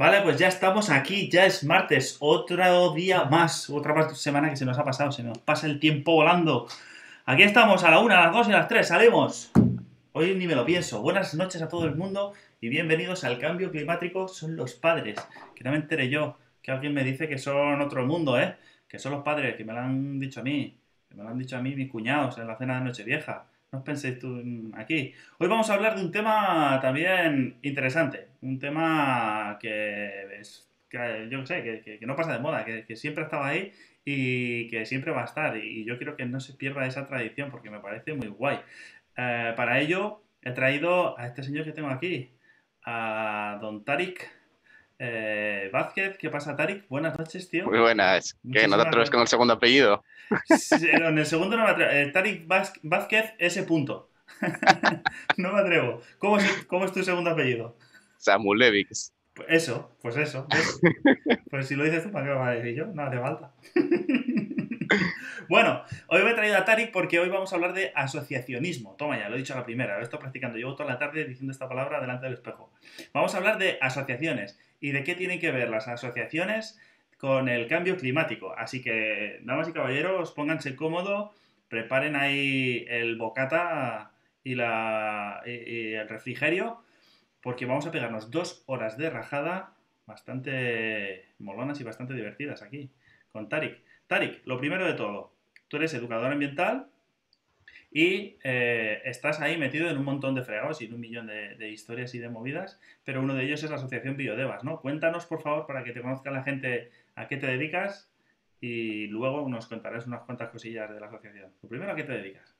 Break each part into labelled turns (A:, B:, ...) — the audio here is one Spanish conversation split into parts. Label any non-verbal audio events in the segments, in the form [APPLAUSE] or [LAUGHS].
A: Vale, pues ya estamos aquí, ya es martes, otro día más, otra semana que se nos ha pasado, se nos pasa el tiempo volando. Aquí estamos a la una, a las dos y a las tres, salimos. Hoy ni me lo pienso. Buenas noches a todo el mundo y bienvenidos al cambio climático. Son los padres, que no me enteré yo, que alguien me dice que son otro mundo, ¿eh? Que son los padres, que me lo han dicho a mí, que me lo han dicho a mí mis cuñados en la cena de Nochevieja. No penséis tú aquí. Hoy vamos a hablar de un tema también interesante. Un tema que es, que, yo sé, que, que, no pasa de moda, que, siempre ha estado ahí y que siempre va a estar. Y yo quiero que no se pierda esa tradición porque me parece muy guay. Eh, para ello he traído a este señor que tengo aquí, a don Tarik eh, Vázquez, ¿qué pasa, Tarik? Buenas noches, tío.
B: Muy buenas. ¿Qué? ¿No te atreves con el segundo apellido?
A: en el segundo no me atrevo. Eh, Tarik Vázquez, ese punto. [LAUGHS] no me atrevo. ¿Cómo es, ¿Cómo es tu segundo apellido?
B: Samulevix.
A: Pues eso, pues eso. [LAUGHS] Pues si lo dices tú, ¿para qué lo vas a decir yo? No hace falta. [LAUGHS] [LAUGHS] bueno, hoy me he traído a Tarik porque hoy vamos a hablar de asociacionismo. Toma ya, lo he dicho a la primera, lo estoy practicando. Llevo toda la tarde diciendo esta palabra delante del espejo. Vamos a hablar de asociaciones y de qué tienen que ver las asociaciones con el cambio climático. Así que, damas y caballeros, pónganse cómodo, preparen ahí el bocata y, la, el refrigerio, porque vamos a pegarnos dos horas de rajada bastante molonas y bastante divertidas aquí con Tarik. Tarik, lo primero de todo, tú eres educador ambiental, y eh, estás ahí metido en un montón de fregados y en un millón de, historias y de movidas, pero uno de ellos es la Asociación Biodevas, ¿no? Cuéntanos, por favor, para que te conozca la gente a qué te dedicas y luego nos contarás unas cuantas cosillas de la asociación. Lo primero, ¿a qué te dedicas?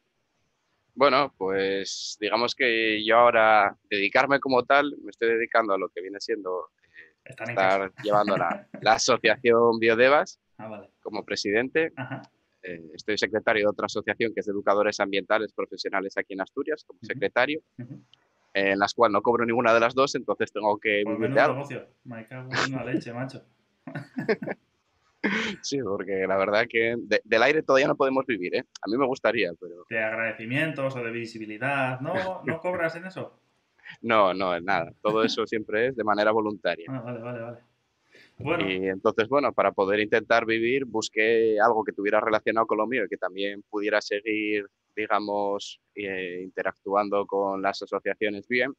B: Bueno, pues digamos que yo ahora dedicarme como tal, me estoy dedicando a lo que viene siendo eh, estar llevando la, la, asociación Biodevas ah, como presidente. Ajá. Eh, estoy secretario de otra asociación que es de educadores ambientales profesionales aquí en Asturias, como secretario, en las cuales no cobro ninguna de las dos, entonces tengo que
A: Por algo. negocio, me cago en una [LAUGHS] leche, macho. [LAUGHS]
B: sí, porque la verdad que del aire todavía no podemos vivir, ¿eh? A mí me gustaría, pero...
A: De agradecimientos o de visibilidad, ¿no, ¿no cobras en eso? [LAUGHS]
B: No, no, nada. Todo eso siempre es de manera voluntaria.
A: Ah, vale, vale, vale.
B: Y entonces, bueno, para poder intentar vivir, busqué algo que tuviera relacionado con lo mío y que también pudiera seguir, digamos, eh, interactuando con las asociaciones bien.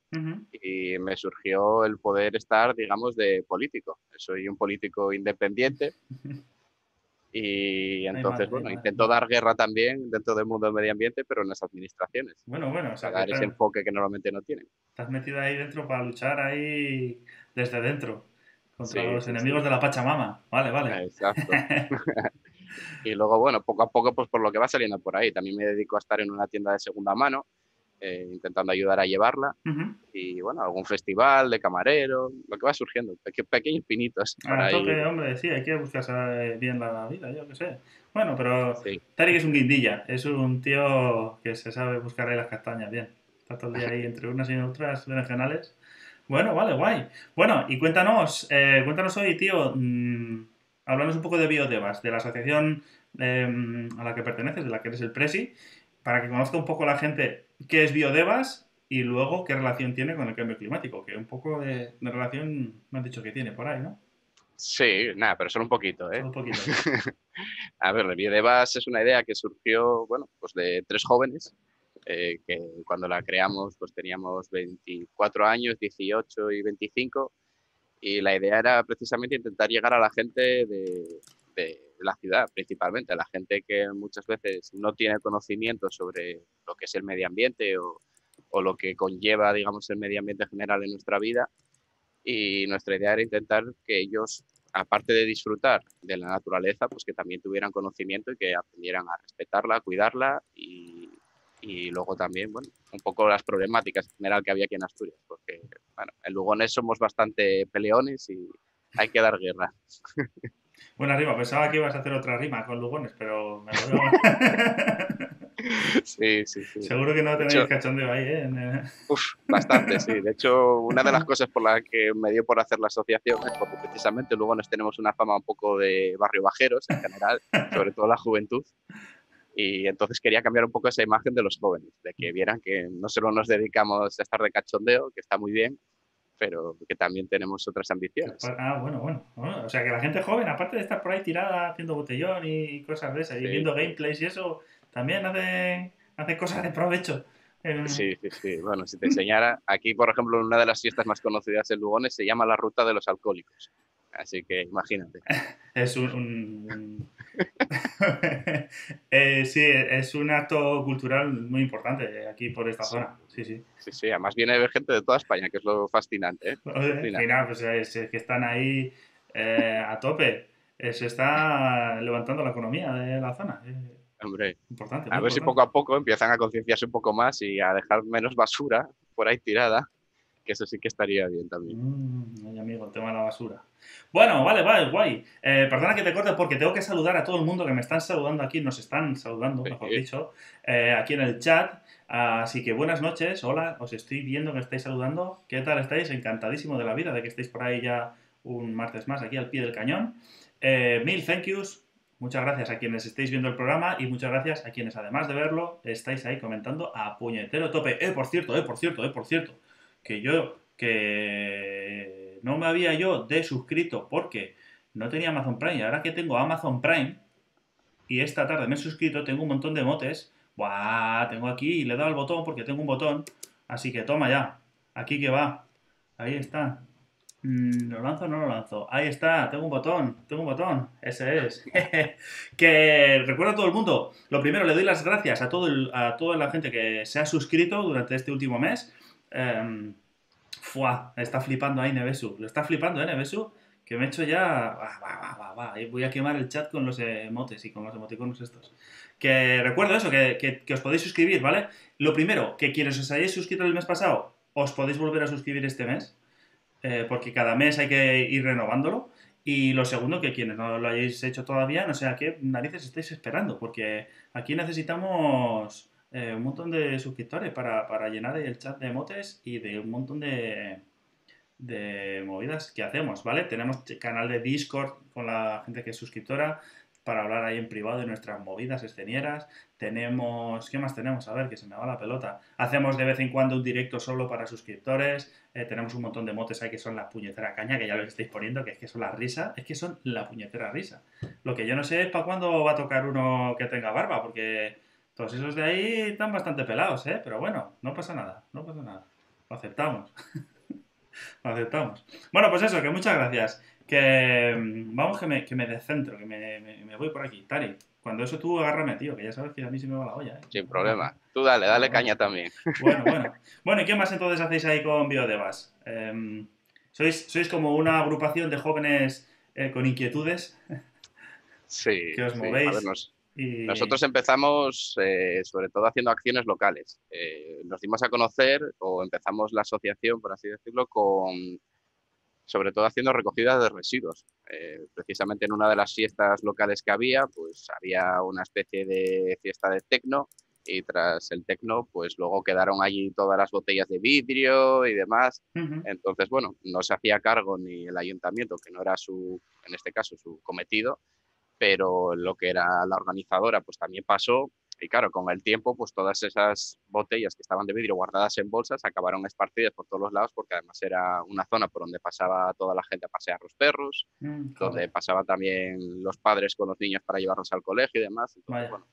B: Y me surgió el poder estar, digamos, de político. Soy un político independiente. [LAUGHS] Y entonces, bueno, intento dar guerra también dentro del mundo del medio ambiente, pero en las administraciones.
A: Bueno, bueno, o
B: sea, dar ese enfoque que normalmente no tienen.
A: Estás metido ahí dentro para luchar ahí desde dentro. Contra los enemigos de la Pachamama. Vale, vale.
B: Exacto. [LAUGHS] [LAUGHS] y luego, bueno, poco a poco, pues por lo que va saliendo por ahí. También me dedico a estar en una tienda de segunda mano, eh, intentando ayudar a llevarla. Y bueno, algún festival de camarero, lo que va surgiendo, pequeños pinitos.
A: Ah, toque, hombre, sí, hay que buscarse bien la vida, yo qué sé. Bueno, pero sí. Tarik es un guindilla, es un tío que se sabe buscar ahí las castañas bien. Está todo el día ahí entre unas y otras regionales bueno, vale, guay. Bueno, y cuéntanos, eh, cuéntanos hoy, tío, mmm, un poco de Biodevas, de la asociación em, a la que perteneces, de la que eres el presi, para que conozca un poco la gente qué es Biodevas y luego qué relación tiene con el cambio climático, que un poco de, relación me han dicho que tiene por ahí, ¿no?
B: Sí, nada, pero solo un poquito, ¿eh?
A: Solo un poquito. [LAUGHS]
B: a ver, Biodevas es una idea que surgió, bueno, pues de tres jóvenes eh, que cuando la creamos pues teníamos 24 años, 18 y 25 y la idea era precisamente intentar llegar a la gente de, la ciudad principalmente, a la gente que muchas veces no tiene conocimiento sobre lo que es el medio ambiente o, o lo que conlleva, digamos, el medio ambiente general en nuestra vida. Y nuestra idea era intentar que ellos, aparte de disfrutar de la naturaleza, pues que también tuvieran conocimiento y que aprendieran a respetarla, a cuidarla y, y luego también, bueno, un poco las problemáticas en general que había aquí en Asturias, porque, bueno, en Lugones somos bastante peleones y hay que dar guerra. [LAUGHS]
A: Buena rima, pensaba que ibas a hacer otra rima con Lugones, pero me lo [LAUGHS]
B: Sí, sí, sí.
A: Seguro que no tenéis cachondeo ahí, ¿eh? [LAUGHS]
B: Uf, bastante, sí. De hecho, una de las cosas por las que me dio por hacer la asociación es porque precisamente Lugones tenemos una fama un poco de barrio bajeros en general, sobre todo la juventud. Y entonces quería cambiar un poco esa imagen de los jóvenes, de que vieran que no solo nos dedicamos a estar de cachondeo, que está muy bien, pero que también tenemos otras ambiciones.
A: Ah, bueno, bueno, O sea, que la gente joven, aparte de estar por ahí tirada haciendo botellón y cosas de esas, y viendo gameplays y eso, también hace, hace cosas de provecho.
B: Sí, sí, sí. Bueno, si te enseñara, aquí, por ejemplo, una de las fiestas más conocidas en Lugones se llama la Ruta de los Alcohólicos. Así que imagínate. [LAUGHS]
A: es un... [LAUGHS] Eh, sí, es un acto cultural muy importante aquí por esta zona. Sí, sí.
B: Sí, sí, además viene de gente de toda España, que es lo fascinante. ¿eh?
A: pues es, que están ahí eh, a tope. Se está levantando la economía de la zona.
B: Hombre, importante, a ver si poco a poco empiezan a concienciarse un poco más y a dejar menos basura por ahí tirada, que eso sí que estaría bien también.
A: Mm, ay, amigo, el tema de la basura. Bueno, vale, vale, guay. Eh, perdona que te corte porque tengo que saludar a todo el mundo que me están saludando aquí, nos están saludando, mejor dicho, eh, aquí en el chat. Así que buenas noches, hola, os estoy viendo que estáis saludando. ¿Qué tal estáis? Encantadísimo de la vida de que estéis por ahí ya un martes más aquí al pie del cañón. Eh, mil thank yous Muchas gracias a quienes estáis viendo el programa y muchas gracias a quienes, además de verlo, estáis ahí comentando a puñetero tope. Eh, por cierto, eh, por cierto, eh, por cierto. Que yo, que no me había yo desuscrito porque no tenía Amazon Prime. Y ahora que tengo Amazon Prime y esta tarde me he suscrito, tengo un montón de motes. Buah, tengo aquí y le he dado al botón porque tengo un botón. Así que toma ya. Aquí que va. Ahí está. Mm, ¿Lo lanzo o no lo lanzo? Ahí está, tengo un botón, tengo un botón, ese es. [LAUGHS] que recuerda a todo el mundo, lo primero, le doy las gracias a, todo a toda la gente que se ha suscrito durante este último mes. Eh, está flipando ahí Nevesu, lo está flipando, ¿eh, Nevesu? Que me he hecho ya... voy a quemar el chat con los emotes y con los emoticonos estos. Que recuerdo eso, que, que os podéis suscribir, ¿vale? Lo primero, que quienes os hayáis suscrito el mes pasado, os podéis volver a suscribir este mes eh, porque cada mes hay que ir renovándolo. Y lo segundo, que quienes no lo hayáis hecho todavía, no sé a qué narices estáis esperando, porque aquí necesitamos eh, un montón de suscriptores para, para, llenar el chat de motes y de un montón de, de movidas que hacemos, ¿vale? Tenemos canal de Discord con la gente que es suscriptora, para hablar ahí en privado de nuestras movidas escenieras. Tenemos, ¿qué más tenemos? A ver, que se me va la pelota. Hacemos de vez en cuando un directo solo para suscriptores. Eh, tenemos un montón de motes ahí que son la puñetera caña, que ya lo estáis poniendo, que es que son la risa. Es que son la puñetera risa. Lo que yo no sé es para cuándo va a tocar uno que tenga barba, porque todos esos de ahí están bastante pelados, ¿eh? Pero bueno, no pasa nada, no pasa nada. Lo aceptamos. [LAUGHS] lo aceptamos. Bueno, pues eso, que muchas gracias. Que mm, vamos que me, que me descentro, que me, me, voy por aquí. Tari, cuando eso tú agárrame, tío, que ya sabes que a mí se me va la olla. ¿eh?
B: Sin problema. Tú dale, dale caña también.
A: Bueno, bueno. [LAUGHS] Bueno, ¿y qué más entonces hacéis ahí con Biodevas? Eh, ¿sois, ¿Sois como una agrupación de jóvenes eh, con inquietudes?
B: Sí. [LAUGHS] Que os movéis. Nosotros empezamos eh, sobre todo haciendo acciones locales. Eh, nos dimos a conocer o empezamos la asociación, por así decirlo, con sobre todo haciendo recogida de residuos. Eh, precisamente en una de las fiestas locales que había, pues había una especie de fiesta de tecno y tras el tecno, pues luego quedaron allí todas las botellas de vidrio y demás. Entonces, bueno, no se hacía cargo ni el ayuntamiento, que no era su, en este caso, su cometido, pero lo que era la organizadora, pues también pasó y claro, con el tiempo, pues todas esas botellas que estaban de vidrio guardadas en bolsas acabaron esparcidas por todos los lados porque además era una zona por donde pasaba toda la gente a pasear los perros, mm, donde pasaban también los padres con los niños para llevarlos al colegio y demás. bueno,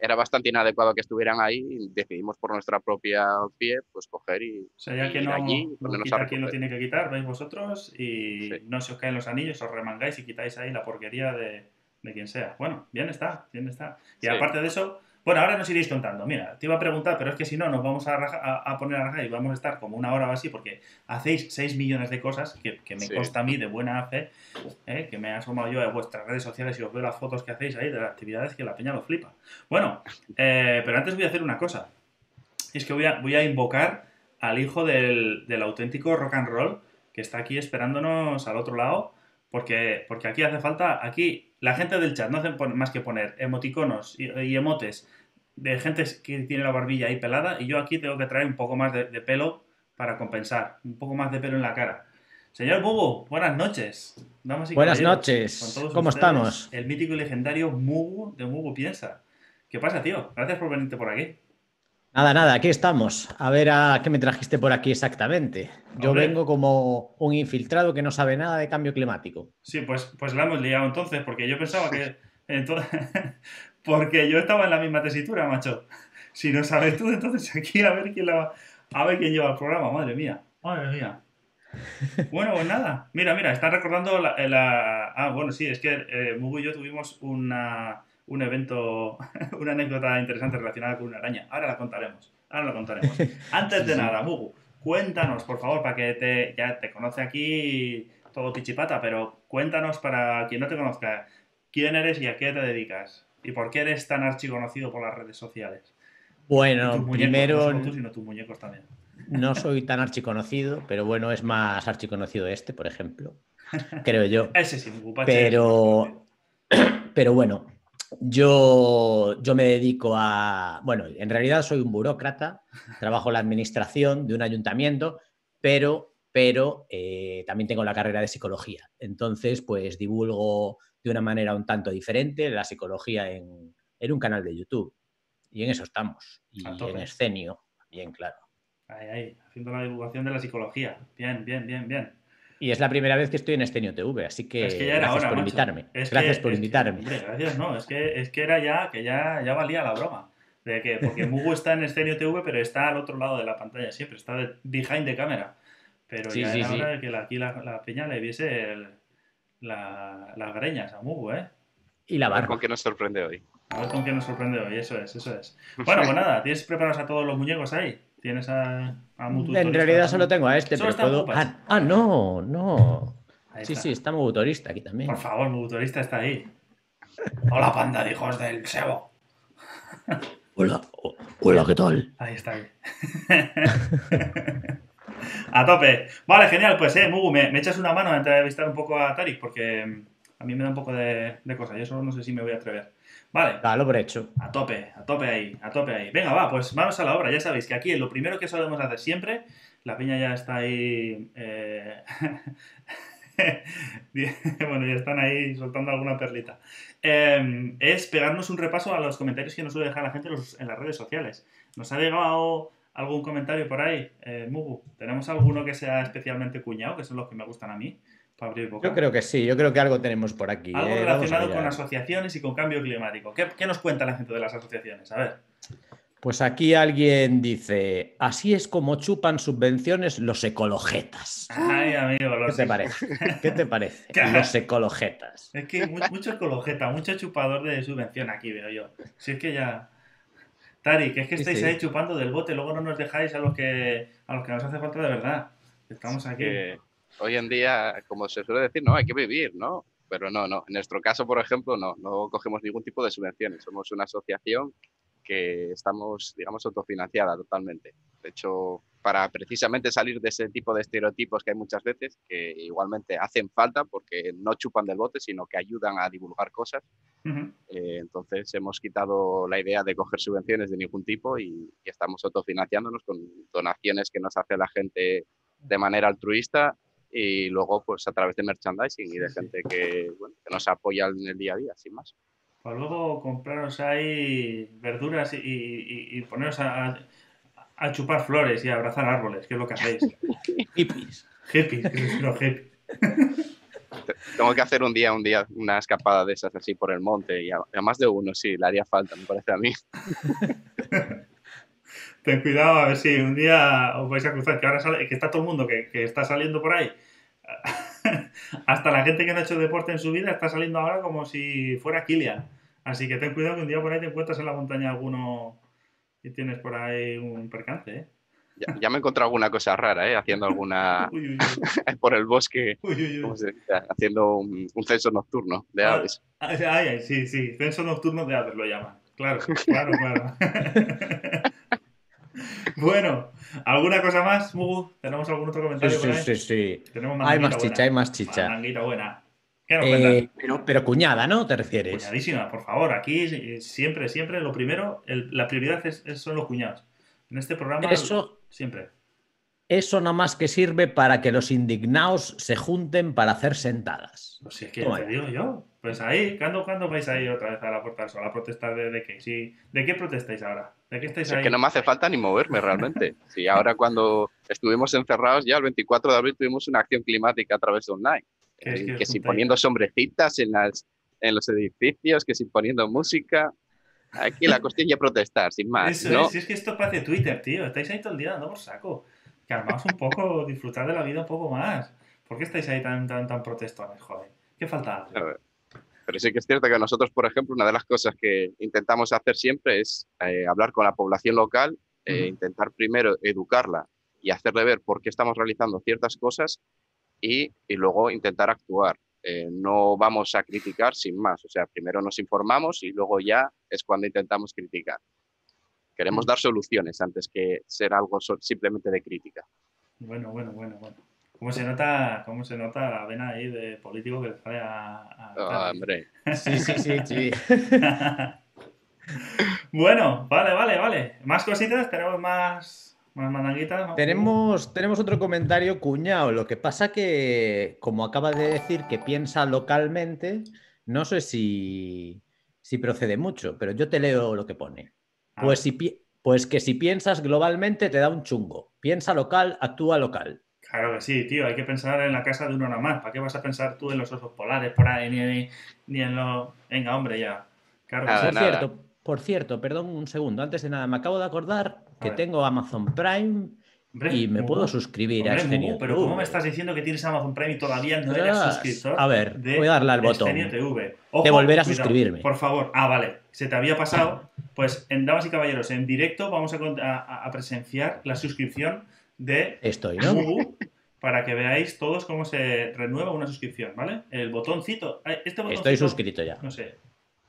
B: Era bastante inadecuado que estuvieran ahí y decidimos por nuestra propia pie pues coger y,
A: o sea, ya que no, allí no quien lo tiene que quitar, veis vosotros y no se os caen los anillos, os remangáis y quitáis ahí la porquería de de quien sea. Bueno, bien está, bien está. Y aparte de eso, bueno, ahora nos iréis contando. Mira, te iba a preguntar, pero es que si no, nos vamos a, a, poner a rajar y vamos a estar como una hora o así, porque hacéis 6 millones de cosas que, me consta a mí de buena fe, ¿eh? que me he asomado yo a vuestras redes sociales y os veo las fotos que hacéis ahí de las actividades que la peña lo flipa. Bueno, eh, pero antes voy a hacer una cosa. Es que voy a, voy a invocar al hijo del, del auténtico rock and roll que está aquí esperándonos al otro lado, porque, porque aquí hace falta, aquí la gente del chat no hace más que poner emoticonos y, emotes de gente que tiene la barbilla ahí pelada y yo aquí tengo que traer un poco más de, pelo para compensar, un poco más de pelo en la cara. Señor Mugu, buenas noches.
C: buenas noches. ¿Cómo estamos?
A: El mítico y legendario Mugu de Mugu Piensa. ¿Qué pasa, tío? Gracias por venirte por aquí.
C: Nada, nada, aquí estamos. A ver a qué me trajiste por aquí exactamente. Yo vengo como un infiltrado que no sabe nada de cambio climático.
A: Sí, pues, pues la hemos liado entonces, porque yo pensaba que. [LAUGHS] porque yo estaba en la misma tesitura, macho. Si no sabes tú, entonces aquí a ver quién la, a ver quién lleva el programa, madre mía. Madre mía. [LAUGHS] Bueno, pues nada. Mira, mira, están recordando la. Ah, bueno, sí, es que eh, Mugu y yo tuvimos una un evento, [LAUGHS] una anécdota interesante relacionada con una araña. Ahora la contaremos. Ahora la contaremos. [LAUGHS] Antes de nada, Mugu, cuéntanos, por favor, para que te, ya te conoce aquí todo pichipata, pero cuéntanos para quien no te conozca, quién eres y a qué te dedicas. ¿Y por qué eres tan archiconocido por las redes sociales?
C: Bueno, primero...
A: No tú, sino tus muñecos también.
C: No [LAUGHS] soy tan archiconocido, pero bueno, es más archiconocido este, por ejemplo. Creo yo.
A: Ese sí,
C: Pero, pero bueno, yo, yo me dedico a, bueno, en realidad soy un burócrata, trabajo en la administración de un ayuntamiento, pero, pero eh, también tengo la carrera de psicología. Entonces, pues divulgo de una manera un tanto diferente la psicología en, un canal de YouTube. Y en eso estamos. Y en escenio, bien claro.
A: Ahí, ahí, haciendo la divulgación de la psicología. Bien, bien, bien, bien.
C: Y es la primera vez que estoy en Estenio TV, así que, gracias por invitarme. gracias por invitarme.
A: gracias, no, es que, es que era ya, que ya, ya valía la broma. De que, porque Mugu está en Estenio TV, pero está al otro lado de la pantalla siempre, está de, behind the camera. Pero ya era hora de que aquí la, peña le viese las greñas a Mugu, ¿eh?
C: Y la barba.
B: ¿Con qué nos sorprende hoy?
A: A ver con qué nos sorprende hoy, eso es, eso es. [LAUGHS] Bueno, pues nada, ¿tienes preparados a todos los muñecos ahí? ¿Tienes a, a
C: En realidad solo tengo a este, pero puedo. Ah, ah, no, no. sí, sí, está Mugutorista aquí también.
A: Por favor, Mugutorista está ahí. Hola, panda de hijos del Sebo. [LAUGHS]
C: Hola, hola, ¿qué tal?
A: Ahí está. Ahí. [LAUGHS] a tope. Vale, genial. Pues, eh, Mugu, me, echas una mano a entrevistar un poco a Tarik, porque a mí me da un poco de, de cosa. Yo solo no sé si me voy a atrever. Vale.
C: Dalo por hecho.
A: A tope, a tope ahí, a tope ahí. Venga, va, pues vamos a la obra. Ya sabéis que aquí lo primero que solemos hacer siempre, la piña ya está ahí. Eh, [LAUGHS] bueno, ya están ahí soltando alguna perlita. Em, es pegarnos un repaso a los comentarios que nos suele dejar la gente en las redes sociales. ¿Nos ha llegado algún comentario por ahí, eh, Mugu? ¿Tenemos alguno que sea especialmente cuñado, que son los que me gustan a mí?
C: Yo creo que sí, yo creo que algo tenemos por aquí.
A: Algo ¿eh? relacionado con asociaciones y con cambio climático. ¿Qué, nos cuenta la gente de las asociaciones? A ver.
C: Pues aquí alguien dice, así es como chupan subvenciones los ecologetas.
A: Ay, amigo,
C: ¿Qué te parece? ¿Qué te parece? [LAUGHS] los ecologetas.
A: Es que mucho ecologeta, mucho chupador de subvención aquí veo yo. Si es que ya... Tari, que es que estáis ahí chupando del bote, luego no nos dejáis a los que, a los que nos hace falta de verdad. Estamos aquí
B: hoy en día, como se suele decir, no, hay que vivir, ¿no? Pero no, no. En nuestro caso, por ejemplo, no, no cogemos ningún tipo de subvenciones. Somos una asociación que estamos, digamos, autofinanciada totalmente. De hecho, para precisamente salir de ese tipo de estereotipos que hay muchas veces, que igualmente hacen falta porque no chupan del bote, sino que ayudan a divulgar cosas. Eh, entonces hemos quitado la idea de coger subvenciones de ningún tipo y, y, estamos autofinanciándonos con donaciones que nos hace la gente de manera altruista y luego pues a través de merchandising y de gente que, bueno, que nos apoya en el día a día, sin más.
A: Para luego compraros ahí verduras y, y, poneros a, a, chupar flores y a abrazar árboles, que es lo que hacéis. [LAUGHS]
C: hippies.
A: Hippies, que es lo hippie. [LAUGHS]
B: Tengo que hacer un día, un día, una escapada de esas así por el monte y a, más de uno, sí, le haría falta, me parece a mí. [LAUGHS]
A: ten cuidado a ver si un día os vais a cruzar, que ahora sale, que está todo el mundo que, que está saliendo por ahí. [LAUGHS] Hasta la gente que no ha hecho deporte en su vida está saliendo ahora como si fuera Kilian. Así que ten cuidado que un día por ahí te encuentras en la montaña alguno y tienes por ahí un percance, ¿eh?
B: Ya, me he encontrado alguna cosa rara, ¿eh? Haciendo alguna... [LAUGHS] [LAUGHS] por el bosque, haciendo un, censo nocturno de ah, aves.
A: Ay, ay, sí, sí, censo nocturno de aves lo llaman. Claro, claro, claro. [LAUGHS] bueno, ¿alguna cosa más, Mugu? ¿Tenemos algún otro comentario?
C: Sí, sí, sí. hay más chicha, hay más chicha.
A: Manguita buena.
C: Eh, pero, pero, cuñada, ¿no? ¿Te refieres?
A: Cuñadísima, por favor. Aquí siempre, siempre lo primero, la prioridad es, son los cuñados. En este programa,
C: eso,
A: siempre.
C: Eso nada más que sirve para que los indignados se junten para hacer sentadas.
A: Pues si es que te digo yo. Pues ahí, ¿cuándo, ¿cuándo vais a ir otra vez a la Puerta del Sol? ¿A protestar de, de qué? Sí, ¿De qué protestáis ahora? ¿De qué estáis
B: Es
A: ahí?
B: que no me hace falta ni moverme realmente. Sí, ahora cuando estuvimos encerrados ya el 24 de abril tuvimos una acción climática a través de online.
A: ¿Qué es
B: Eh,
A: que
B: que si poniendo sombrecitas en, las, en los edificios, que si poniendo música. Aquí la cuestión ya es protestar, sin más.
A: Eso
B: ¿no?
A: es, si es que esto parece Twitter, tío. Estáis ahí todo el día dando por saco. Calmaos un poco, [LAUGHS] disfrutad de la vida un poco más. ¿Por qué estáis ahí tan, tan, tan protestones, joder? ¿Qué falta hace?
B: A ver. Pero sí que es cierto que nosotros, por ejemplo, una de las cosas que intentamos hacer siempre es eh, hablar con la población local, eh,
A: Ujú.
B: intentar primero educarla y hacerle ver por qué estamos realizando ciertas cosas y, y luego intentar actuar. Eh, no vamos a criticar sin más. O sea, primero nos informamos y luego ya es cuando intentamos criticar. Queremos
A: Mm.
B: dar soluciones antes que ser algo simplemente de crítica.
A: Bueno, bueno, bueno, bueno. ¿Cómo se nota, cómo se nota la vena ahí de político que le sale a... a-
B: Ah, hombre, [LAUGHS]
C: Sí, sí, sí, sí. [LAUGHS]
A: bueno, vale, vale, vale. ¿Más cositas? ¿Tenemos más, más.
C: Tenemos, tenemos otro comentario cuñado. Lo que pasa que, como acaba de decir que piensa localmente, no sé si, si procede mucho, pero yo te leo lo que pone.
A: Ah,
C: Pues, si, pi- pues que si piensas globalmente te da un chungo. Piensa local, actúa local.
A: Claro que sí, tío. Hay que pensar en la casa de uno nada más. ¿Para qué vas a pensar tú en los osos polares por ahí? Ni, ni, ni en los... Venga, hombre, ya. Claro
B: Nada.
C: Por
B: nada.
C: cierto, por cierto, perdón un segundo, antes de nada, me acabo de acordar que
A: ver.
C: tengo Amazon Prime
A: Hombre,
C: y me
A: Mugu,
C: puedo suscribir a
A: hombre,
C: este
A: Mugu, Pero ¿cómo me estás diciendo que tienes Amazon Prime y todavía no eres
C: Ah,
A: suscriptor?
C: a ver,
A: de
C: voy a darle al botón.
A: TV? Ojo,
C: De volver a
A: cuidado,
C: suscribirme.
A: Por favor. Ah, vale. Se te había pasado. Pues en Damas y Caballeros, en directo vamos a, a- a presenciar la suscripción de
C: Estoy, ¿no?
A: Mugu para que veáis todos cómo se renueva una suscripción, ¿vale? El botoncito. Este botoncito,
C: Estoy suscrito ya.
A: No sé.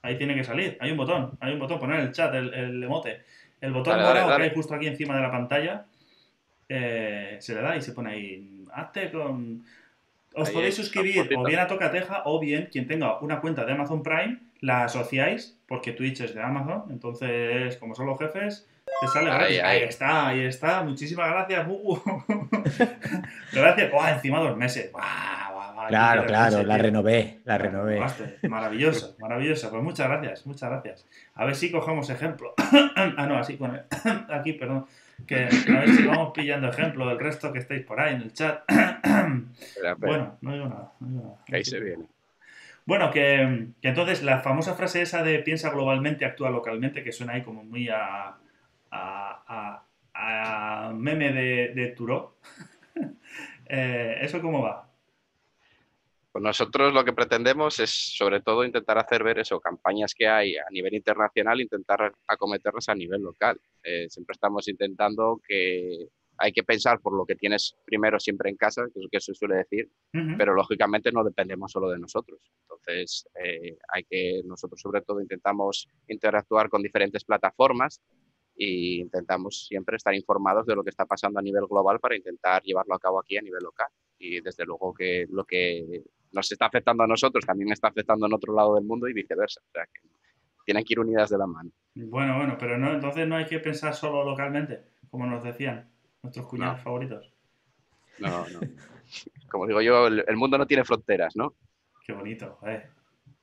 A: Ahí tiene que salir. Hay un botón. Hay un botón. Poner el chat, el, el emote. El botón
B: Dale, dale,
A: morado
B: dale.
A: que hay justo aquí encima de la pantalla. Eh, se le da y se pone ahí. Hazte con. Os
B: Ahí
A: podéis suscribir o bien a Tocateja o bien quien tenga una cuenta de Amazon Prime la asociáis porque Twitch es de Amazon. Entonces, como son los jefes, te sale
B: Ahí.
A: Ahí,
B: ahí.
A: está, ahí está. Muchísimas gracias, Mugu. [LAUGHS] gracias. Buah, encima dos meses. Buah,
C: Claro, claro, la renové, la renové.
A: Maravilloso, maravilloso. Pues muchas gracias, muchas gracias. A ver si cogemos ejemplo. [COUGHS] ah, no, así con [COUGHS] el... aquí, perdón. Que a ver si vamos pillando ejemplo del resto que estáis por ahí en el chat. Bueno, no digo nada. no digo nada.
B: que ahí se viene.
A: Bueno, que, que entonces la famosa frase esa de piensa globalmente, actúa localmente, que suena ahí como muy a, a, a- a meme de, de Turó. [LAUGHS] Eh, ¿Eso cómo va?
B: Pues nosotros lo que pretendemos es sobre todo intentar hacer ver eso, campañas que hay a nivel internacional, intentar acometerlas a nivel local. Eh, siempre estamos intentando que hay que pensar por lo que tienes primero siempre en casa, que es lo que se suele decir,
A: Ujú.
B: pero lógicamente no dependemos solo de nosotros. Entonces, eh, hay que, nosotros sobre todo intentamos interactuar con diferentes plataformas e intentamos siempre estar informados de lo que está pasando a nivel global para intentar llevarlo a cabo aquí a nivel local. Y desde luego que lo que nos está afectando a nosotros también está afectando en otro lado del mundo y viceversa. O sea, que tienen que ir unidas de la mano.
A: Bueno, bueno, pero no, entonces no hay que pensar solo localmente, como nos decían nuestros cuñados
B: No.
A: favoritos.
B: No, no. Como digo yo, el, el mundo no tiene fronteras, ¿no?
A: Qué bonito, joder.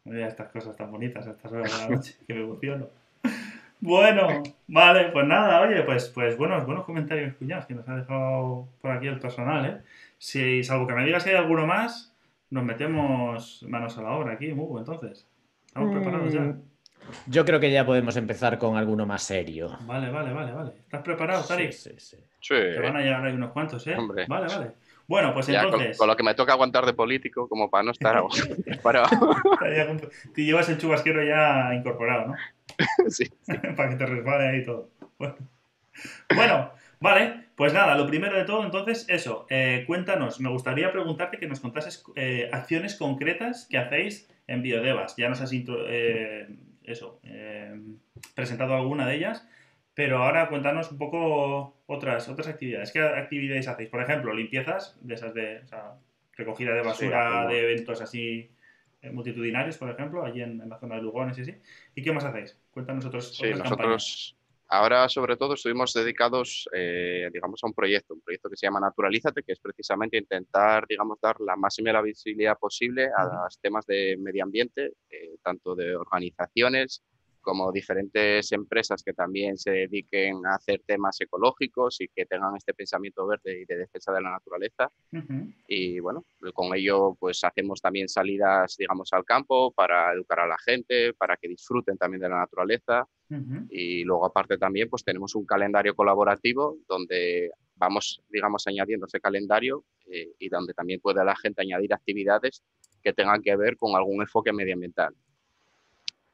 A: Mira estas cosas tan bonitas a estas horas de la noche, que me emociono. Bueno, vale, pues nada, oye, pues, pues buenos, buenos comentarios, cuñados, que nos ha dejado por aquí el personal, ¿eh? Si, salvo que me digas si hay alguno más, nos metemos manos a la obra aquí, Mugu, entonces. ¿Estamos preparados ya?
C: Mm, Yo creo que ya podemos empezar con alguno más serio.
A: Vale, vale, vale, vale. ¿Estás preparado, Tarik?
C: Sí, sí, sí.
B: Sí.
A: Te van a llegar ahí unos cuantos, ¿eh?
B: Hombre.
A: Vale, vale. Bueno, pues
B: Ya,
A: entonces...
B: con lo que me toca aguantar de político, como para no estar. [LAUGHS]
A: Ya con- Te llevas el chubasquero ya incorporado, ¿no? [LAUGHS]
B: Sí. [LAUGHS]
A: Para que te resbale ahí todo. Bueno. Bueno, vale. Pues nada, lo primero de todo, entonces, eso. eh, cuéntanos, me gustaría preguntarte que nos contases eh, acciones concretas que hacéis en Biodevas. Ya nos has intro- eh, eso, eh, presentado alguna de ellas, pero ahora cuéntanos un poco otras, otras actividades. ¿Qué actividades hacéis? Por ejemplo, limpiezas de esas de o sea, recogida de basura de eventos así eh, multitudinarios, por ejemplo, allí en, en la zona de Lugones y así. ¿Y qué más hacéis? Cuéntanos otros,
B: Sí,
A: otras campañas.
B: Ahora, sobre todo, estuvimos dedicados, eh, digamos, a un proyecto, un proyecto que se llama Naturalízate, que es precisamente intentar, digamos, dar la máxima visibilidad posible a los temas de medio ambiente, eh, tanto de organizaciones como diferentes empresas que también se dediquen a hacer temas ecológicos y que tengan este pensamiento verde y de defensa de la naturaleza. Y bueno, con ello pues hacemos también salidas, digamos, al campo para educar a la gente, para que disfruten también de la naturaleza. Y luego aparte también pues tenemos un calendario colaborativo donde vamos, digamos, añadiendo ese calendario eh, y donde también puede la gente añadir actividades que tengan que ver con algún enfoque medioambiental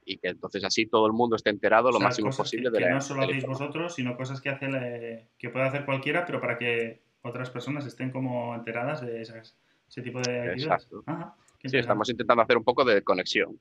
B: y que entonces así todo el mundo esté enterado lo máximo posible
A: de la. Que no solo hacéis vosotros, sino cosas que hace que puede hacer cualquiera, pero para que otras personas estén como enteradas de ese tipo de actividades.
B: Exacto. sí, estamos intentando hacer un poco de conexión.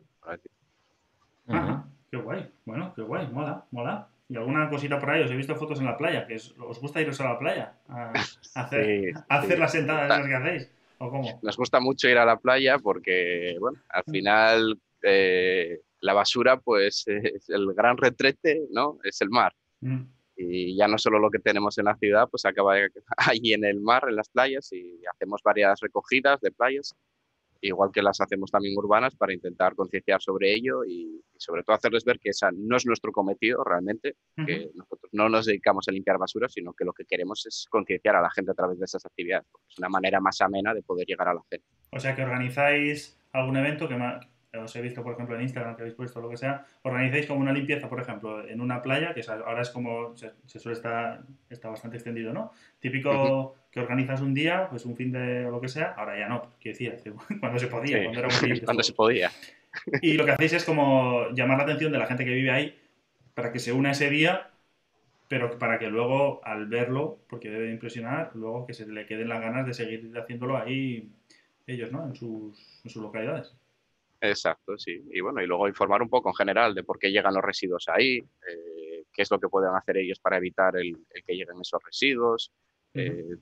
A: Ajá, qué guay. Bueno, qué guay, mola, mola. ¿Y alguna cosita por ahí? Os he visto fotos en la playa, que os gusta iros a la playa a, [LAUGHS] hacer, hacer las sentadas que [LAUGHS] hacéis. ¿O cómo?
B: Nos gusta mucho ir a la playa porque, bueno, al mm. final eh, la basura, pues [LAUGHS] es el gran retrete, ¿no? Es el mar. Mm. Y ya no solo lo que tenemos en la ciudad, pues acaba [LAUGHS] ahí en el mar, en las playas, y hacemos varias recogidas de playas, igual que las hacemos también urbanas, para intentar concienciar sobre ello y, sobre todo hacerles ver que esa no es nuestro cometido realmente, que nosotros no nos dedicamos a limpiar basura, sino que lo que queremos es concienciar a la gente a través de esas actividades. Es una manera más amena de poder llegar a la gente.
A: O sea que organizáis algún evento que, os he visto, por ejemplo, en Instagram que habéis puesto lo que sea, organizáis como una limpieza, por ejemplo, en una playa, que ahora es como, se, suele estar, está bastante extendido, ¿no? Típico que organizas un día, pues un fin de lo que sea, ahora ya no, quiero decir, [LAUGHS] cuando se podía, cuando era
B: muy Cuando se podía.
A: Y lo que hacéis es como llamar la atención de la gente que vive ahí para que se una ese día, pero para que luego, al verlo, porque debe impresionar, luego que se le queden las ganas de seguir haciéndolo ahí ellos, ¿no? En sus, en sus localidades.
B: Exacto, sí. Y bueno, y luego informar un poco en general de por qué llegan los residuos ahí, eh, qué es lo que pueden hacer ellos para evitar el, que lleguen esos residuos, eh,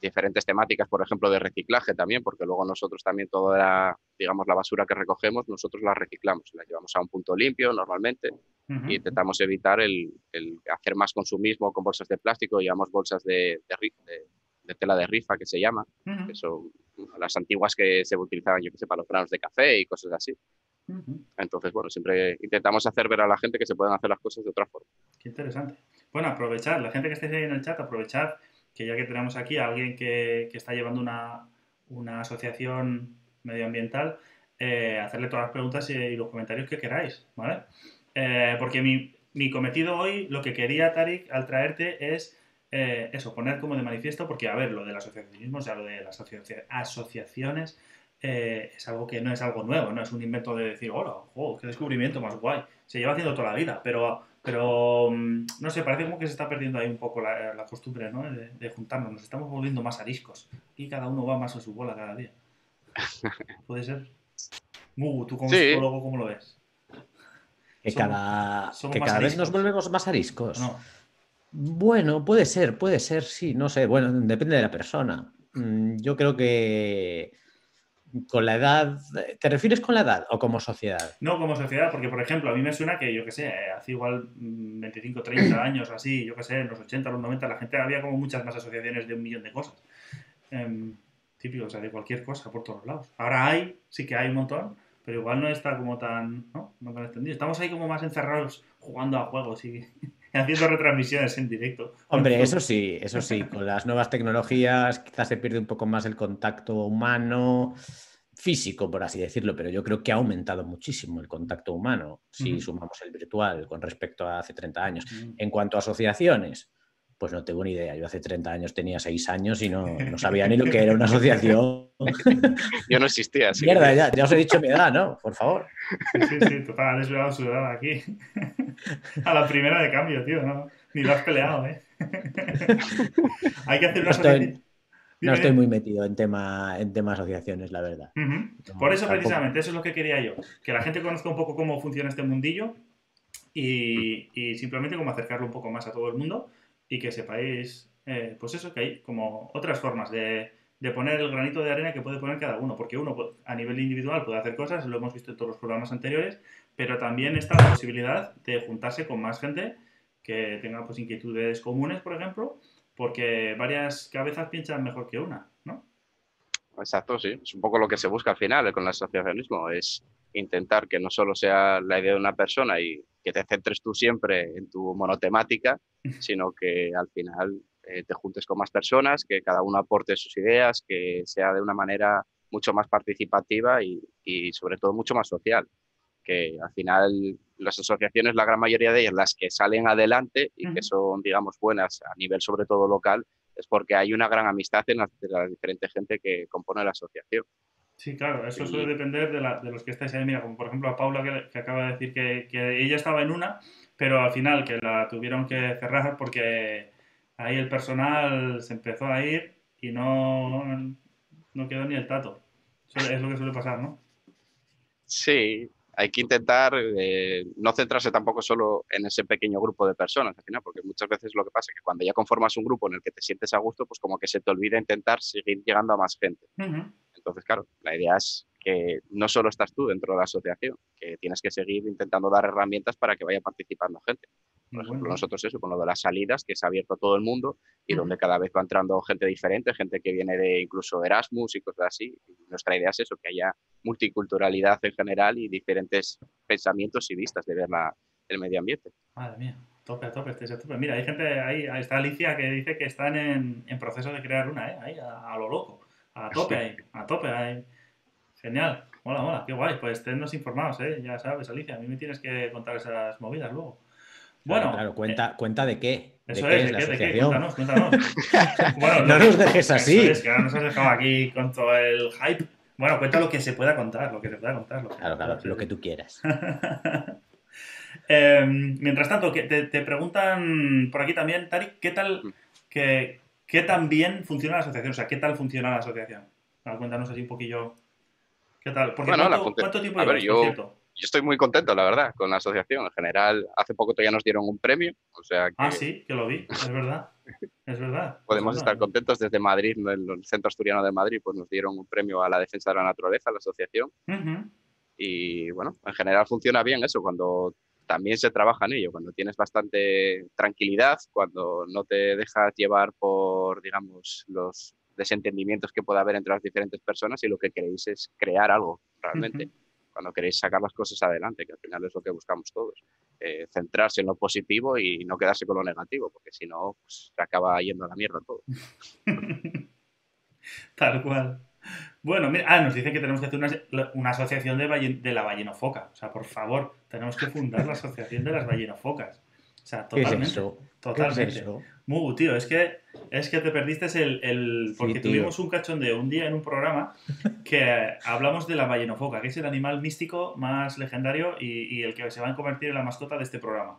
B: diferentes temáticas, por ejemplo, de reciclaje también, porque luego nosotros también toda la, digamos, la basura que recogemos, nosotros la reciclamos, la llevamos a un punto limpio normalmente y intentamos evitar el, hacer más consumismo con bolsas de plástico, llevamos bolsas de, de, tela de rifa que se llama, que son las antiguas que se utilizaban, yo que sé, para los granos de café y cosas así. Entonces, bueno, siempre intentamos hacer ver a la gente que se pueden hacer las cosas de otra forma.
A: Qué interesante. Bueno, aprovechar, la gente que esté ahí en el chat, aprovechar que ya que tenemos aquí a alguien que, que está llevando una, una asociación medioambiental, eh, hacerle todas las preguntas y, los comentarios que queráis, ¿vale? Eh, porque mi, mi cometido hoy, lo que quería, Tarik, al traerte es eh, eso, poner como de manifiesto, porque a ver, lo del asociacionismo, o sea, lo de las asociaciones, eh, es algo que no es algo nuevo, no es un invento de decir, hola, oh, qué descubrimiento más guay. Se lleva haciendo toda la vida, pero, pero mm, no sé, parece como que se está perdiendo ahí un poco la, costumbre ¿no? de, juntarnos, nos estamos volviendo más ariscos y cada uno va más a su bola cada día. [LAUGHS] ¿Puede ser? Mugu, tú como psicólogo, ¿cómo lo ves?
C: Que cada, que cada vez nos volvemos más ariscos. No. Bueno, puede ser, puede ser, sí, no sé, bueno, depende de la persona. Mm, yo creo que con la edad, ¿te refieres con la edad o como sociedad?
A: No, como sociedad, porque por ejemplo, a mí me suena que, yo qué sé, hace igual 25, mm, 30 [CLEARS THROAT] años así, yo qué sé, en los 80, los 90, la gente había como muchas más asociaciones de un millón de cosas. Eh, típico, o sea, de cualquier cosa por todos lados. Ahora hay, sí que hay un montón, pero igual no está como tan, ¿no? No tan extendido. Estamos ahí como más encerrados jugando a juegos y haciendo retransmisiones en directo.
C: Hombre, [LAUGHS] eso sí, eso sí, con las nuevas tecnologías quizás se pierde un poco más el contacto humano, físico, por así decirlo, pero yo creo que ha aumentado muchísimo el contacto humano si sumamos el virtual con respecto a hace 30 años. En cuanto a asociaciones, pues no tengo ni idea. Yo hace 30 años tenía 6 años y no, no [LAUGHS] sabía ni lo que era una asociación. [LAUGHS]
B: Yo no existía.
C: Así Mierda, ya, ya, os he dicho mi edad, ¿no? Por favor.
A: Sí, sí, total, ha desvelado su edad aquí. [LAUGHS] A la primera de cambio, tío, ¿no? Ni lo has peleado, ¿eh? Hay que hacer una
C: asociación. No estoy muy metido en tema, en tema asociaciones, la verdad.
A: Por eso, precisamente, eso es lo que quería yo. Que la gente conozca un poco cómo funciona este mundillo y, y simplemente como acercarlo un poco más a todo el mundo y que sepáis, eh, pues eso, que hay como otras formas de, de, poner el granito de arena que puede poner cada uno, porque uno a nivel individual puede hacer cosas, lo hemos visto en todos los programas anteriores, pero también está la posibilidad de juntarse con más gente que tenga pues inquietudes comunes, por ejemplo, porque varias cabezas piensan mejor que una, ¿no?
B: Exacto, sí. Es un poco lo que se busca al final con el asociacionismo, es intentar que no solo sea la idea de una persona y que te centres tú siempre en tu monotemática, sino que al final eh, te juntes con más personas, que cada uno aporte sus ideas, que sea de una manera mucho más participativa y, y sobre todo mucho más social. Que al final las asociaciones, la gran mayoría de ellas, las que salen adelante y que son, digamos, buenas a nivel sobre todo local, es porque hay una gran amistad en la, de la diferente gente que compone la asociación.
A: Sí, claro, eso suele depender de, la, de, los que estáis ahí. Mira, como por ejemplo a Paula que, que acaba de decir que, que, ella estaba en una, pero al final que la tuvieron que cerrar porque ahí el personal se empezó a ir y no, no quedó ni el tato. Eso es lo que suele pasar, ¿no?
B: Sí, hay que intentar eh, no centrarse tampoco solo en ese pequeño grupo de personas al final, porque muchas veces lo que pasa es que cuando ya conformas un grupo en el que te sientes a gusto, pues como que se te olvida intentar seguir llegando a más gente. Uh -huh. Entonces, claro, la idea es que no solo estás tú dentro de la asociación, que tienes que seguir intentando dar herramientas para que vaya participando gente. Por ejemplo, bueno. nosotros eso, con lo de las salidas, que se ha abierto a todo el mundo y uh -huh. donde cada vez va entrando gente diferente, gente que viene de incluso Erasmus y cosas así. Y nuestra idea es eso, que haya multiculturalidad en general y diferentes pensamientos y vistas de ver la, el medio ambiente.
A: Madre mía, tope, tope, este tope. Mira, hay gente ahí, ahí está Alicia que dice que están en, en proceso de crear una, ¿eh? Ahí, a, a lo loco. A tope ahí, a tope ahí. Genial. Mola, mola, qué guay. Pues tennos informados, ¿eh? Ya sabes, Alicia, a mí me tienes que contar esas movidas luego.
C: Bueno, claro, claro. Cuenta, eh, cuenta de qué.
A: Eso
C: ¿De
A: es,
C: qué
A: ¿de,
C: es
A: qué, ¿de qué? Cuéntanos, cuéntanos. [LAUGHS]
C: bueno, no nos dejes así.
A: Es, que ahora nos has dejado aquí con todo el hype. Bueno, cuenta lo que se pueda contar, lo que se pueda contar. Lo que
C: claro, claro, lo que tú quieras. [LAUGHS]
A: eh, mientras tanto, te, te, preguntan por aquí también, Tari, ¿qué tal, que, qué tan bien funciona la asociación? O sea, ¿qué tal funciona la asociación? Cuéntanos así un poquillo. ¿Qué tal? Porque
B: bueno,
A: ¿cuánto, ¿cuánto, tiempo
B: a
A: llevas,
B: ver, yo, yo estoy muy contento, la verdad, con la asociación. En general, hace poco ya nos dieron un premio, o sea que...
A: Ah, sí, que lo vi, es verdad, es verdad. [LAUGHS]
B: Podemos
A: es
B: estar contentos desde Madrid, en el Centro Asturiano de Madrid, pues nos dieron un premio a la defensa de la naturaleza, a la asociación.
A: Uh -huh.
B: Y bueno, en general funciona bien eso, cuando también se trabaja en ello, cuando tienes bastante tranquilidad, cuando no te dejas llevar por, digamos, los desentendimientos que pueda haber entre las diferentes personas y lo que queréis es crear algo realmente. Uh -huh. Cuando queréis sacar las cosas adelante, que al final es lo que buscamos todos. Eh, centrarse en lo positivo y no quedarse con lo negativo, porque si no, pues, se acaba yendo a la mierda todo. [LAUGHS]
A: Tal cual. Bueno, mira, ah, nos dicen que tenemos que hacer una, una asociación de, ballen, de la ballenfoca. O sea, por favor, tenemos que fundar la asociación de las ballenofocas. O sea, totalmente.
C: ¿Qué es eso?
A: Totalmente.
C: ¿Qué es eso?
A: Muy, tío, es que, es que te perdiste el. el porque sí, tuvimos un cachondeo un día en un programa que hablamos de la ballenofoca, que es el animal místico más legendario y, y el que se va a convertir en la mascota de este programa.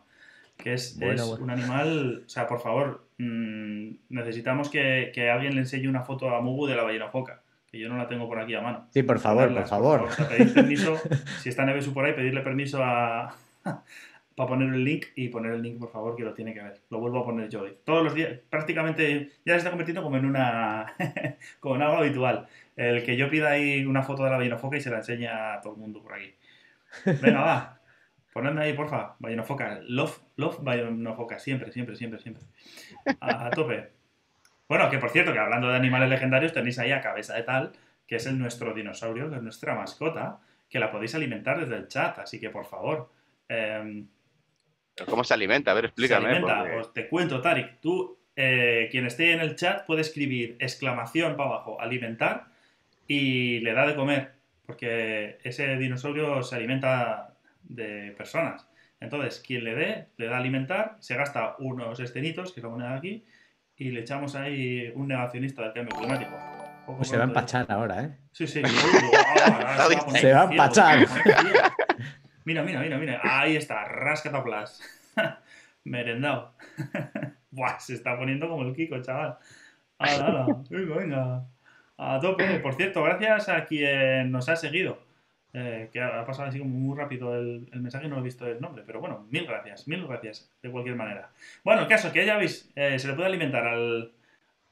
A: Que es, bueno, es bueno. un animal. O sea, por favor, mmm, necesitamos que, que, alguien le enseñe una foto a Mugu de la ballenofoca. Que yo no la tengo por aquí a mano.
C: Sí, por favor, por favor.
A: Por favor. O sea, pedir permiso, [LAUGHS] si está Nevesu por ahí, pedirle permiso a, [LAUGHS] para poner el link y poner el link, por favor, que lo tiene que ver. Lo vuelvo a poner yo hoy. Todos los días, prácticamente, ya se está convirtiendo como en una, [LAUGHS] como en algo habitual. El que yo pida ahí una foto de la ballenofoca y se la enseña a todo el mundo por aquí. Venga, va. Ponedme ahí, porfa, ballenofoca. Love, love ballenofoca. Siempre, siempre, siempre, siempre. A, a tope. Bueno, que por cierto, que hablando de animales legendarios, tenéis ahí a cabeza de tal, que es el nuestro dinosaurio, que es nuestra mascota, que la podéis alimentar desde el chat, así que por favor. Eh,
B: ¿Cómo se alimenta? A ver, explícame.
A: Se alimenta, porque... pues te cuento, Tarik. Tú, eh, quien esté en el chat, puede escribir exclamación para abajo, alimentar, y le da de comer, porque ese dinosaurio se alimenta de personas. Entonces, quien le dé, le da alimentar, se gasta unos estenitos, que es la moneda de aquí, y le echamos ahí un negacionista del cambio climático.
C: Pues se va a empachar ahora, ¿eh?
A: Sí, sí. se, [LAUGHS]
C: se va a empachar.
A: Mira, mira, mira, mira. Ahí está, rascataplas. [LAUGHS] Merendado. [LAUGHS] Buah, se está poniendo como el Kiko, chaval. Venga, venga. A tope. Por cierto, gracias a quien nos ha seguido. Eh, que ha pasado así como muy rápido el, el, mensaje, no he visto el nombre, pero bueno, mil gracias, mil gracias, de cualquier manera. Bueno, el caso que ya veis, eh, se le puede alimentar al,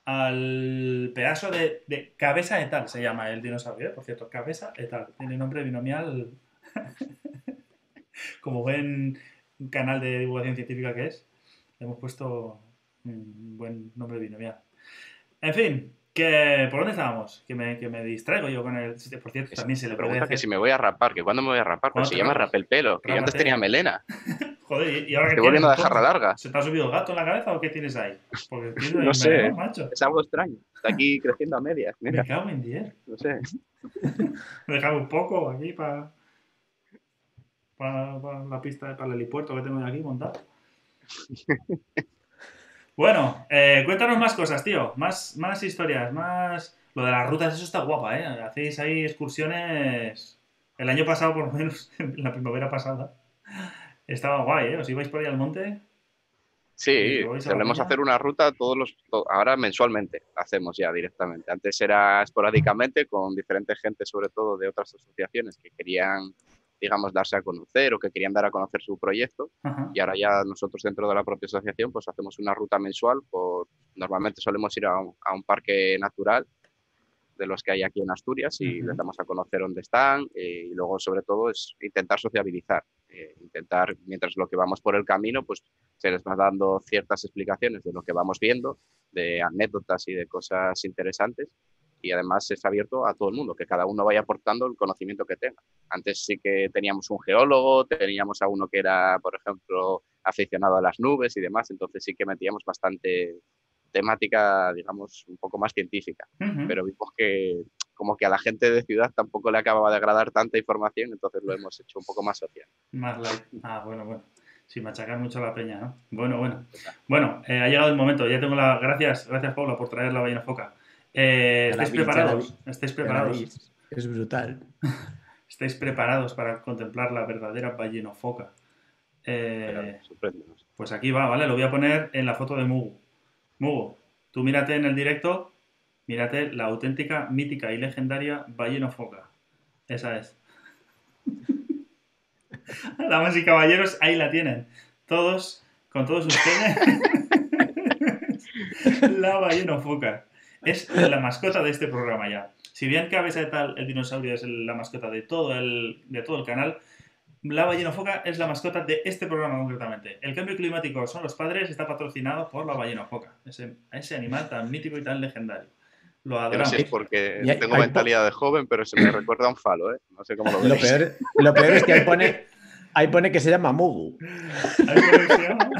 A: al pedazo de, de, cabeza de tal, se llama el dinosaurio, ¿eh? por cierto, cabeza de tal, tiene nombre binomial, [LAUGHS] como buen canal de divulgación científica que es. hemos puesto un buen nombre mira. En fin, que, ¿por dónde estábamos? Que me, que me distraigo yo con el... Por cierto, también se le
B: Pregunta que si me voy a rapar, que cuándo me voy a rapar, pues
A: ¿Cuándo
B: se llama rapel pelo, que yo antes tenía melena. [LAUGHS]
A: Joder, ¿y ahora qué
B: Estoy volviendo a dejarla larga.
A: ¿Se te ha subido el gato en la cabeza o qué tienes ahí? Porque [LAUGHS] tienes
B: No sé.
A: macho.
B: Es algo extraño. Está aquí [LAUGHS] creciendo a medias. Mira,
A: Me cago en 10.
B: no sé.
A: Dejame un poco aquí para la pista para el helipuerto que tengo aquí montado. Bueno, eh, cuéntanos más cosas, tío. Más, más historias, más... Lo de las rutas, eso está guapa, ¿eh? Hacéis ahí excursiones... El año pasado, por lo menos, [LAUGHS] en la primavera pasada, estaba guay, ¿eh? Os ibais por ahí al monte.
B: Sí,
A: ¿Y vais a la
B: solemos hacer una ruta todos los, to- ahora mensualmente, hacemos ya directamente. Antes era esporádicamente con diferente gente, sobre todo de otras asociaciones que querían, digamos, darse a conocer o que querían dar a conocer su proyecto.
A: Ajá.
B: Y ahora ya nosotros dentro de la propia asociación pues hacemos una ruta mensual. Por, normalmente solemos ir a un, a un parque natural de los que hay aquí en Asturias y
A: Ujú.
B: les damos a conocer dónde están eh, y luego sobre todo es intentar sociabilizar, eh, intentar mientras lo que vamos por el camino pues se les va dando ciertas explicaciones de lo que vamos viendo, de anécdotas y de cosas interesantes y además es abierto a todo el mundo, que cada uno vaya aportando el conocimiento que tenga. Antes sí que teníamos un geólogo, teníamos a uno que era, por ejemplo, aficionado a las nubes y demás, entonces sí que metíamos bastante temática, digamos, un poco más científica
A: Ujú.
B: pero vimos que como que a la gente de ciudad tampoco le acababa de agradar tanta información, entonces lo hemos hecho un poco más social.
A: Más light. Ah, bueno, bueno. Sí, machacar mucho a la peña, ¿no? Bueno, bueno. Bueno, eh, ha llegado el momento. Ya tengo la... Gracias, gracias Paula por traer la ballena foca. Eh, ¿Estáis preparados? ¿Estáis preparados?
C: Es brutal. [LAUGHS]
A: ¿Estáis preparados para contemplar la verdadera ballena foca?
B: Pero
A: Eh, pues aquí va, ¿vale? Lo voy a poner en la foto de Mugu. Mugu, tú mírate en el directo, mírate la auténtica, mítica y legendaria ballena foca. Esa es. [LAUGHS] Damas y caballeros, ahí la tienen. Todos, con todos ustedes. [LAUGHS] la ballena foca. Es la mascota de este programa ya. Si bien cabeza de tal, el dinosaurio es la mascota de todo el, de todo el canal, la ballena foca es la mascota de este programa concretamente. El cambio climático son los padres, está patrocinado por la ballena foca. Ese, ese animal tan mítico y tan legendario. Lo
B: Yo no
A: adoramos.
B: sé porque
C: hay-
B: tengo
C: hay
B: mentalidad de joven, pero se me recuerda a un falo, ¿eh? No sé cómo lo
C: Lo
B: veis.
C: peor, lo peor es que ahí pone, ahí pone que se llama Mugu.
A: Ahí por ahí se llama.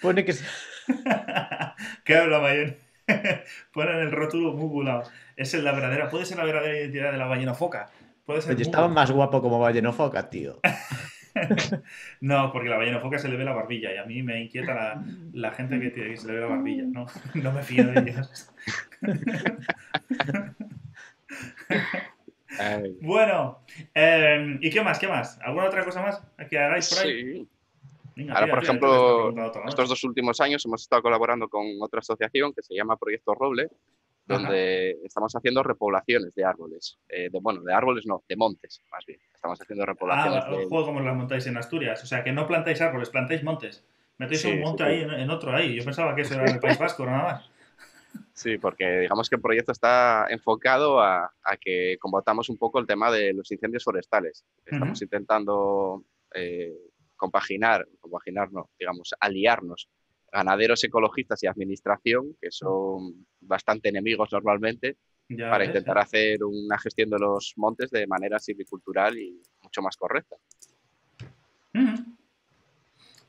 C: Pone que se- [LAUGHS]
A: ¿Qué habla ballena? [LAUGHS] Ponen el rótulo Mugulao. Es la verdadera, puede ser la verdadera identidad de la ballena foca. Puede ser Mugu.
C: estaba más guapo como ballenofoca, tío. [LAUGHS]
A: No, porque la ballena foca se le ve la barbilla y a mí me inquieta la, la gente que, tiene- que se le ve la barbilla. No, [LAUGHS] no me fío de ellos. Bueno, eh, ¿y qué más? ¿Qué más? ¿Alguna otra cosa más que hagáis por ahí?
B: sí.
A: Venga,
B: Ahora,
A: tira,
B: por ejemplo,
A: tira.
B: Estos dos últimos años hemos estado colaborando con otra asociación que se llama Proyecto Roble, donde estamos haciendo repoblaciones de árboles. Eh, de, bueno, de árboles no, de montes, más bien. Estamos haciendo repoblaciones
A: Ah,
B: de...
A: juego como las montáis en Asturias. O sea, que no plantáis árboles, plantáis montes. Metéis
B: Sí,
A: un monte
B: sí,
A: ahí en, en otro ahí. Yo pensaba que eso era en el País [LAUGHS] Vasco, nada más.
B: Sí, porque digamos que el proyecto está enfocado a, a que combatamos un poco el tema de los incendios forestales. Estamos intentando eh, compaginar, compaginar no, digamos, aliarnos ganaderos ecologistas y administración, que son bastante enemigos normalmente,
A: Ya
B: para
A: ves,
B: intentar hacer una gestión de los montes de manera silvicultural y mucho más correcta.
A: Ujú.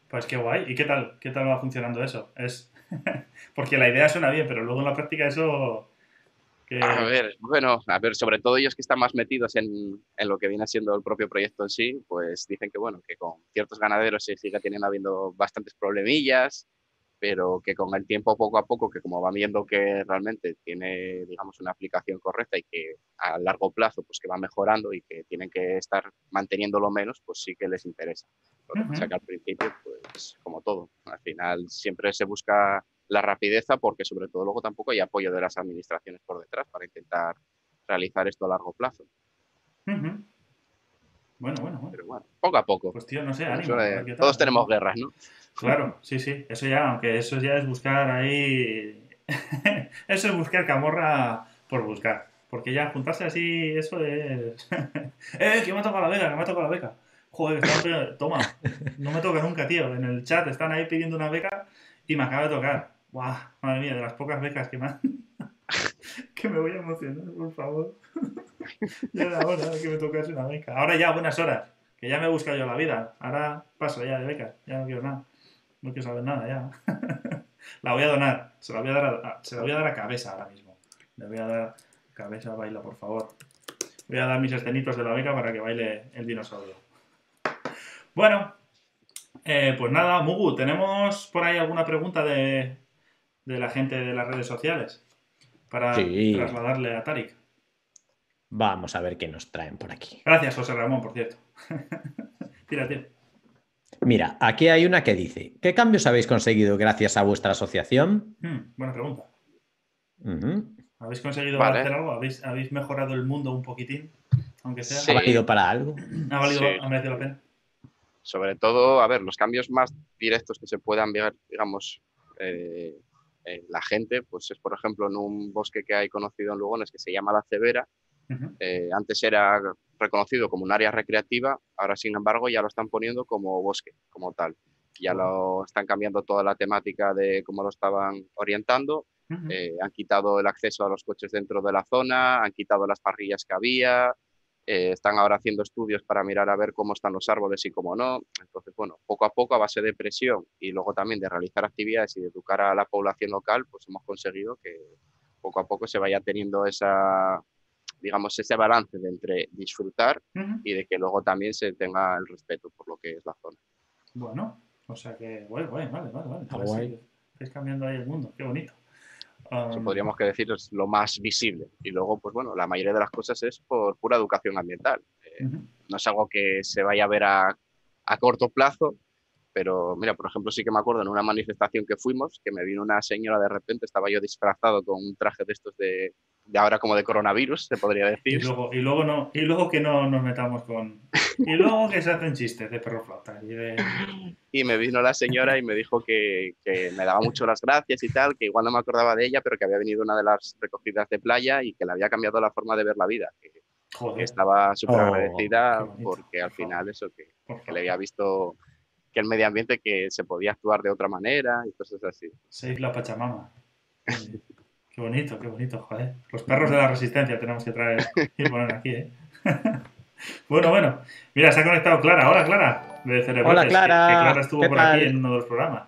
A: Pues qué guay. ¿Y qué tal? ¿Qué tal va funcionando eso? Es [LAUGHS] porque la idea suena bien, pero luego en la práctica eso que-
B: A ver, bueno, a ver, sobre todo ellos que están más metidos en, en lo que viene siendo el propio proyecto en sí, pues dicen que bueno, que con ciertos ganaderos se sigue teniendo habiendo bastantes problemillas, pero que con el tiempo poco a poco, que como van viendo que realmente tiene, digamos, una aplicación correcta y que a largo plazo, pues que va mejorando y que tienen que estar manteniéndolo menos, pues sí que les interesa. Lo que pasa que al principio, pues como todo, al final siempre se busca la rapideza porque sobre todo luego tampoco hay apoyo de las administraciones por detrás para intentar realizar esto a largo plazo.
A: Bueno, bueno, bueno.
B: Pero bueno, poco a poco.
A: Pues tío, no sé, ánimo.
B: de-
A: tal.
B: todos tenemos guerras, ¿no?
A: Claro, sí, sí. Eso ya, aunque eso ya es buscar ahí. [LAUGHS] eso es buscar camorra por buscar. Porque ya juntarse así, eso es. [LAUGHS] ¡Eh, que me ha tocado la beca! ¡Que me ha tocado la beca! Joder, toma, no me toca nunca, tío. En el chat están ahí pidiendo una beca y me acaba de tocar. ¡Guau! Madre mía, de las pocas becas que me han... [LAUGHS] que me voy a emocionar, por favor. [LAUGHS] ya era hora que me tocase una beca. Ahora ya, buenas horas. Que ya me he buscado yo la vida. Ahora paso ya de becas. Ya no quiero nada. No quiero saber nada ya. [LAUGHS] la voy a donar. Se la voy a dar a, se la voy a, dar a cabeza ahora mismo. Le voy a dar cabeza, baila, por favor. Voy a dar mis escenitos de la beca para que baile el dinosaurio. Bueno, eh, pues nada, Mugu, ¿tenemos por ahí alguna pregunta de, la gente de las redes sociales? Para trasladarle a Tarik.
C: Vamos a ver qué nos traen por aquí.
A: Gracias, José Ramón, por cierto. [LAUGHS] Tírate.
C: Mira, aquí hay una que dice: ¿Qué cambios habéis conseguido gracias a vuestra asociación?
A: Hmm, buena pregunta. ¿Habéis conseguido hacer algo? ¿Habéis, mejorado el mundo un poquitín? Aunque sea.
C: ¿Ha valido para algo?
A: ¿Ha, valido, ¿Ha merecido la pena?
B: Sobre todo, a ver, los cambios más directos que se puedan ver, digamos, eh, en la gente, pues es, por ejemplo, en un bosque que hay conocido en Lugones que se llama La Cebera. Eh, antes era reconocido como un área recreativa, ahora, sin embargo, ya lo están poniendo como bosque, como tal. Ya lo están cambiando toda la temática de cómo lo estaban orientando. Eh, han quitado el acceso a los coches dentro de la zona, han quitado las parrillas que había, eh, están ahora haciendo estudios para mirar a ver cómo están los árboles y cómo no. Entonces, bueno, poco a poco, a base de presión y luego también de realizar actividades y de educar a la población local, pues hemos conseguido que poco a poco se vaya teniendo esa, digamos, ese balance de entre disfrutar y de que luego también se tenga el respeto por lo que es la zona.
A: Bueno, o sea que, bueno, vale, vale, vale. vale. Estáis cambiando ahí el mundo, qué bonito.
B: Eso podríamos que decir es lo más visible. Y luego, pues bueno, la mayoría de las cosas es por pura educación ambiental. Eh, no es algo que se vaya a ver a, a, corto plazo, pero mira, por ejemplo, sí que me acuerdo en una manifestación que fuimos, que me vino una señora de repente, estaba yo disfrazado con un traje de estos de, de ahora como de coronavirus, se podría decir.
A: Y luego, y luego, no, y luego que no nos metamos con... Y luego que se hacen chistes de perro flota.
B: Y, me vino la señora y me dijo que, que, me daba mucho las gracias y tal, que igual no me acordaba de ella, pero que había venido una de las recogidas de playa y que le había cambiado la forma de ver la vida. Que, estaba súper oh, agradecida porque al final eso, que, que, le había visto que el medio ambiente que se podía actuar de otra manera y cosas así.
A: Save la Pachamama. Qué bonito, qué bonito, joder. Los perros de la resistencia tenemos que traer y poner aquí, ¿eh? [LAUGHS] bueno, bueno. Mira, se ha conectado Clara. Hola, Clara.
C: De Hola, Clara.
A: Que, Clara estuvo por aquí en uno de los programas.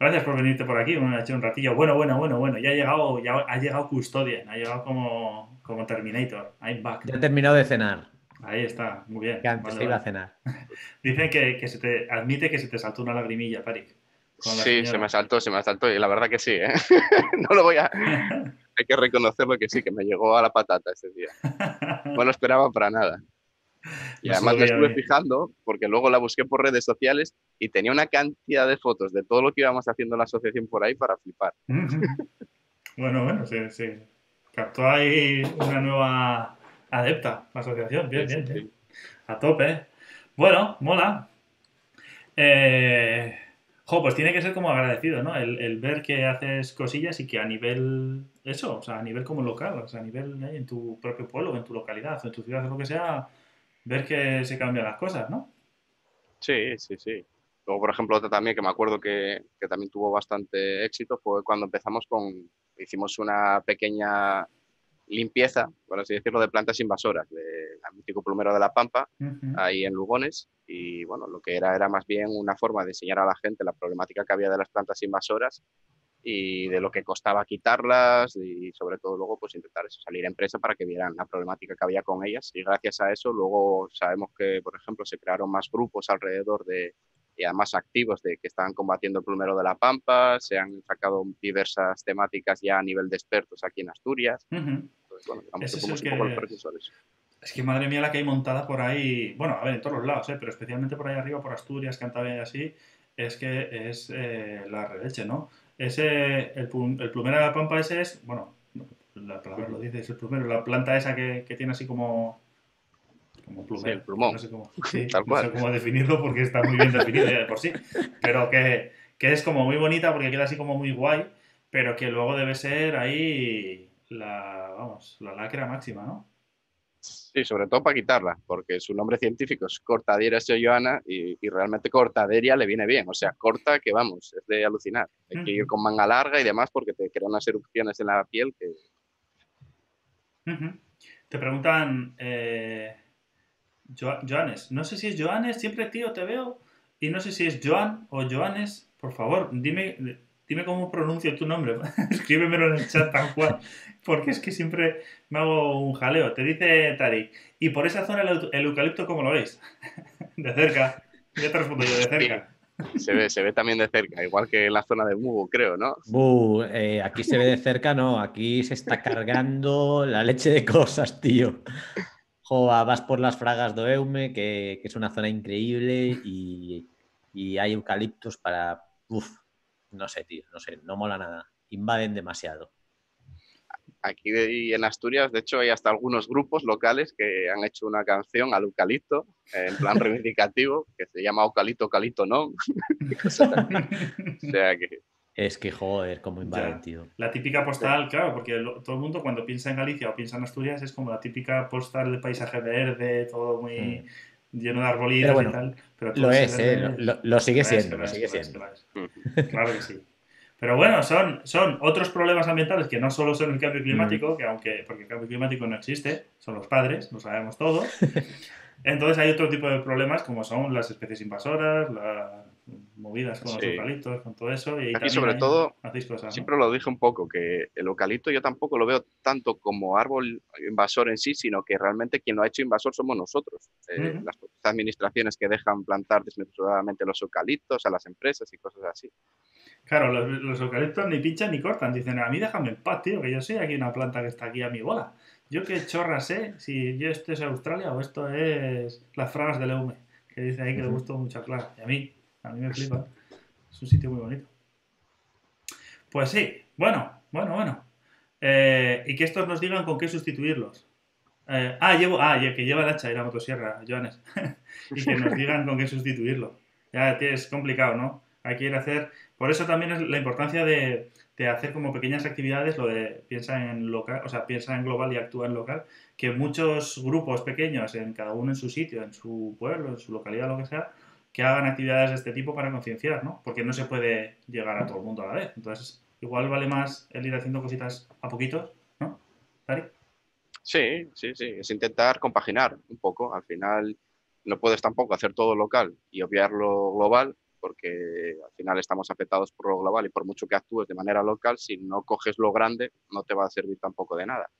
A: Gracias por venirte por aquí, un, un ratillo. Bueno, bueno, bueno, bueno. Ya ha llegado, ya ha llegado Custodian, ha llegado como, como Terminator. I'm back.
C: Ya he terminado de cenar.
A: Ahí está, muy bien.
C: Que antes iba a cenar. [LAUGHS]
A: Dicen que, que, se te admite que se te saltó una lagrimilla, Parik.
B: Sí, se me saltó, se me saltó y la verdad que sí, ¿eh? [LAUGHS] no lo voy a... [LAUGHS] Hay que reconocerlo que sí, que me llegó a la patata ese día. No lo esperaba para nada. Y además me estuve fijando, porque luego la busqué por redes sociales y tenía una cantidad de fotos de todo lo que íbamos haciendo en la asociación por ahí para flipar. [LAUGHS]
A: bueno, bueno, sí, sí. Captó ahí una nueva adepta, la asociación. Bien, bien, bien. A tope. Bueno, mola. Eh, pues tiene que ser como agradecido, ¿no? El, ver que haces cosillas y que a nivel, eso, o sea, a nivel como local, o sea, a nivel en tu propio pueblo, en tu localidad, en tu ciudad, o lo que sea, ver que se cambian las cosas, ¿no?
B: Sí, sí, sí. Luego, por ejemplo, otra también que me acuerdo que también tuvo bastante éxito fue cuando empezamos con, hicimos una pequeña limpieza, por así decirlo, de plantas invasoras, de mítico plumero de la Pampa, ahí en Lugones. Y bueno, lo que era era más bien una forma de enseñar a la gente la problemática que había de las plantas invasoras y de lo que costaba quitarlas y sobre todo luego pues intentar eso, salir a empresa para que vieran la problemática que había con ellas. Y gracias a eso luego sabemos que por ejemplo se crearon más grupos alrededor de y además activos de que estaban combatiendo el plumero de la Pampa, se han sacado diversas temáticas ya a nivel de expertos aquí en Asturias
A: es que madre mía la que hay montada por ahí, bueno, a ver, en todos los lados, ¿eh? pero especialmente por ahí arriba, por Asturias, Cantabria y así, es que es eh, la releche, ¿no? Ese, el, el, plumero de la pampa ese es, bueno, la palabra lo dice, es el plumero, la planta esa que, que tiene así como como plumero. Sí,
B: el plumón.
A: No sé cómo, [LAUGHS] no sé cómo definirlo porque está muy bien definido de por sí. Pero que, que, es como muy bonita porque queda así como muy guay, pero que luego debe ser ahí la, vamos, la lacra máxima, ¿no?
B: Sí, sobre todo para quitarla, porque su nombre científico es Cortaderia seoyoana y, y realmente Cortaderia le viene bien. O sea, corta que vamos, es de alucinar. Hay que ir con manga larga y demás porque te crea unas erupciones en la piel que.
A: Te preguntan, eh, Jo- Joanes, no sé si es Joanes, siempre tío te veo, y no sé si es Joan o Joanes, por favor, dime, dime cómo pronuncio tu nombre, [LAUGHS] escríbemelo en el chat tal cual, porque es que siempre me hago un jaleo. Te dice Tarik, y por esa zona el, eu- el eucalipto, ¿cómo lo veis? [LAUGHS] de cerca, ya te respondo yo, de cerca.
B: se ve, se ve también de cerca, igual que en la zona de Mugo, creo, ¿no?
C: Bu, eh, aquí se ve de cerca, no, aquí se está cargando la leche de cosas, tío. Joa, vas por las fragas do Eume, que, que es una zona increíble y, y hay eucaliptos para... Uf, no sé, tío, no sé, no mola nada. Invaden demasiado.
B: Aquí de- y en Asturias, de hecho, hay hasta algunos grupos locales que han hecho una canción al eucalipto, en plan [LAUGHS] reivindicativo, que se llama Eucalipto, Eucalipto, ¿no? [LAUGHS] [LAUGHS] O sea que
C: Es que, joder, cómo invaden,
A: Ya.
C: tío.
A: La típica postal, claro, porque lo- todo el mundo cuando piensa en Galicia o piensa en Asturias es como la típica postal de paisaje verde, todo muy lleno de arbolitos
C: Pero bueno,
A: y tal. Pero todo
C: Lo
A: ese
C: es, eh, lo, sigue
A: es,
C: siendo,
A: lo es,
C: sigue
A: lo
C: siendo.
A: lo es. Claro que sí. Pero bueno, son, son otros problemas ambientales que no solo son el cambio climático, que aunque, porque el cambio climático no existe, son los padres, lo sabemos todos. [LAUGHS] Entonces hay otro tipo de problemas como son las especies invasoras, las movidas con los eucaliptos, con todo eso. Y
B: Aquí, sobre todo. Siempre lo dije un poco, que el eucalipto yo tampoco lo veo tanto como árbol invasor en sí, sino que realmente quien lo ha hecho invasor somos nosotros. Eh. Las administraciones que dejan plantar desmesuradamente los eucaliptos a las empresas y cosas así.
A: Claro, los, los eucaliptos ni pinchan ni cortan. Dicen, a mí déjame en paz, tío, que yo soy aquí una planta que está aquí a mi bola. Yo qué chorra sé si yo esto es Australia o esto es las fragas del Eume, que dice ahí que le gustó mucho a Clara. Y a mí, a mí me flipa. Es un sitio muy bonito. Pues sí, bueno, bueno, bueno. Eh, y que estos nos digan con qué sustituirlos. Eh, ah, llevo, ah, que lleva el hacha y la motosierra, Joanes. [LAUGHS] y que nos digan con qué sustituirlo. Ya es complicado, ¿no? Hay que ir a hacer. Por eso también es la importancia de, de hacer como pequeñas actividades, lo de piensa en local, o sea, piensa en global y actúa en local, que muchos grupos pequeños, en cada uno en su sitio, en su pueblo, en su localidad, lo que sea, que hagan actividades de este tipo para concienciar, ¿no? Porque no se puede llegar a todo el mundo a la vez. Entonces, igual vale más el ir haciendo cositas a poquitos, ¿no?
B: Sí, sí, sí. Es intentar compaginar un poco. Al final no puedes tampoco hacer todo local y obviar lo global, porque al final estamos afectados por lo global y por mucho que actúes de manera local, si no coges lo grande, no te va a servir tampoco de nada.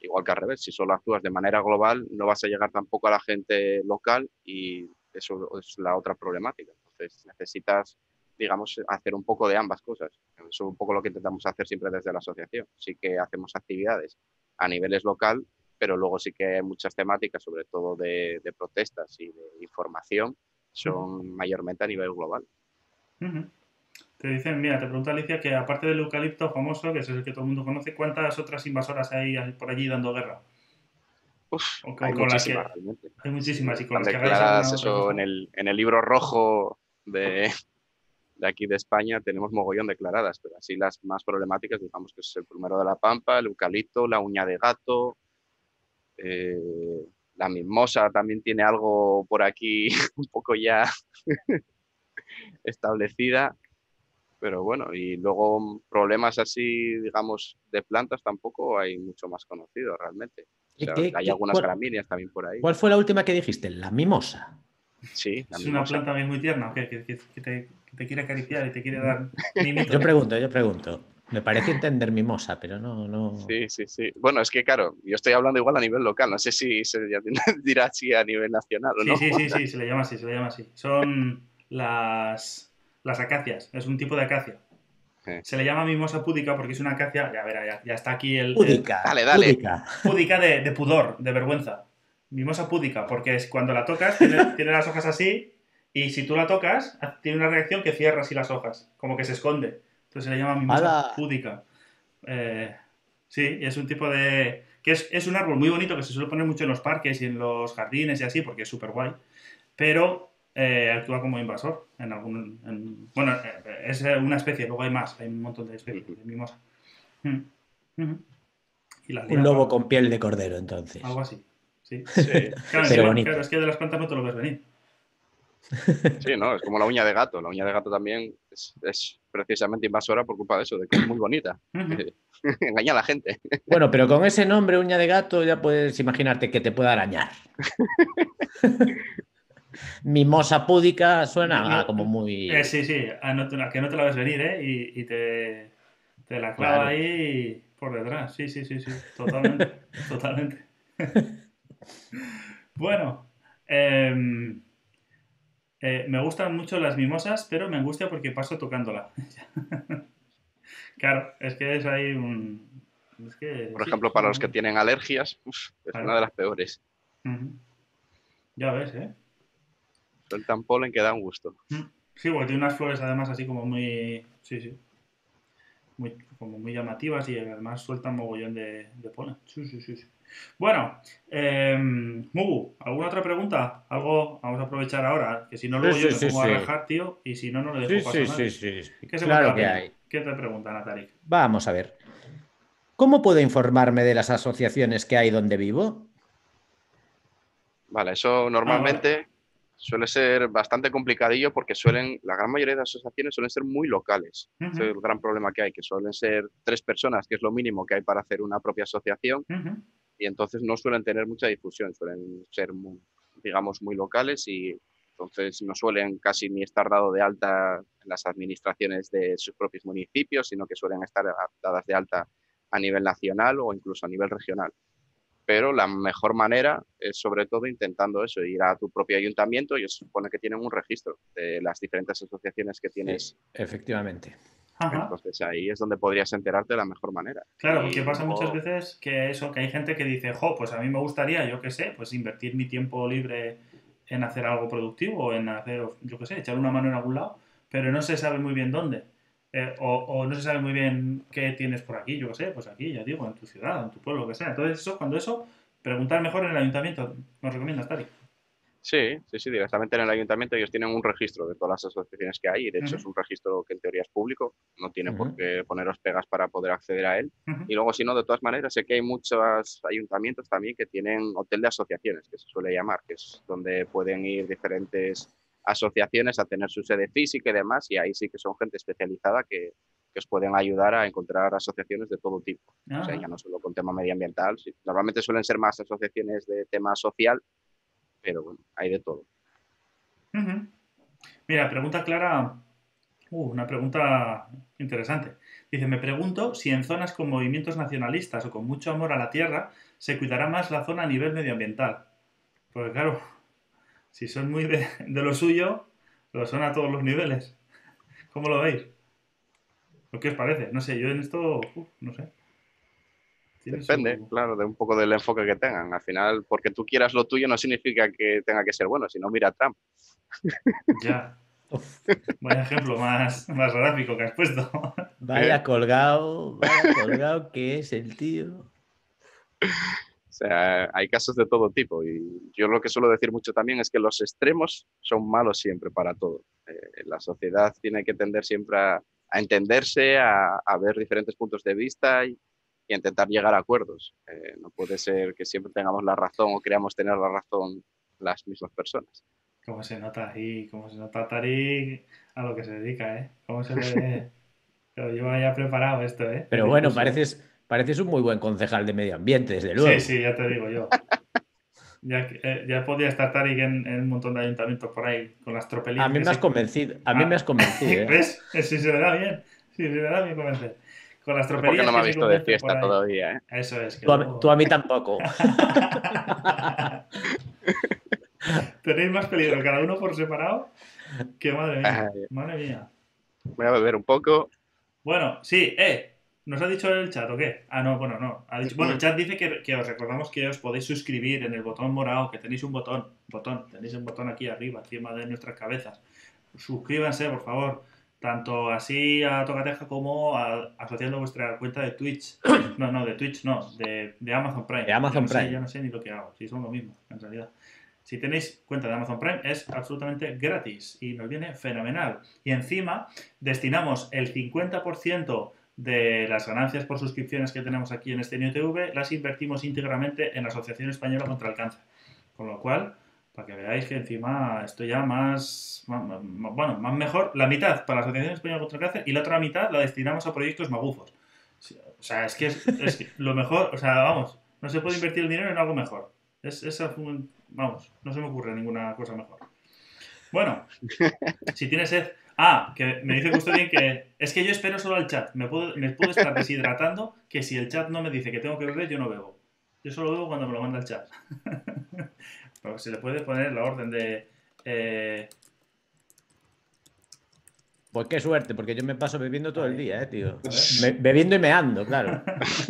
B: Igual que al revés, si solo actúas de manera global, no vas a llegar tampoco a la gente local y eso es la otra problemática. Entonces necesitas, digamos, hacer un poco de ambas cosas. Eso es un poco lo que intentamos hacer siempre desde la asociación. Sí que hacemos actividades a niveles local, pero luego sí que hay muchas temáticas, sobre todo de, de protestas y de información, son mayormente a nivel global.
A: Te dicen, mira, te pregunta Alicia que aparte del eucalipto famoso, que es el que todo el mundo conoce, ¿cuántas otras invasoras hay por allí dando guerra?
B: Uf,
A: O con-
B: hay
A: con
B: muchísimas
A: que-
B: realmente.
A: Hay muchísimas y con las que hagáis
B: eso en el, en el libro rojo de, de aquí de España tenemos mogollón declaradas, pero así las más problemáticas, digamos que es el plumero de la pampa, el eucalipto, la uña de gato, eh, la mimosa también tiene algo por aquí [LAUGHS] un poco ya [LAUGHS] establecida, pero bueno, y luego problemas así, digamos, de plantas tampoco hay mucho más conocido realmente. O
C: ¿Y
B: sea,
C: qué-
B: hay
C: qué-
B: algunas
C: cuál-
B: gramíneas también por ahí.
C: ¿Cuál fue la última que dijiste? La mimosa.
B: Sí, la
A: ¿Es una planta bien muy tierna? Que, que- que te, que te quiere acariciar y te quiere dar mimito.
C: Yo pregunto, yo pregunto. Me parece entender mimosa, pero no, no.
B: Sí, sí, sí. Bueno, es que claro, yo estoy hablando igual a nivel local, no sé si se [LAUGHS] dirá así a nivel nacional o
A: Sí,
B: no.
A: sí, sí, sí, se le llama así, se le llama así. Son las, las acacias, es un tipo de acacia. Se le llama mimosa púdica porque es una acacia, ya verá, ya, ya está aquí el, el-
C: Púdica.
B: Dale, dale.
C: púdica.
A: púdica de, de pudor, de vergüenza. Mimosa púdica, porque es cuando la tocas, tiene, [LAUGHS] tiene las hojas así, y si tú la tocas, tiene una reacción que cierra así las hojas, como que se esconde. Entonces se le llama mimosa
C: ¡Hala!
A: púdica. Eh, sí, es un tipo de. que es, es un árbol muy bonito que se suele poner mucho en los parques y en los jardines y así, porque es súper guay. Pero eh, actúa como invasor. En algún, en- bueno, eh, es una especie, luego hay más, hay un montón de especies de mimosa. Mm. Ujú. Y la
C: Un lobo con piel de cordero, entonces.
A: Algo así. Sí.
B: Sí,
A: Claro,
C: Pero bonito.
A: claro, es que de las plantas no te lo ves venir.
B: sí, no, es como la uña de gato. La uña de gato también es, es precisamente invasora por culpa de eso, de que es muy bonita. [LAUGHS] Engaña a la gente.
C: Bueno, pero con ese nombre, uña de gato, ya puedes imaginarte que te pueda arañar. [LAUGHS] Mimosa púdica suena a como muy.
A: Eh, sí, sí, a, no a que no te la ves venir, ¿eh? Y, y te, te la clava
C: Claro.
A: ahí por detrás. Sí, sí, sí, sí, totalmente, [LAUGHS] totalmente. bueno, em, eh, me gustan mucho las mimosas, pero me angustia porque paso tocándola. [LAUGHS] claro, es que es ahí un... es que,
B: Por
A: sí,
B: ejemplo, para los que tienen alergias, uf, es
A: Claro.
B: una de las peores.
A: Ya ves, ¿eh?
B: Sueltan polen que da un gusto.
A: Sí, porque tiene unas flores además así como muy. Sí, sí. Muy, como muy llamativas y además sueltan mogollón de, de polen. Sí, sí, sí. sí. Bueno, eh, Mugu, ¿alguna otra pregunta? Algo vamos a aprovechar ahora, que si no luego
C: Sí,
A: yo
C: sí,
A: me
C: sí,
A: pongo a
C: sí.
A: rajar, tío, y si no, no le
C: Sí,
A: dejo pasar
C: sí,
A: a
C: sí, sí.
A: ¿Qué se
C: Claro que hay.
A: ¿Qué te preguntan, Atarik?
C: Vamos a ver. ¿Cómo puedo informarme de las asociaciones que hay donde vivo?
B: Vale,
A: Ah,
B: eso normalmente suele ser bastante complicadillo porque suelen, la gran mayoría de asociaciones suelen ser muy locales. Ese es el gran problema que hay, que suelen ser tres personas, que es lo mínimo que hay para hacer una propia asociación, y entonces no suelen tener mucha difusión, suelen ser, muy, digamos, muy locales y entonces no suelen casi ni estar dado de alta en las administraciones de sus propios municipios, sino que suelen estar dadas de alta a nivel nacional o incluso a nivel regional. Pero la mejor manera es sobre todo intentando eso, ir a tu propio ayuntamiento y se supone que tienen un registro de las diferentes asociaciones que tienes.
C: Efectivamente.
A: Ajá.
B: Entonces ahí es donde podrías enterarte de la mejor manera.
A: Claro,
B: Y
A: porque pasa muchas veces que eso, que hay gente que dice, jo, pues a mí me gustaría, yo qué sé, pues invertir mi tiempo libre en hacer algo productivo, en hacer, yo qué sé, echar una mano en algún lado, pero no se sabe muy bien dónde. Eh, o, o no se sabe muy bien qué tienes por aquí, yo qué sé, pues aquí, ya digo, en tu ciudad, en tu pueblo, lo que sea. Entonces, eso, cuando eso, preguntar mejor en el ayuntamiento, nos recomiendas, Tari.
B: Sí, sí, sí, directamente en el ayuntamiento ellos tienen un registro de todas las asociaciones que hay y de hecho es un registro que en teoría es público, no tiene por qué poneros pegas para poder acceder a él. Y luego, si no, de todas maneras, sé que hay muchos ayuntamientos también que tienen hotel de asociaciones, que se suele llamar, que es donde pueden ir diferentes asociaciones a tener su sede física y demás, y ahí sí que son gente especializada que, que os pueden ayudar a encontrar asociaciones de todo tipo. O sea,
A: Ajá.
B: ya no solo con tema medioambiental, normalmente suelen ser más asociaciones de tema social, pero bueno, hay de todo.
A: Mira, pregunta Clara. Uh, una pregunta interesante. Dice, me pregunto si en zonas con movimientos nacionalistas o con mucho amor a la tierra se cuidará más la zona a nivel medioambiental. Porque claro, si son muy de, de lo suyo, lo son a todos los niveles. ¿Cómo lo veis? ¿O qué os parece? No sé, yo en esto, uf, no sé.
B: Depende,
A: su-
B: claro, de un poco del enfoque que tengan. Al final, porque tú quieras lo tuyo no significa que tenga que ser bueno, sino mira a Trump.
A: Ya. Vaya ejemplo más, más gráfico que has puesto.
C: Vaya colgado, vaya colgado que es el tío.
B: Sea, hay casos de todo tipo y yo lo que suelo decir mucho también es que los extremos son malos siempre para todo. Eh, la sociedad tiene que tender siempre a, a entenderse, a, a ver diferentes puntos de vista y, y a intentar llegar a acuerdos. Eh, no puede ser que siempre tengamos la razón o creamos tener la razón las mismas personas.
A: Cómo se nota ahí, cómo se nota Tarik a lo que se dedica, ¿eh? Cómo se le [LAUGHS] ve. Lo lleva ya preparado esto, ¿eh?
C: Pero bueno, pareces, pareces un muy buen concejal de medio ambiente, desde luego.
A: Sí, sí, ya te digo yo. [LAUGHS] Ya, eh, ya podía estar Tarik en, en un montón de ayuntamientos por ahí, con las tropelías.
C: A mí me has
A: se-
C: convencido, a mí
A: Ah.
C: me has convencido. [LAUGHS] ¿eh?
A: ¿Ves? Sí, se le da bien. Sí, se le da bien convencer. Con las
B: Es porque
A: tropelías
B: no me ha visto de fiesta todavía. ¿eh?
A: Eso es. Que
C: Tú a,
A: luego-
C: tú a mí tampoco. [LAUGHS]
A: Tenéis más peligro cada uno por separado que madre mía. Madre mía.
B: Voy a beber un poco.
A: Bueno, sí, eh. ¿Nos ha dicho el chat o qué? Ah, no, bueno, no. Ha dicho- bueno, el chat dice que, que os recordamos que os podéis suscribir en el botón morado, que tenéis un botón, botón, tenéis un botón aquí arriba, encima de nuestras cabezas. Suscríbanse, por favor, tanto así a Tocateja como a- asociando vuestra cuenta de Twitch. [COUGHS] No, no, de Twitch no, de, de Amazon Prime.
C: De Amazon
A: Ya no sé-
C: Prime.
A: ya no sé ni lo que hago, si son lo mismo, en realidad. Si tenéis cuenta de Amazon Prime es absolutamente gratis y nos viene fenomenal. Y encima destinamos el 50% de las ganancias por suscripciones que tenemos aquí en este TV las invertimos íntegramente en la Asociación Española contra el Cáncer. Con lo cual, para que veáis que encima esto ya más, bueno, más mejor, la mitad para la Asociación Española contra el Cáncer y la otra mitad la destinamos a proyectos magufos. O sea, es que es, lo mejor, o sea, vamos, no se puede invertir el dinero en algo mejor. Es, es, vamos, no se me ocurre ninguna cosa mejor. Bueno, [LAUGHS] si tienes sed, Ah, que me dice Custodio que es que yo espero solo al chat. Me puedo, me puedo estar deshidratando que si el chat no me dice que tengo que beber, yo no bebo. Yo solo bebo cuando me lo manda el chat. [LAUGHS] Pero se le puede poner la orden de... Eh,
C: pues qué suerte, porque yo me paso bebiendo todo el día, eh, tío. bebiendo y meando, claro.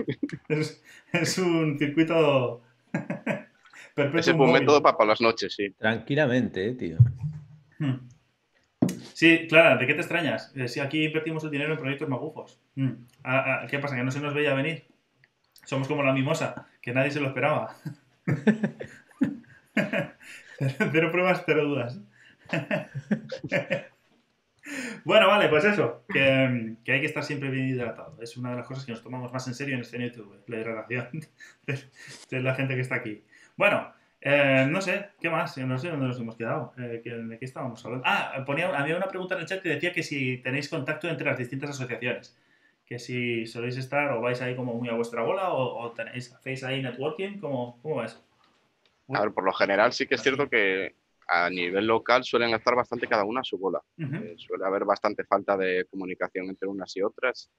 C: [LAUGHS]
A: es, un circuito... [LAUGHS]
B: es el método para, las noches, sí.
C: Tranquilamente, eh, tío. Hmm.
A: Sí, Clara, ¿de qué te extrañas? Eh, si aquí invertimos el dinero en proyectos magufos. Mm. Ah, ah, ¿Qué pasa? ¿Que no se nos veía venir? Somos como la mimosa, que nadie se lo esperaba. [LAUGHS] cero pruebas, cero dudas. [LAUGHS] bueno, vale, pues eso, que, hay que estar siempre bien hidratado. Es una de las cosas que nos tomamos más en serio en este YouTube, la hidratación [LAUGHS] de la gente que está aquí. Bueno, eh, no sé, ¿qué más? No sé dónde nos hemos quedado. Eh, ¿De qué estábamos hablando? Ah, ponía, había una pregunta en el chat que decía que si tenéis contacto entre las distintas asociaciones. Que si soléis estar o vais ahí como muy a vuestra bola o, tenéis, hacéis ahí networking, ¿cómo, cómo va eso?
B: A ver, por lo general sí que es cierto que a nivel local suelen estar bastante cada una a su bola. Eh, suele haber bastante falta de comunicación entre unas y otras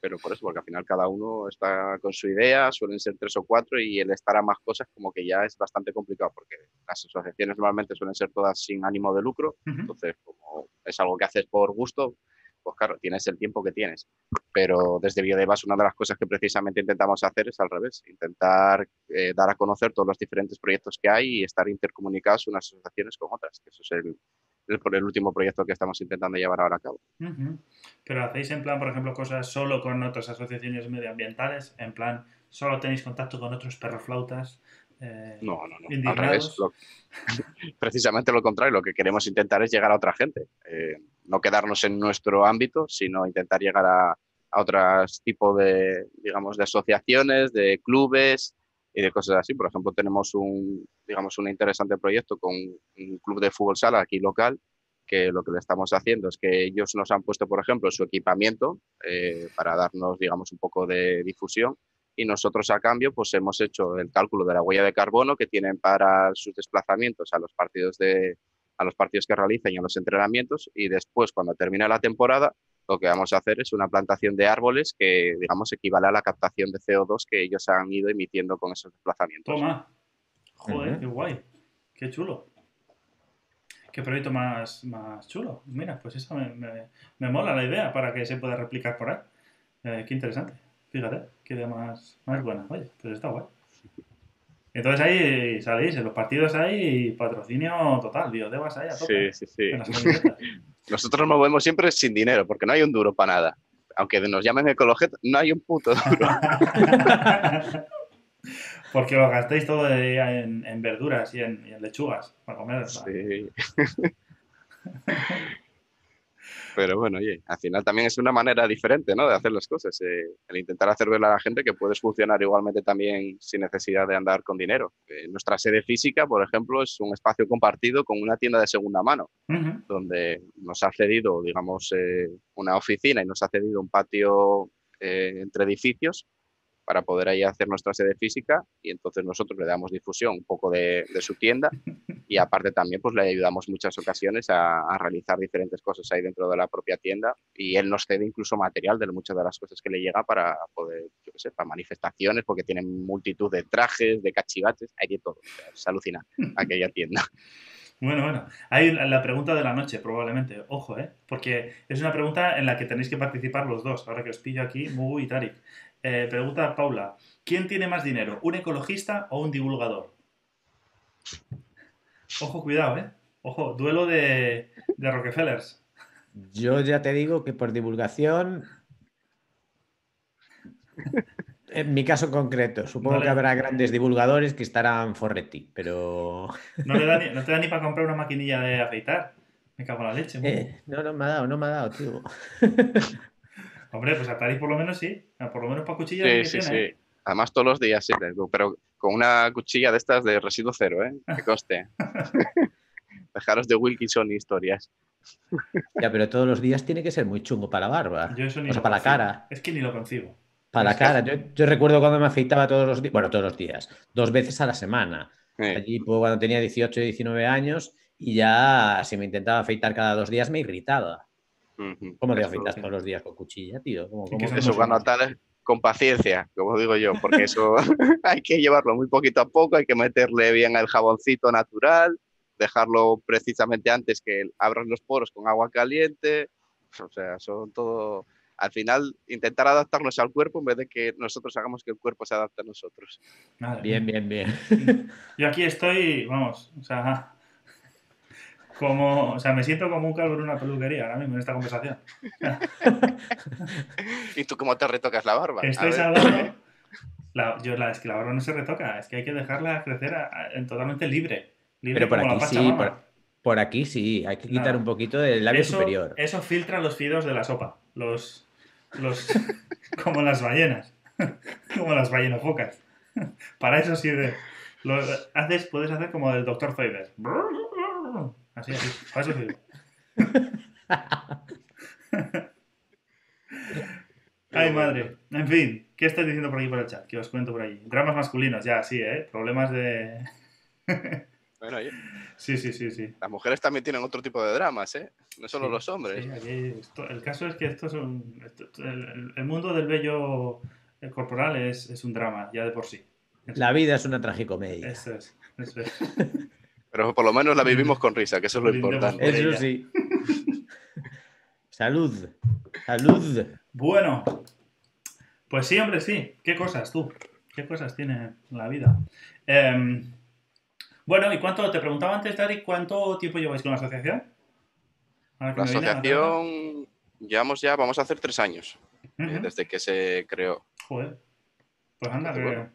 B: pero por eso, porque al final cada uno está con su idea, suelen ser tres o cuatro y el estar a más cosas como que ya es bastante complicado, porque las asociaciones normalmente suelen ser todas sin ánimo de lucro, entonces como es algo que haces por gusto, pues claro, tienes el tiempo que tienes. Pero desde Biodevas una de las cosas que precisamente intentamos hacer es al revés, intentar eh, dar a conocer todos los diferentes proyectos que hay y estar intercomunicados unas asociaciones con otras, que eso es el, el, el, último proyecto que estamos intentando llevar ahora a cabo.
A: Pero hacéis en plan, por ejemplo, cosas solo con otras asociaciones medioambientales, en plan, solo tenéis contacto con otros perroflautas.
B: Eh, no, no, no. Al revés. [LAUGHS] precisamente lo contrario, lo que queremos intentar es llegar a otra gente. Eh, no quedarnos en nuestro ámbito, sino intentar llegar a, a otros tipos de, digamos, de asociaciones, de clubes, y de cosas así. Por ejemplo, tenemos un, digamos, un interesante proyecto con un club de fútbol sala aquí local, que lo que le estamos haciendo es que ellos nos han puesto, por ejemplo, su equipamiento eh, para darnos, digamos, un poco de difusión y nosotros a cambio pues hemos hecho el cálculo de la huella de carbono que tienen para sus desplazamientos a los partidos de a los partidos que realizan y a los entrenamientos y después cuando termine la temporada lo que vamos a hacer es una plantación de árboles que, digamos, equivale a la captación de CO2 que ellos han ido emitiendo con esos desplazamientos.
A: Toma. Joder, qué guay. Qué chulo. Qué proyecto más, más chulo. Mira, pues eso me, mola la idea para que se pueda replicar por ahí. Eh, qué interesante. Fíjate, qué idea más, más buena. Oye, pues está guay. Entonces ahí salís, en los partidos hay patrocinio total, biodevas ahí a tope.
B: Sí, sí, sí. [LAUGHS] Nosotros nos movemos siempre sin dinero, porque no hay un duro para nada. Aunque nos llamen ecologet, no hay un puto duro. [LAUGHS]
A: porque lo gastáis todo en, en verduras y en, y en, lechugas para comer.
B: Sí. [LAUGHS] Pero bueno, oye, al final también es una manera diferente, ¿no? De hacer las cosas. Eh, el intentar hacer ver a la gente que puedes funcionar igualmente también sin necesidad de andar con dinero. Eh, nuestra sede física, por ejemplo, es un espacio compartido con una tienda de segunda mano, donde nos ha cedido, digamos, eh, una oficina y nos ha cedido un patio entre edificios para poder ahí hacer nuestra sede física y entonces nosotros le damos difusión un poco de, su tienda y [LAUGHS] aparte también pues le ayudamos muchas ocasiones a, realizar diferentes cosas ahí dentro de la propia tienda y él nos cede incluso material de muchas de las cosas que le llega para poder, yo qué sé, para manifestaciones porque tienen multitud de trajes, de cachivaches, hay de todo, es alucinante [LAUGHS] aquella tienda.
A: Bueno, bueno. Hay la pregunta de la noche, probablemente. Ojo, ¿eh? Porque es una pregunta en la que tenéis que participar los dos. Ahora que os pillo aquí, Mugu y Tarik. Eh, pregunta Paula, ¿quién tiene más dinero, un ecologista o un divulgador? Ojo, cuidado, ¿eh? Ojo, duelo de, de Rockefellers.
C: Yo ya te digo que por divulgación, en mi caso concreto, supongo que habrá grandes divulgadores que estarán forretti, pero...
A: ¿No, ¿No, te da ni para comprar una maquinilla de afeitar? Me cago en la leche.
C: Eh, no, no me ha dado, no me ha dado, tío.
A: Hombre, pues Atari por lo menos sí. Por lo menos para cuchillas
B: Sí, sí,
A: tiene,
B: sí.
A: ¿eh?
B: Además, todos los días, sí, pero con una cuchilla de estas de residuo cero, ¿eh? Que coste. [LAUGHS] Dejaros de Wilkinson y historias.
C: Ya, pero todos los días tiene que ser muy chungo para la barba.
A: Yo eso ni
C: o sea, para la cara.
A: Es que ni lo concibo.
C: Para la
A: que-
C: cara. Yo, yo recuerdo cuando me afeitaba todos los días, bueno, todos los días, dos veces a la semana. Allí pues, cuando tenía 18 y 19 años y ya si me intentaba afeitar cada dos días me irritaba. ¿Cómo te afeitas todos los días con cuchilla, tío? ¿Cómo- cómo-
B: Eso, cuando tal con paciencia, como digo yo, porque eso [LAUGHS] [LAUGHS] hay que llevarlo muy poquito a poco, hay que meterle bien el jaboncito natural, dejarlo precisamente antes que abras los poros con agua caliente, o sea, son todo... Al final, intentar adaptarnos al cuerpo en vez de que nosotros hagamos que el cuerpo se adapte a nosotros.
A: Madre
C: Bien, bien, bien.
A: Yo aquí estoy, vamos, o sea, como, o sea, me siento como un calvo en una peluquería ahora mismo en esta conversación. [LAUGHS]
B: ¿Y tú cómo te retocas la barba? Ver.
A: hablando. [LAUGHS] La, yo, la, es que la barba no se retoca, es que hay que dejarla crecer a- a- en totalmente libre. libre
C: Pero por
A: como la
C: aquí sí, por, por aquí sí, hay que quitar
A: Nada.
C: un poquito del labio
A: eso,
C: superior.
A: Eso filtra los fideos de la sopa. Los. los [LAUGHS] como las ballenas. como las ballenofocas. Para eso sirve. Lo haces, puedes hacer como el Dr. Zoiber. Así, así. Para eso sirve. Ay, madre. En fin, ¿qué estáis diciendo por aquí por el chat? Que os cuento por ahí. Dramas masculinos, ya, sí, ¿eh? Problemas de. [LAUGHS]
B: Bueno, oye,
A: Sí, sí, sí, sí.
B: las mujeres también tienen otro tipo de dramas, ¿eh? No solo
A: Sí,
B: los hombres.
A: sí, aquí esto- el caso es que esto es un, esto- el, el mundo del vello eh, corporal es, es un drama, ya de por sí.
C: La vida es una tragicomedia.
A: Eso es. Eso es. [LAUGHS]
B: Pero por lo menos la vivimos con risa, que eso es lo importante.
A: por
C: Eso sí. Salud. Salud.
A: Bueno, pues sí, hombre, sí. ¿Qué cosas tú? ¿Qué cosas tiene la vida? Em, bueno, ¿y cuánto? Te preguntaba antes, Dari, ¿cuánto tiempo lleváis con la asociación?
B: La asociación, llevamos ya, vamos a hacer tres años eh, desde que se creó.
A: Joder. Pues anda, que...
B: bueno,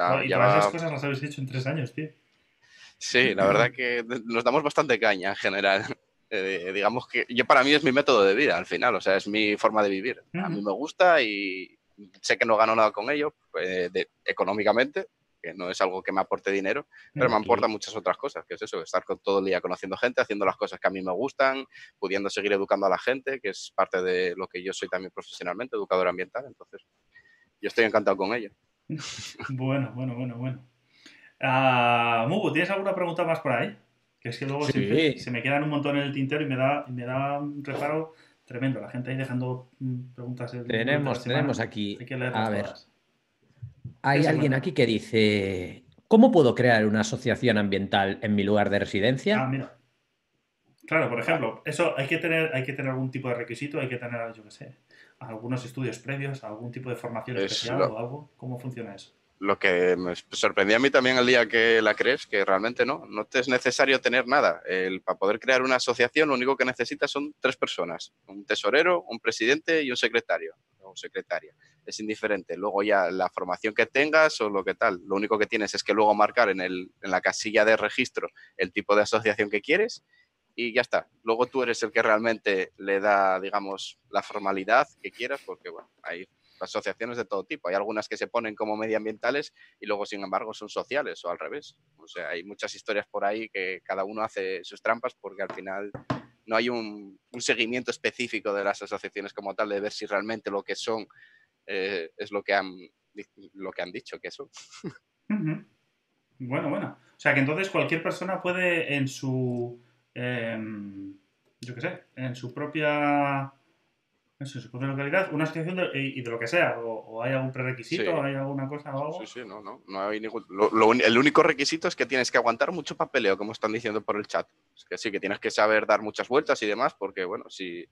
B: Va-
A: y
B: ya
A: todas
B: va-
A: esas cosas las habéis hecho en tres años, tío.
B: Sí, la verdad que nos damos bastante caña en general. [LAUGHS] Eh, digamos que yo para mí es mi método de vida al final, o sea, es mi forma de vivir. A mí me gusta y sé que no gano nada con ello, de- económicamente, que no es algo que me aporte dinero, pero me aporta muchas otras cosas, que es eso, estar con todo el día conociendo gente, haciendo las cosas que a mí me gustan, pudiendo seguir educando a la gente, que es parte de lo que yo soy también profesionalmente, educador ambiental, entonces yo estoy encantado con ello. [LAUGHS]
A: Bueno, bueno, bueno, bueno. Ah, Mugu, ¿tienes alguna pregunta más por ahí? Que es que luego
C: Sí.
A: siempre se me quedan un montón en el tintero y me da, y me da un reparo tremendo. La gente ahí dejando mm, preguntas. el-
C: Tenemos, tenemos aquí.
A: Hay que leerlas
C: A ver,
A: todas.
C: hay alguien aquí que dice: ¿Cómo puedo crear una asociación ambiental en mi lugar de
A: Ah,
C: residencia?
A: mira. Claro, por ejemplo, eso hay que tener, hay que tener algún tipo de requisito, hay que tener, yo qué sé, algunos estudios previos, algún tipo de formación
B: Es
A: especial
B: lo-
A: o algo. ¿Cómo funciona eso?
B: Lo que me sorprendió a mí también el día que la crees, que realmente no, no te es necesario tener nada. El, para poder crear una asociación, lo único que necesitas son tres personas: un tesorero, un presidente y un secretario o secretaria. Es indiferente. Luego ya la formación que tengas o lo que tal, lo único que tienes es que luego marcar en, el, en la casilla de registro el tipo de asociación que quieres y ya está. Luego tú eres el que realmente le da, digamos, la formalidad que quieras, porque bueno, hay asociaciones de todo tipo. Hay algunas que se ponen como medioambientales y luego, sin embargo, son sociales o al revés. O sea, hay muchas historias por ahí que cada uno hace sus trampas porque al final no hay un, seguimiento específico de las asociaciones como tal, de ver si realmente lo que son eh, es lo que, han, lo que han dicho que son.
A: Bueno, bueno. O sea que entonces cualquier persona puede en su, em, yo qué sé, en su propia, eso, localidad, una asociación de- y de lo que sea, o, o hay algún prerequisito,
B: Sí.
A: o hay alguna cosa o algo.
B: Sí, sí, no, no. no hay ningún- lo- el único requisito es que tienes que aguantar mucho papeleo, como están diciendo por el chat. Es que sí, que tienes que saber dar muchas vueltas y demás, porque, bueno, si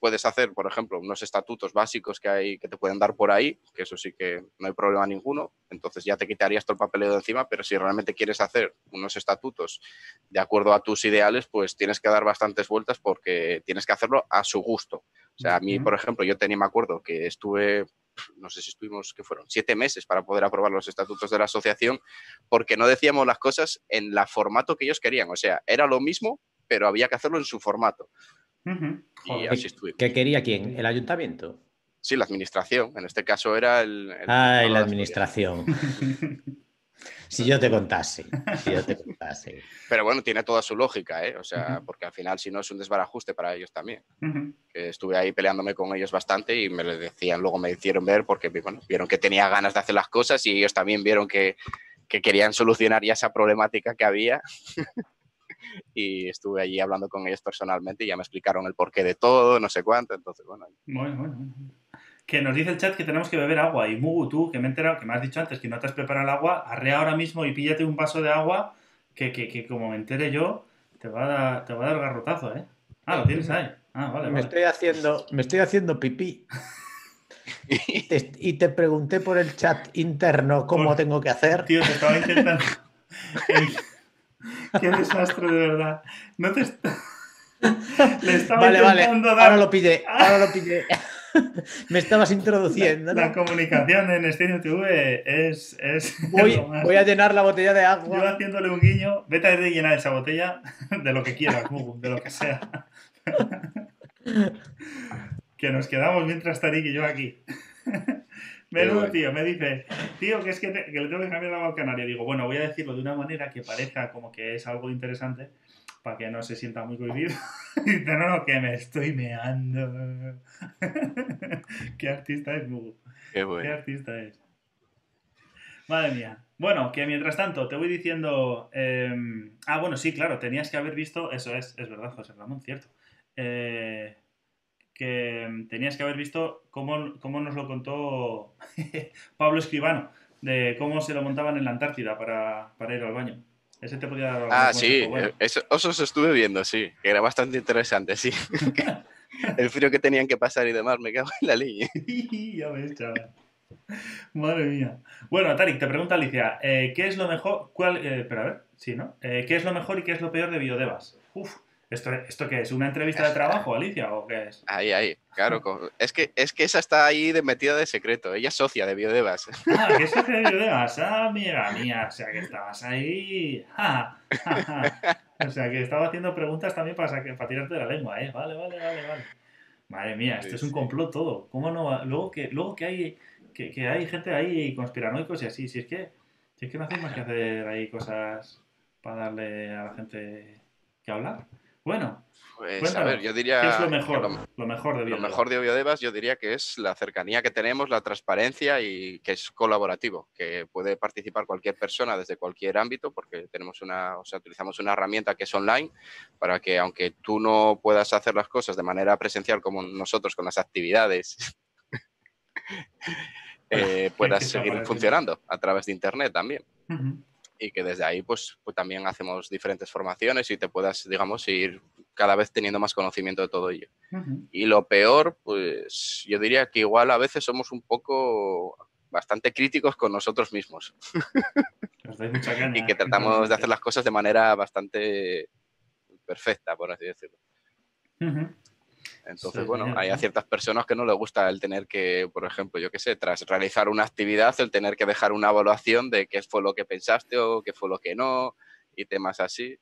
B: puedes hacer, por ejemplo, unos estatutos básicos que hay que te pueden dar por ahí, que eso sí que no hay problema ninguno, entonces ya te quitarías todo el papeleo de encima, pero si realmente quieres hacer unos estatutos de acuerdo a tus ideales, pues tienes que dar bastantes vueltas porque tienes que hacerlo a su gusto. O sea, a mí, por ejemplo, yo tenía, me acuerdo que estuve, no sé si estuvimos, que fueron? Siete meses para poder aprobar los estatutos de la asociación, porque no decíamos las cosas en la formato que ellos querían. O sea, era lo mismo, pero había que hacerlo en su formato. Y así estuvimos.
C: ¿Qué quería quién? ¿El ayuntamiento?
B: sí, la administración. En este caso era el. el
C: Ay,
B: no
C: la administración. [LAUGHS] Si yo te contase, si yo te contase.
B: Pero bueno, tiene toda su lógica, ¿eh? O sea, porque al final, si no, es un desbarajuste para ellos también.
A: Ujú.
B: Que estuve ahí peleándome con ellos bastante y me lo decían, luego me hicieron ver porque bueno, vieron que tenía ganas de hacer las cosas y ellos también vieron que, que querían solucionar ya esa problemática que había. [LAUGHS] y estuve allí hablando con ellos personalmente y ya me explicaron el porqué de todo, no sé cuánto. Entonces, bueno,
A: Bueno, bueno. Que nos dice el chat que tenemos que beber agua. Y Mugu, tú, que me he enterado, que me has dicho antes que no te has preparado el agua, arrea ahora mismo y píllate un vaso de agua que, que, que como me entere yo, te va a dar, te va a dar garrotazo, ¿eh? Ah, lo tienes ahí. Ah, vale,
C: Me
A: vale.
C: estoy haciendo, me estoy haquendo pipí. Y [LAUGHS] te, y te pregunté por el chat interno cómo
A: Por-
C: tengo que hacer.
A: Tío, te estaba intentando. [LAUGHS] [LAUGHS] Qué desastre, de verdad. No te. Le estaba
C: Vale, vale.
A: intentando dar.
C: Ahora lo pillé, ahora lo pillé. [LAUGHS] Me estabas introduciendo.
A: La
C: ¿no?
A: comunicación en Stereo TV es. es [LAUGHS]
C: Voy,
A: lo más.
C: voy a llenar la botella de
A: Yo
C: agua.
A: haciéndole un guiño, vete a rellenar esa botella [LAUGHS] de lo que quieras, de lo que sea. que nos quedamos mientras Tarik y yo aquí. Menudo
B: bueno.
A: tío, me dice, tío, que es que, te- que le tengo que cambiar la al canario. Digo, bueno, voy a decirlo de una manera que parezca como que es algo interesante, para que no se sienta muy cohibido. [LAUGHS] Y dice, no, no, que me estoy meando. [LAUGHS] Qué artista es, Mugu.
B: qué
A: ¿Qué
B: bueno.
A: artista es? Madre mía. Bueno, que mientras tanto te voy diciendo. eh, ah, bueno, sí, claro, tenías que haber visto. Eso es, es verdad, José Ramón, cierto. Eh, que tenías que haber visto cómo, cómo nos lo contó [LAUGHS] Pablo Escribano, de cómo se lo montaban en la Antártida para, para ir al baño. Ese te podía dar
B: Ah, sí,
A: bueno.
B: eh, eso, eso os estuve viendo, sí, que era bastante interesante, sí. [LAUGHS] El frío que tenían que pasar y demás, me cago en la línea. [LAUGHS]
A: ya ves, chaval. Madre mía. Bueno, Tarik, te pregunta Alicia, eh, ¿qué es lo mejor? ¿Cuál, eh, pero a ver, sí, ¿no? Eh, ¿Qué es lo mejor y qué es lo peor de Biodevas? Uf, ¿esto, ¿esto qué es? ¿Una entrevista de trabajo, Alicia, o qué es?
B: Ahí, ahí, claro. Es que, es que esa está ahí de metida de secreto. Ella es socia de Biodevas. [LAUGHS]
A: Ah, ¿qué es eso de Biodevas? Ah, amiga mía, o sea que estabas ahí. Ja, ja, ja. O sea que estaba haciendo preguntas también para, para tirarte de la lengua, ¿eh? Vale, vale, vale, vale. Madre mía, esto
B: Sí,
A: es un complot todo. ¿Cómo no va? Luego que, luego que hay que, que hay gente ahí conspiranoicos y así, si es que si es que no hacéis más que hacer ahí cosas para darle a la gente que hablar. Bueno,
B: Pues, a ver, yo diría.
A: ¿qué es lo mejor?
B: Lo,
A: Lo mejor de
B: lo
A: Biodevas.
B: mejor de Biodevas, yo diría que es la cercanía que tenemos, la transparencia y que es colaborativo, que puede participar cualquier persona desde cualquier ámbito, porque tenemos una, o sea, utilizamos una herramienta que es online para que, aunque tú no puedas hacer las cosas de manera presencial como nosotros con las actividades, [LAUGHS] eh, puedas seguir funcionando a través de internet también. Y que desde ahí pues, pues también hacemos diferentes formaciones y te puedas, digamos, ir cada vez teniendo más conocimiento de todo ello. Y lo peor, pues yo diría que igual a veces somos un poco bastante críticos con nosotros mismos [LAUGHS]
A: Os dais mucha caña,
B: y que
A: ¿eh?
B: tratamos de hacer las cosas de manera bastante perfecta, por así decirlo.
A: Ujú.
B: Entonces,
A: Sí,
B: bueno, hay a ciertas personas que no les gusta el tener que, por ejemplo, yo qué sé, tras realizar una actividad, el tener que dejar una evaluación de qué fue lo que pensaste o qué fue lo que no y temas así.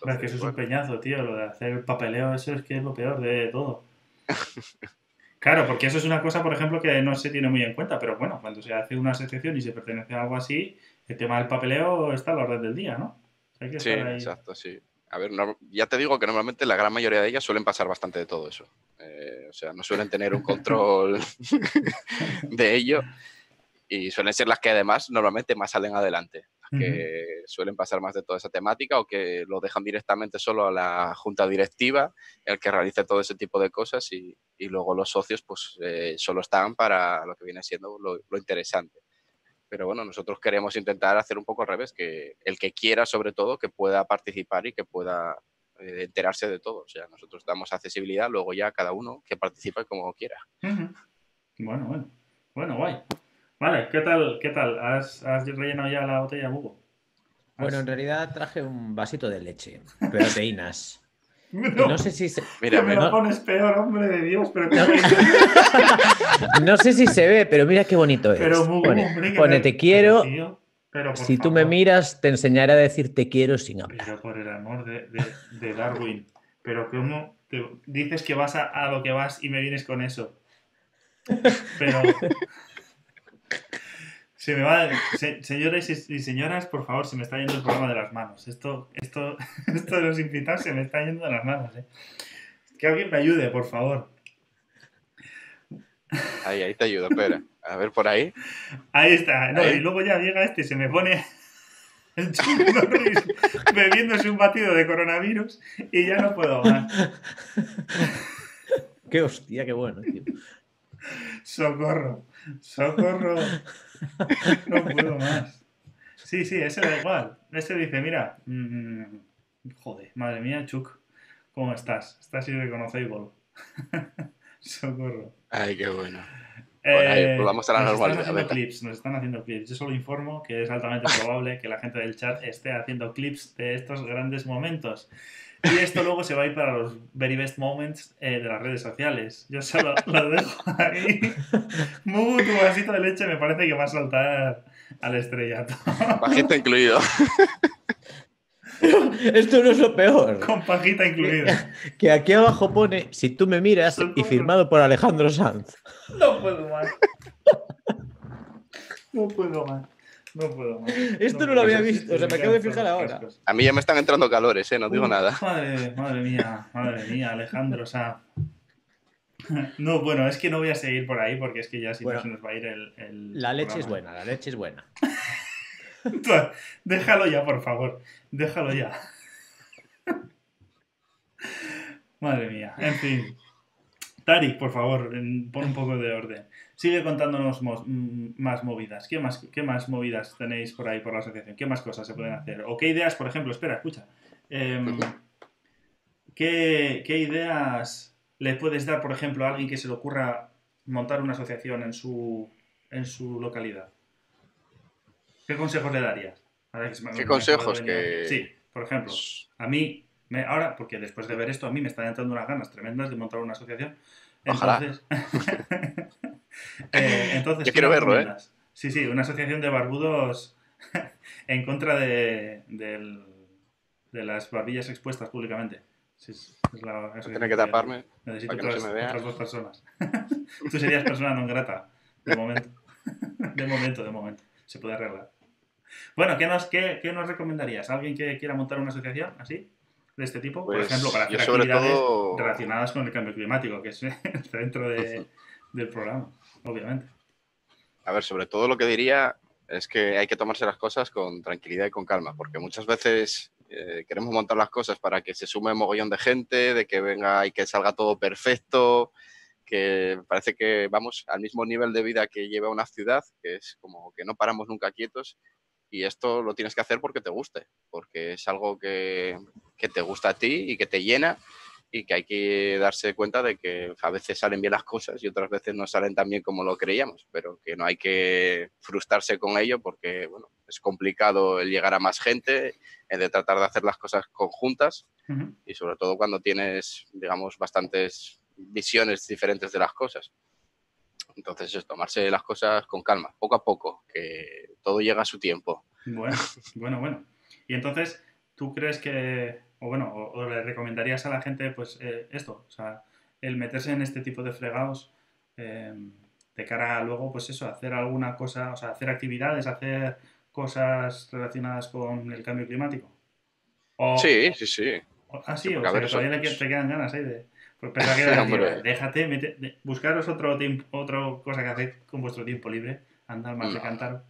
A: Hombre, es que eso es un peñazo, tío. Lo de hacer el papeleo, eso es que es lo peor de todo. [LAUGHS] Claro, porque eso es una cosa, por ejemplo, que no se tiene muy en cuenta, pero bueno, cuando se hace una asociación y se pertenece a algo así, el tema del papeleo está a la orden del día, ¿no? Hay que
B: Sí,
A: estar ahí.
B: exacto, sí. A ver, no- ya te digo que normalmente la gran mayoría de ellas suelen pasar bastante de todo eso. Eh, o sea, no suelen tener un control [LAUGHS] de ello y suelen ser las que además normalmente más salen adelante,
A: Ujú.
B: que suelen pasar más de toda esa temática o que lo dejan directamente solo a la junta directiva, el que realice todo ese tipo de cosas y, y luego los socios pues eh, solo están para lo que viene siendo lo, lo interesante. Pero bueno, nosotros queremos intentar hacer un poco al revés, que el que quiera sobre todo que pueda participar y que pueda eh, enterarse de todo. O sea, nosotros damos accesibilidad, luego ya cada uno que participe como quiera.
A: Bueno, bueno. Bueno, guay. Vale, ¿qué tal? ¿Qué tal? ¿Has, has rellenado ya la botella, Hugo?
C: Bueno, en realidad traje un vasito de leche, [LAUGHS] proteínas.
A: No,
C: no sé si se,
B: Mira,
A: que me
B: mira,
A: lo pones peor, hombre de Dios, pero
C: No. [LAUGHS] [LAUGHS] no sé si se ve, pero mira qué bonito es.
A: Pero Hugo,
C: Pone,
A: hombre,
C: pone, te quiero.
A: tío, pero
C: Si tú me miras, te enseñaré a decir te quiero sin hablar.
A: Pero por el amor de, de- de Darwin. Pero ¿cómo te- dices que vas a, a lo que vas y me vienes con eso? Pero. Se me va. se- señores y, y señoras, por favor, se me está yendo el programa de las manos. Esto, esto, [LAUGHS] esto de los invitados se me está yendo de las manos, ¿eh? Que alguien me ayude, por favor.
B: Ahí, ahí te ayudo, espera. A ver por ahí.
A: Ahí está. No,
B: Ahí.
A: y luego ya llega este, se me pone [LAUGHS] el Chuck Norris bebiéndose un batido de coronavirus y ya no puedo más.
C: Qué hostia, qué bueno, tío.
A: Socorro, socorro. [LAUGHS] No puedo más. Sí, sí, ese da igual. Ese dice, mira, mm, joder, madre mía, Chuck, ¿cómo estás? Estás irreconocible. [LAUGHS] Socorro.
B: Ay, qué bueno. Bueno, ahí, pues vamos a la normalidad,
A: Están haciendo clips, nos están haciendo clips. Yo solo informo que es altamente probable que la gente del chat esté haciendo clips de estos grandes momentos. Y esto luego se va a ir para los very best moments eh, de las redes sociales. Yo solo lo dejo ahí. Mugu, tu vasito de leche me parece que va a saltar al estrellato.
B: Pajita incluido.
C: Esto no es lo peor.
A: Con pajita incluida.
C: Que aquí abajo pone, si tú me miras, y firmado por Alejandro Sanz.
A: No puedo más. No puedo más. No puedo más.
C: Esto no lo había visto, o sea, me acabo de fijar ahora.
B: A mí ya me están entrando calores, ¿eh? No digo
A: Uf,
B: nada.
A: Madre, madre mía, madre mía, Alejandro, o sea. No, bueno, es que no voy a seguir por ahí porque es que ya si
C: Bueno,
A: no se nos va a ir el. el
C: La leche es buena, la leche es buena. [LAUGHS]
A: Déjalo ya, por favor. Déjalo ya. [LAUGHS] Madre mía, en fin. Tarik, por favor, pon un poco de orden. Sigue contándonos mm, más movidas. ¿Qué más, ¿Qué más movidas tenéis por ahí por la asociación? ¿Qué más cosas se pueden hacer? ¿O qué ideas, por ejemplo? Espera, escucha. Em, ¿qué, qué ideas le puedes dar, por ejemplo, a alguien que se le ocurra montar una asociación en su, en su localidad? ¿Qué consejos le darías?
B: ¿Qué
A: me
B: consejos? Que-
A: Sí, por ejemplo,
B: Pues,
A: a mí, me, ahora, porque después de ver esto, a mí me están entrando unas ganas tremendas de montar una asociación.
B: Ojalá. [LAUGHS] [LAUGHS] [LAUGHS]
A: Eh, entonces
B: Yo
A: ¿qué
B: quiero verlo, ¿eh?
A: Sí, sí, una asociación de barbudos [LAUGHS] en contra de, del- de las barbillas expuestas públicamente. Sí, es la
B: Tiene que taparme.
A: Necesito
B: que no se
A: otras,
B: me vea.
A: otras dos personas. [LAUGHS] Tú serías persona no grata, de momento. De momento, de momento. Se puede arreglar. Bueno, ¿qué nos, qué, qué nos recomendarías? ¿Alguien que quiera montar una asociación así? De este tipo, por
B: Pues,
A: ejemplo, para hacer actividades
B: todo-
A: relacionadas con el cambio climático, que es el centro de- del programa, obviamente.
B: A ver, sobre todo lo que diría es que hay que tomarse las cosas con tranquilidad y con calma, porque muchas veces eh, queremos montar las cosas para que se sume un mogollón de gente, de que venga y que salga todo perfecto, que parece que vamos al mismo nivel de vida que lleva una ciudad, que es como que no paramos nunca quietos y esto lo tienes que hacer porque te guste, porque es algo que, que te gusta a ti y que te llena y que hay que darse cuenta de que a veces salen bien las cosas y otras veces no salen tan bien como lo creíamos, pero que no hay que frustrarse con ello porque bueno, es complicado el llegar a más gente, el de tratar de hacer las cosas conjuntas y sobre todo cuando tienes, digamos, bastantes visiones diferentes de las cosas. Entonces es tomarse las cosas con calma, poco a poco, que todo llega a su tiempo.
A: Bueno, bueno, bueno. Y entonces, ¿tú crees que, o bueno, o, o le recomendarías a la gente, pues, eh, esto, o sea, el meterse en este tipo de fregados eh, de cara a luego, pues eso, hacer alguna cosa, o sea, hacer actividades, hacer cosas relacionadas con el cambio climático? O,
B: Sí, sí, sí.
A: o- ah, sí,
B: Sí,
A: o sea, que todavía
B: eso-
A: que- te quedan ganas ahí de... Pues [LAUGHS] que déjate, mete- buscaros otro tiempo, otra cosa que hacer con vuestro tiempo libre, andar más de
B: No.
A: cantar.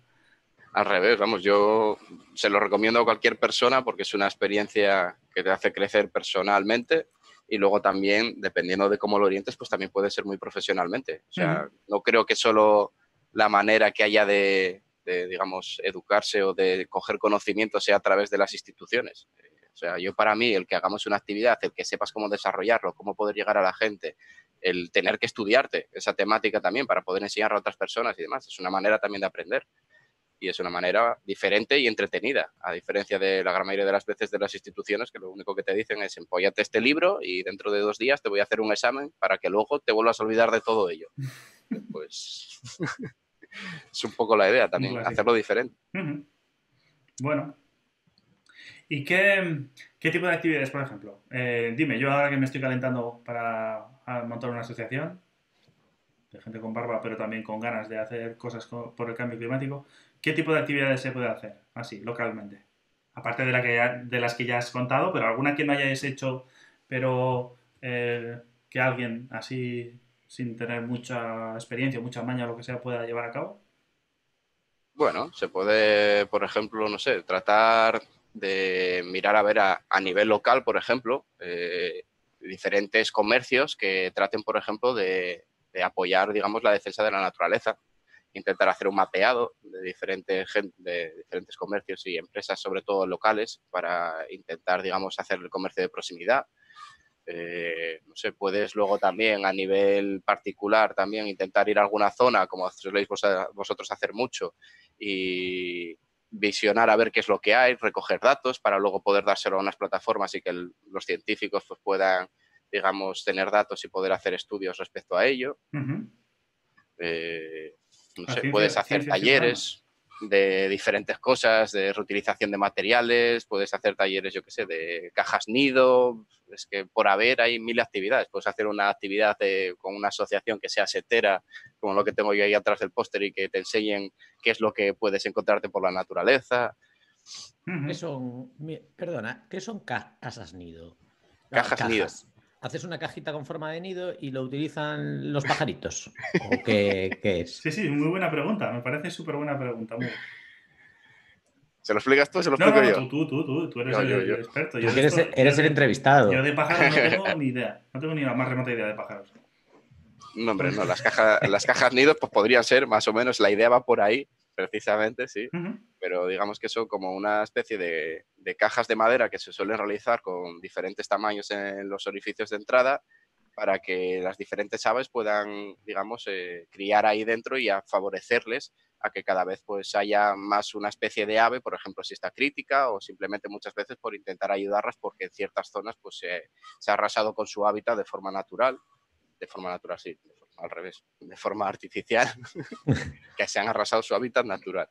B: Al revés, vamos, yo se lo recomiendo a cualquier persona porque es una experiencia que te hace crecer personalmente y luego también, dependiendo de cómo lo orientes, pues también puede ser muy profesionalmente. O sea, no creo que solo la manera que haya de, de, digamos, educarse o de coger conocimiento sea a través de las instituciones. O sea, yo para mí, el que hagamos una actividad, el que sepas cómo desarrollarlo, cómo poder llegar a la gente, el tener que estudiarte esa temática también para poder enseñar a otras personas y demás, es una manera también de aprender y es una manera diferente y entretenida, a diferencia de la gran mayoría de las veces de las instituciones que lo único que te dicen es empóllate este libro y dentro de dos días te voy a hacer un examen para que luego te vuelvas a olvidar de todo ello. [LAUGHS] Pues [LAUGHS] es un poco la idea también, hacerlo diferente.
A: Bueno. ¿Y qué, qué tipo de actividades, por ejemplo? Eh, dime, yo ahora que me estoy calentando para montar una asociación, de gente con barba, pero también con ganas de hacer cosas por el cambio climático, ¿qué tipo de actividades se puede hacer así, localmente? Aparte de, la que de las que ya has contado, pero alguna que no hayáis hecho, pero eh, que alguien así, sin tener mucha experiencia, mucha maña o lo que sea, pueda llevar a cabo.
B: Bueno, se puede, por ejemplo, no sé, tratar de mirar a ver a, nivel local, por ejemplo, eh, diferentes comercios que traten, por ejemplo, de, apoyar, digamos, la defensa de la naturaleza. Intentar hacer un mapeado de diferentes, de diferentes comercios y empresas, sobre todo locales, para intentar, digamos, hacer el comercio de proximidad. Eh, no sé, puedes luego también a nivel particular también intentar ir a alguna zona, como soléis vosotros hacer mucho, y visionar a ver qué es lo que hay, recoger datos para luego poder dárselo a unas plataformas y que los científicos pues, puedan, digamos, tener datos y poder hacer estudios respecto a ello. Eh, no sé, puedes hacer talleres de diferentes cosas, de reutilización de materiales, puedes hacer talleres, yo qué sé, de cajas nido, es que por haber hay mil actividades, puedes hacer una actividad con una asociación que sea setera, como lo que tengo yo ahí atrás del póster y que te enseñen qué es lo que puedes encontrarte por la naturaleza.
C: ¿Qué son, perdona, ¿qué son casas nido?
B: Cajas, nido
C: haces una cajita con forma de nido y lo utilizan los pajaritos? ¿O qué, es?
A: Sí, sí, muy buena pregunta. Me parece súper buena pregunta.
B: ¿Se lo explicas tú o se lo explico
A: no,
B: yo?
A: Tú, tú, tú, tú eres el, experto.
C: Tú eres, eres el entrevistado.
A: Yo de pájaros no tengo [LAUGHS] ni idea. No tengo ni la más remota idea de pájaros.
B: No, hombre, no. Las cajas, las cajas nidos pues podrían ser más o menos, la idea va por ahí, precisamente, sí. Pero digamos que son como una especie de, cajas de madera que se suelen realizar con diferentes tamaños en los orificios de entrada para que las diferentes aves puedan, digamos, eh, criar ahí dentro y a favorecerles a que cada vez pues haya más una especie de ave, por ejemplo, si está crítica o simplemente muchas veces por intentar ayudarlas porque en ciertas zonas pues se ha arrasado con su hábitat de forma natural, de forma natural, sí, al revés, de forma artificial, [LAUGHS] que se han arrasado su hábitat natural.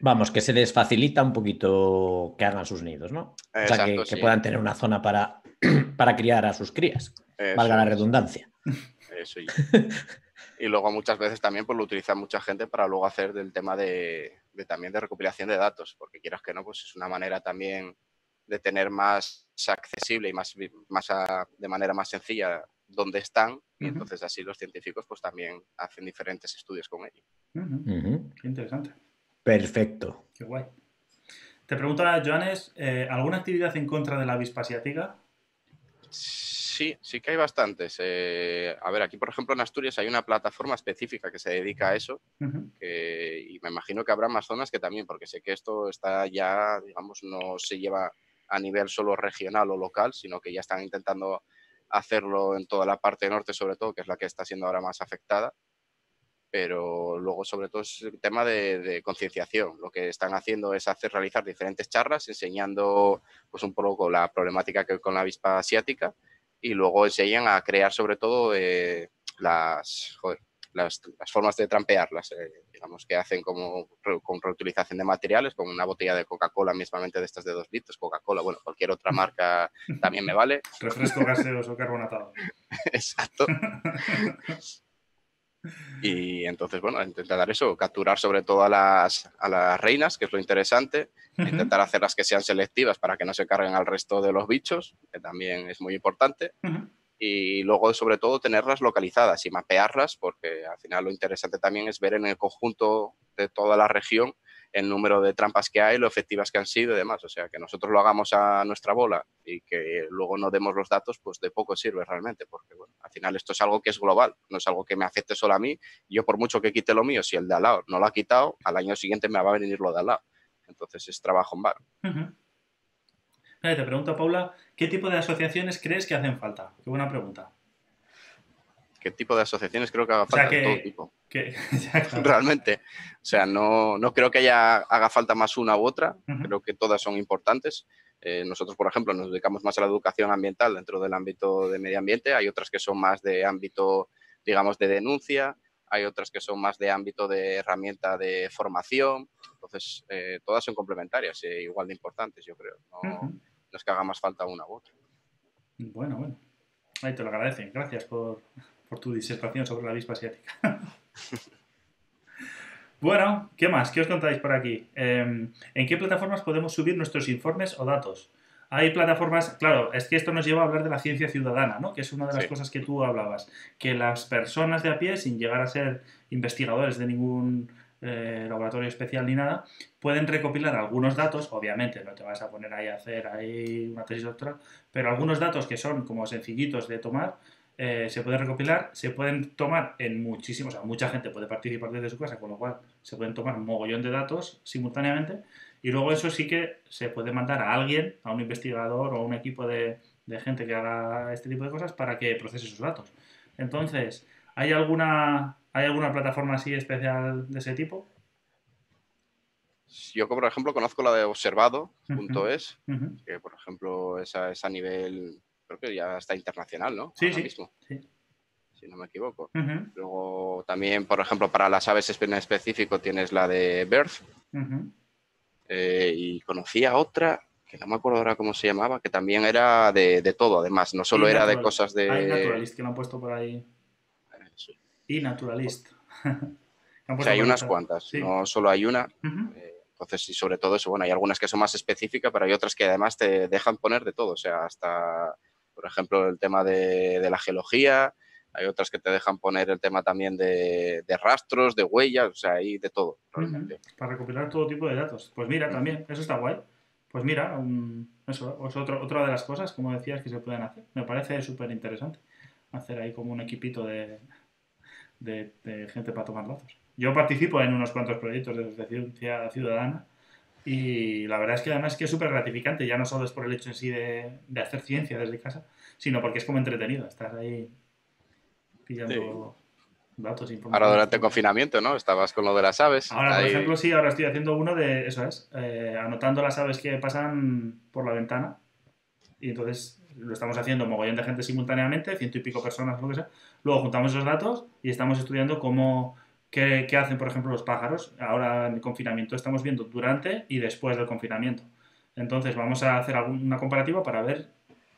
C: Vamos, que se les facilita un poquito que hagan sus nidos, ¿no? o sea, que, puedan tener una zona para, [CLEARS THROAT] para criar a sus crías, valga la redundancia.
B: Eso y, [LAUGHS] y luego muchas veces también pues, lo utiliza mucha gente para luego hacer del tema de, también de recopilación de datos, porque quieras que no, pues es una manera también de tener más accesible y más, más de manera más sencilla dónde están y entonces así los científicos pues también hacen diferentes estudios con ello.
A: Qué interesante.
C: Perfecto.
A: Qué guay. Te pregunto a Joanes, eh, ¿alguna actividad en contra de la avispa asiática?
B: Sí, sí que hay bastantes. Eh, a ver, aquí por ejemplo en Asturias hay una plataforma específica que se dedica a eso y me imagino que habrá más zonas que también, porque sé que esto está ya, digamos, no se lleva a nivel solo regional o local, sino que ya están intentando hacerlo en toda la parte norte sobre todo, que es la que está siendo ahora más afectada. Pero luego sobre todo es el tema de, concienciación. Lo que están haciendo es hacer realizar diferentes charlas enseñando pues un poco la problemática que con la avispa asiática y luego enseñan a crear sobre todo eh, las, las, formas de trampearlas, eh, digamos, que hacen como con reutilización de materiales, con una botella de Coca-Cola, mismamente de estas de dos litros, Coca-Cola, bueno, cualquier otra marca [LAUGHS] también me vale.
A: Refresco [LAUGHS] gaseoso carbonatado.
B: Exacto. [LAUGHS] Y entonces, bueno, intentar eso, capturar sobre todo a las, a las reinas, que es lo interesante, intentar hacerlas que sean selectivas para que no se carguen al resto de los bichos, que también es muy importante y luego sobre todo tenerlas localizadas y mapearlas porque al final lo interesante también es ver en el conjunto de toda la región el número de trampas que hay, lo efectivas que han sido y demás. O sea, que nosotros lo hagamos a nuestra bola y que luego no demos los datos, pues de poco sirve realmente, porque bueno, al final esto es algo que es global, no es algo que me afecte solo a mí. Yo por mucho que quite lo mío, si el de al lado no lo ha quitado, al año siguiente me va a venir lo de al lado. Entonces es trabajo en bar
A: te pregunto, Paula, ¿qué tipo de asociaciones crees que hacen falta? Qué buena pregunta.
B: ¿Qué tipo de asociaciones creo que haga falta? de todo tipo. [LAUGHS] Realmente. O sea, no, creo que haya, haga falta más una u otra. Creo que todas son importantes. Eh, nosotros, por ejemplo, nos dedicamos más a la educación ambiental dentro del ámbito de medio ambiente. Hay otras que son más de ámbito, digamos, de denuncia. Hay otras que son más de ámbito de herramienta de formación. Entonces, eh, todas son complementarias e igual de importantes, yo creo. No, es que haga más falta una u otra.
A: Bueno, bueno. Ahí te lo agradecen. Gracias por, por tu disertación sobre la avispa asiática. [LAUGHS] bueno, ¿qué más? ¿Qué os contáis por aquí? Em, ¿En qué plataformas podemos subir nuestros informes o datos? Hay plataformas, claro, es que esto nos lleva a hablar de la ciencia ciudadana, ¿no? Que es una de las
B: Sí.
A: cosas que tú hablabas. Que las personas de a pie, sin llegar a ser investigadores de ningún eh, laboratorio especial ni nada, pueden recopilar algunos datos, obviamente no te vas a poner ahí a hacer ahí una tesis doctoral, pero algunos datos que son como sencillitos de tomar, eh, se pueden recopilar, se pueden tomar en muchísimos, o sea, mucha gente puede participar desde su casa, con lo cual se pueden tomar un mogollón de datos simultáneamente y luego eso sí que se puede mandar a alguien, a un investigador o a un equipo de, de gente que haga este tipo de cosas para que procese esos datos. Entonces, ¿hay alguna, ¿hay alguna plataforma así especial de ese tipo?
B: Yo, por ejemplo, conozco la de observado.es,
A: Ujú.
B: que por ejemplo esa es a nivel, creo que ya está internacional, ¿no?
A: Sí,
B: Ahora
A: sí,
B: mismo,
A: sí.
B: si no me equivoco. Luego también, por ejemplo, para las aves en específico tienes la de Birth eh, y conocía otra que no me acuerdo ahora cómo se llamaba, que también era de, de todo, además, no solo era de cosas de...
A: Hay Naturalist que lo han puesto por ahí. Y Naturalist. [LAUGHS]
B: O sea, hay unas cuantas,
A: Sí.
B: no solo hay una. Eh, Entonces, y sobre todo eso, bueno, hay algunas que son más específicas, pero hay otras que además te dejan poner de todo. O sea, hasta, por ejemplo, el tema de, de la geología, hay otras que te dejan poner el tema también de, de rastros, de huellas, o sea, hay de todo, realmente.
A: Para recopilar todo tipo de datos. Pues mira, también, eso está guay. Pues mira, un- eso es otro, otra de las cosas, como decías, que se pueden hacer. Me parece súper interesante hacer ahí como un equipito de, de- de gente para tomar datos. Yo participo en unos cuantos proyectos de, ciencia ciudadana y la verdad es que además es que es súper gratificante, ya no solo es por el hecho en sí de, de hacer ciencia desde casa, sino porque es como entretenido, estás ahí pillando datos, información.
B: Ahora durante el confinamiento, ¿no? Estabas con lo de las aves.
A: Ahora, por ejemplo, sí, ahora estoy haciendo uno de, eso es, eh, anotando las aves que pasan por la ventana. Y entonces lo estamos haciendo mogollón de gente simultáneamente, ciento y pico personas, lo que sea. Luego juntamos esos datos y estamos estudiando cómo, qué, qué hacen, por ejemplo, los pájaros. Ahora en el confinamiento estamos viendo durante y después del confinamiento. Entonces vamos a hacer algún- una comparativa para ver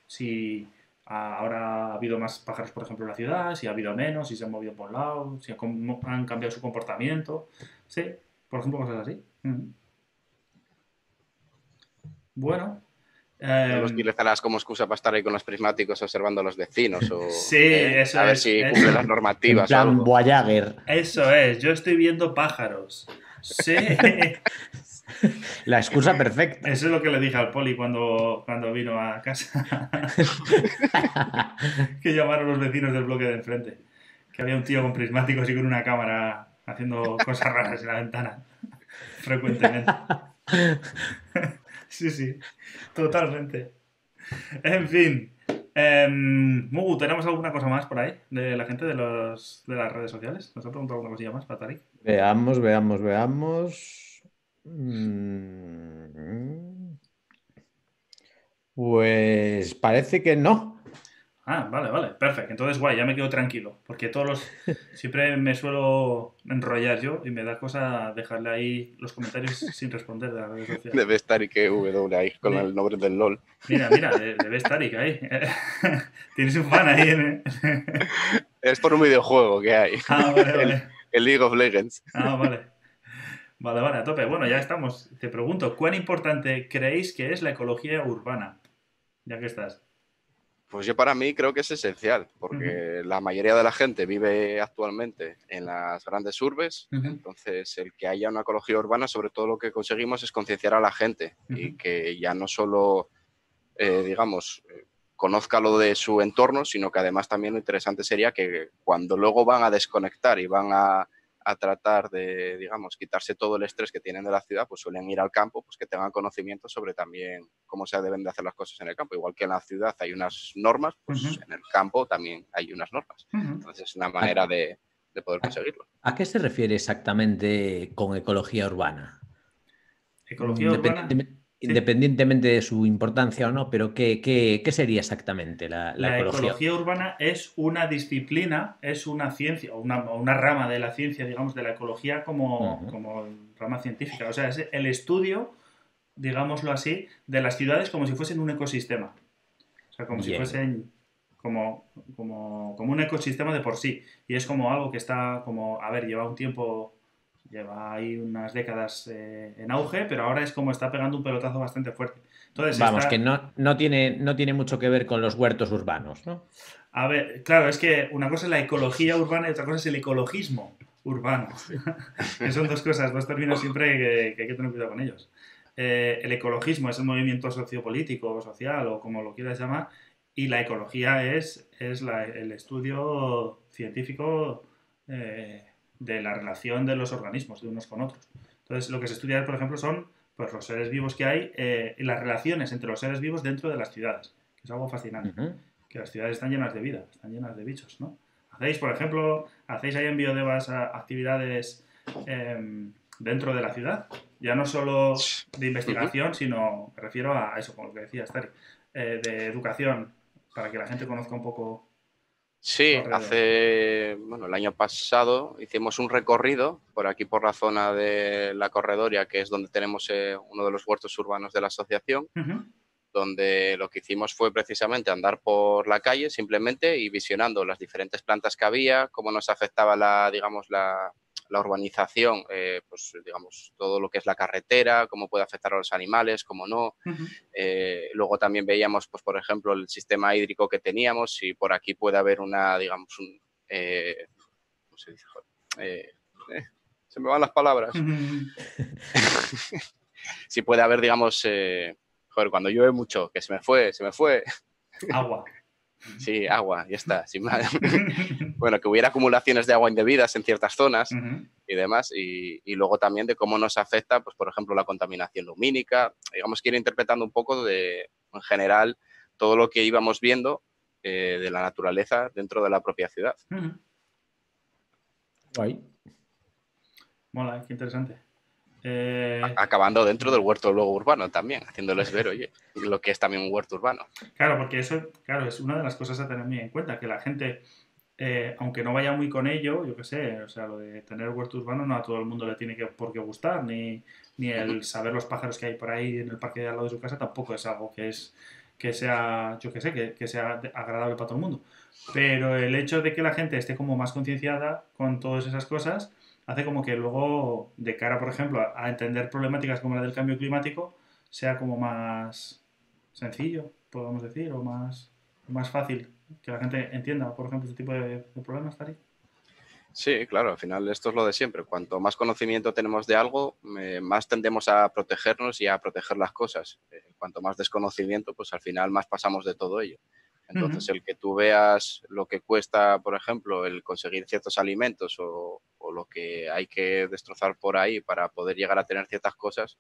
A: si ah, ahora ha habido más pájaros, por ejemplo, en la ciudad, si ha habido menos, si se han movido por un lado, si han cambiado su comportamiento. Sí, por ejemplo, cosas así. Bueno.
B: No
A: em,
B: los utilizarás como excusa para estar ahí con los prismáticos observando a los vecinos o
A: Sí,
B: eh,
A: eso
B: a ver
A: es,
B: si
A: es-
B: cumplen las
C: En
B: normativas o
C: plan
B: algo.
C: Voyager.
A: eso es, yo estoy viendo pájaros. Sí, [LAUGHS]
C: La excusa perfecta.
A: eso es lo que le dije al poli cuando, cuando vino a casa. [LAUGHS] que llamaron los vecinos del bloque de enfrente. Que había un tío con prismáticos y con una cámara haciendo cosas raras en la ventana. Frecuentemente. [LAUGHS] [LAUGHS] sí, sí. Totalmente. En fin. em, Mugu, ¿tenemos alguna cosa más por ahí? De la gente de, los, de las redes sociales. ¿Nos ha preguntado alguna cosilla más, Patari?
C: Veamos, veamos, veamos. Mm. Pues parece que no.
A: Ah, vale, vale, perfecto. Entonces, guay, ya me quedo tranquilo. Porque todos los. [LAUGHS] Siempre me suelo enrollar yo y me da cosa dejarle ahí los comentarios sin responder de las redes sociales.
B: Debe estar y que W ahí con el nombre del LOL.
A: Mira, mira, de- debe estar y que ahí. [LAUGHS] Tienes un fan ahí en. [LAUGHS]
B: Es por un videojuego que hay,
A: Ah, vale, vale.
B: el League of Legends.
A: Ah, vale. Vale, vale, a tope. Bueno, ya estamos. Te pregunto, ¿cuán importante creéis que es la ecología urbana? Ya que estás.
B: Pues yo para mí creo que es esencial, porque la mayoría de la gente vive actualmente en las grandes urbes, entonces el que haya una ecología urbana, sobre todo lo que conseguimos es concienciar a la gente y que ya no solo, eh, digamos, eh, conozca lo de su entorno, sino que además también lo interesante sería que cuando luego van a desconectar y van a, a tratar de, digamos, quitarse todo el estrés que tienen de la ciudad, pues suelen ir al campo, pues que tengan conocimiento sobre también cómo se deben de hacer las cosas en el campo. Igual que en la ciudad hay unas normas, pues en el campo también hay unas normas. Entonces es una manera de, de poder conseguirlo.
C: ¿A qué se refiere exactamente con ecología urbana?
A: Ecología urbana.
C: Independientemente, de su importancia o no, pero ¿qué, qué- qué sería exactamente la, la
A: La
C: ecología?
A: ecología urbana es una disciplina, es una ciencia, o una, una rama de la ciencia, digamos, de la ecología como, como rama científica. O sea, es el estudio, digámoslo así, de las ciudades como si fuesen un ecosistema. O sea, como si fuesen como, como, como un ecosistema de por sí. Y es como algo que está como, a ver, lleva un tiempo, lleva ahí unas décadas eh, en auge, pero ahora es como está pegando un pelotazo bastante fuerte. Entonces,
C: Vamos,
A: está-
C: que no, no, tiene, no tiene mucho que ver con los huertos urbanos, ¿no?
A: A ver, claro, es que una cosa es la ecología urbana y otra cosa es el ecologismo urbano. [LAUGHS] que son dos cosas, dos términos siempre que, que hay que tener cuidado con ellos. Eh, el ecologismo es el movimiento sociopolítico, social o como lo quieras llamar, y la ecología es, es la- el estudio científico eh, de la relación de los organismos, de unos con otros. Entonces, lo que se estudia, por ejemplo, son pues, los seres vivos que hay eh, y las relaciones entre los seres vivos dentro de las ciudades, que es algo fascinante que las ciudades están llenas de vida, están llenas de bichos, ¿no? Hacéis, por ejemplo, hacéis ahí en Biodevas actividades em, dentro de la ciudad, ya no solo de investigación, sino, me refiero a eso, como lo que decía Stari, eh, de educación, para que la gente conozca un poco.
B: Sí, hace, bueno, el año pasado hicimos un recorrido por aquí por la zona de la Corredoria, que es donde tenemos eh, uno de los huertos urbanos de la asociación, donde lo que hicimos fue precisamente andar por la calle simplemente y visionando las diferentes plantas que había, cómo nos afectaba la, digamos, la, la urbanización, eh, pues digamos, todo lo que es la carretera, cómo puede afectar a los animales, cómo no. Eh, luego también veíamos, pues, por ejemplo, el sistema hídrico que teníamos, si por aquí puede haber una, digamos, un... eh, ¿Cómo se dice? Eh, eh, se me van las palabras. Si [LAUGHS] puede haber, digamos, eh, joder, cuando llueve mucho, que se me fue, se me fue.
A: Agua.
B: Sí, agua, ya está. [LAUGHS] sin más. bueno, que hubiera acumulaciones de agua indebidas en ciertas zonas y demás. Y, y luego también de cómo nos afecta, pues, por ejemplo, la contaminación lumínica. Digamos que ir interpretando un poco de, en general, todo lo que íbamos viendo eh, de la naturaleza dentro de la propia ciudad.
C: Guay.
A: Mola, qué interesante. Eh,
B: Acabando dentro del huerto luego urbano también, haciéndoles ver, oye, lo que es también un huerto urbano.
A: Claro, porque eso, claro, es una de las cosas a tener muy en cuenta, que la gente, eh, aunque no vaya muy con ello, yo qué sé, o sea, lo de tener huerto urbano no a todo el mundo le tiene que, por qué gustar, ni, ni el saber los pájaros que hay por ahí en el parque de al lado de su casa tampoco es algo que es que sea, yo qué sé, que, que sea agradable para todo el mundo. Pero el hecho de que la gente esté como más concienciada con todas esas cosas hace como que luego, de cara, por ejemplo, a, entender problemáticas como la del cambio climático, sea como más sencillo, podemos decir, o más, más fácil que la gente entienda, por ejemplo, este tipo de, de problemas, Tari.
B: Sí, claro, al final esto es lo de siempre. Cuanto más conocimiento tenemos de algo, eh, más tendemos a protegernos y a proteger las cosas. Eh, cuanto más desconocimiento, pues al final más pasamos de todo ello. Entonces, el que tú veas lo que cuesta, por ejemplo, el conseguir ciertos alimentos o, o lo que hay que destrozar por ahí para poder llegar a tener ciertas cosas,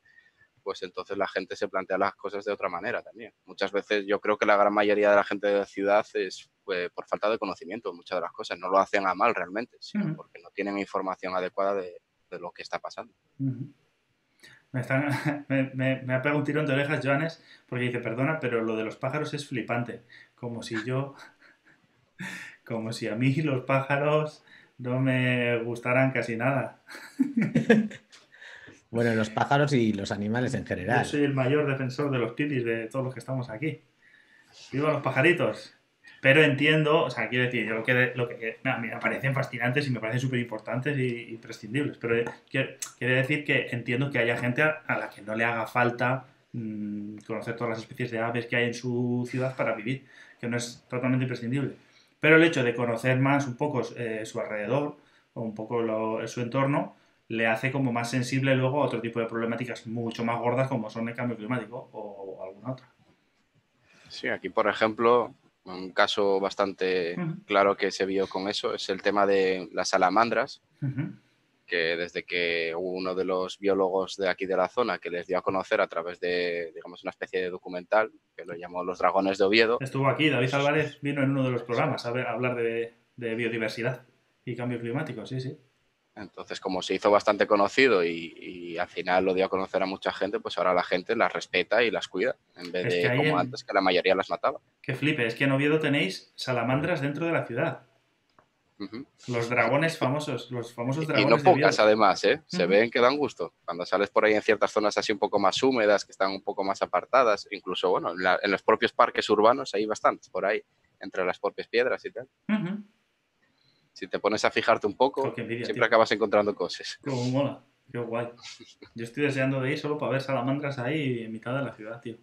B: pues entonces la gente se plantea las cosas de otra manera también. Muchas veces yo creo que la gran mayoría de la gente de la ciudad es pues, por falta de conocimiento muchas de las cosas. No lo hacen a mal realmente, sino porque no tienen información adecuada de, de lo que está pasando.
A: Me, están- [LAUGHS] me, me- me ha pegado un tirón de orejas, Joanes, porque dice, perdona, pero lo de los pájaros es flipante. Como si yo, [LAUGHS] como si a mí los pájaros no me gustaran casi nada. [LAUGHS]
C: Bueno, los pájaros y los animales en
A: Yo
C: general.
A: soy el mayor defensor de los pitis de todos los que estamos aquí. ¡Viva los pajaritos! Pero entiendo, o sea, quiero decir, yo lo que, lo que me parecen fascinantes y me parecen súper importantes y imprescindibles. Pero eh, quiero, quiero decir que entiendo que haya gente a, a la que no le haga falta mm, conocer todas las especies de aves que hay en su ciudad para vivir, que no es totalmente imprescindible. Pero el hecho de conocer más un poco eh, su alrededor o un poco lo- su entorno le hace como más sensible luego a otro tipo de problemáticas mucho más gordas como son el cambio climático o alguna otra.
B: Sí, aquí, por ejemplo, un caso bastante claro que se vio con eso es el tema de las salamandras,
A: Ujú.
B: Que desde que uno de los biólogos de aquí de la zona que les dio a conocer a través de, digamos, una especie de documental que lo llamó Los Dragones de Oviedo,
A: Estuvo aquí, David Álvarez vino en uno de los programas a, ver- a hablar de, de biodiversidad y cambio climático, sí, sí.
B: Entonces, como se hizo bastante conocido y, y al final lo dio a conocer a mucha gente, pues ahora la gente las respeta y las cuida, en vez
A: Es
B: de
A: que
B: como
A: en-
B: antes, que la mayoría las mataba.
A: Que flipe, es que en Oviedo tenéis salamandras dentro de la ciudad. Los dragones famosos, los famosos
B: Y
A: dragones
B: no
A: de
B: pocas, además, ¿eh? Se ven que dan gusto. Cuando sales por ahí en ciertas zonas así un poco más húmedas, que están un poco más apartadas, incluso, bueno, en, la- en los propios parques urbanos hay bastantes por ahí. entre las propias piedras y tal. Si te pones a fijarte un poco,
A: envidia,
B: siempre
A: tío.
B: acabas encontrando cosas.
A: Cómo mola. Qué guay. Yo estoy deseando de ir solo para ver salamandras ahí en mitad de la ciudad, tío.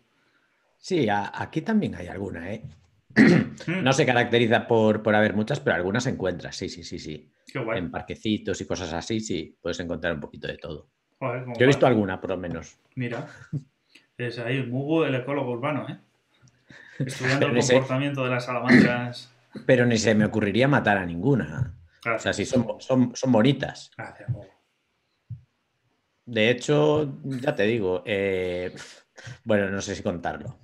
C: Sí, a- aquí también hay alguna, ¿eh?
A: Mm,
C: No se caracteriza por, por haber muchas, pero algunas encuentras, sí, sí, sí, sí.
A: Qué guay.
C: En parquecitos y cosas así, sí, puedes encontrar un poquito de todo.
A: Joder,
C: Yo he visto alguna, por lo menos.
A: Mira. Es ahí el Mugu, el ecólogo urbano, ¿eh? Estudiando [LAUGHS] el comportamiento de las salamandras.
C: Pero ni se me ocurriría matar a ninguna. O sea, sí, son, son, son bonitas.
A: Gracias, Mugu.
C: De hecho, ya te digo, eh, bueno, no sé si contarlo.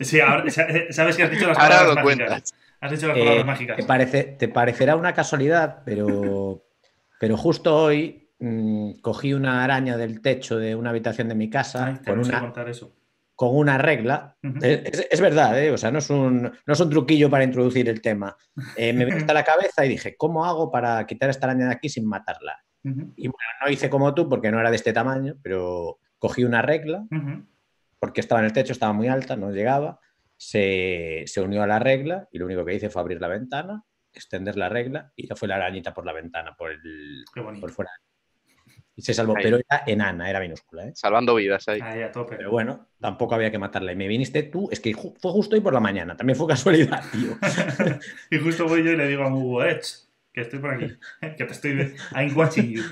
A: Sí, ahora, sa- sabes que has dicho las
B: Ahora
A: palabras
B: lo
A: mágicas.
B: cuentas.
A: Has dicho las
C: Eh,
A: palabras mágicas.
C: te, parece, te parecerá una casualidad, pero, pero justo hoy mm, cogí una araña del techo de una habitación de mi casa
A: Ay,
C: con, una,
A: eso.
C: con una regla. Es, es- es verdad, ¿eh? o sea, no es, un, no es un truquillo para introducir el tema. Eh, me vino hasta la cabeza y dije, ¿cómo hago para quitar esta araña de aquí sin matarla? Y bueno, no hice como tú porque no era de este tamaño, pero cogí una regla. Porque estaba en el techo, estaba muy alta, no llegaba, se, se unió a la regla y lo único que hice fue abrir la ventana, extender la regla y ya fue la arañita por la ventana, por, el,
A: Qué bonito.
C: por fuera. Y se salvó,
B: Ahí.
C: pero era enana, era minúscula. ¿eh?
B: Salvando vidas ahí.
A: Ahí a tope.
C: Pero bueno, tampoco había que matarla. Y me viniste tú, es que ju- fue justo hoy por la mañana, también fue casualidad, tío. [LAUGHS]
A: y justo voy yo y le digo a Mugu, eh, ch, que estoy por aquí. Que te estoy... I'm watching you.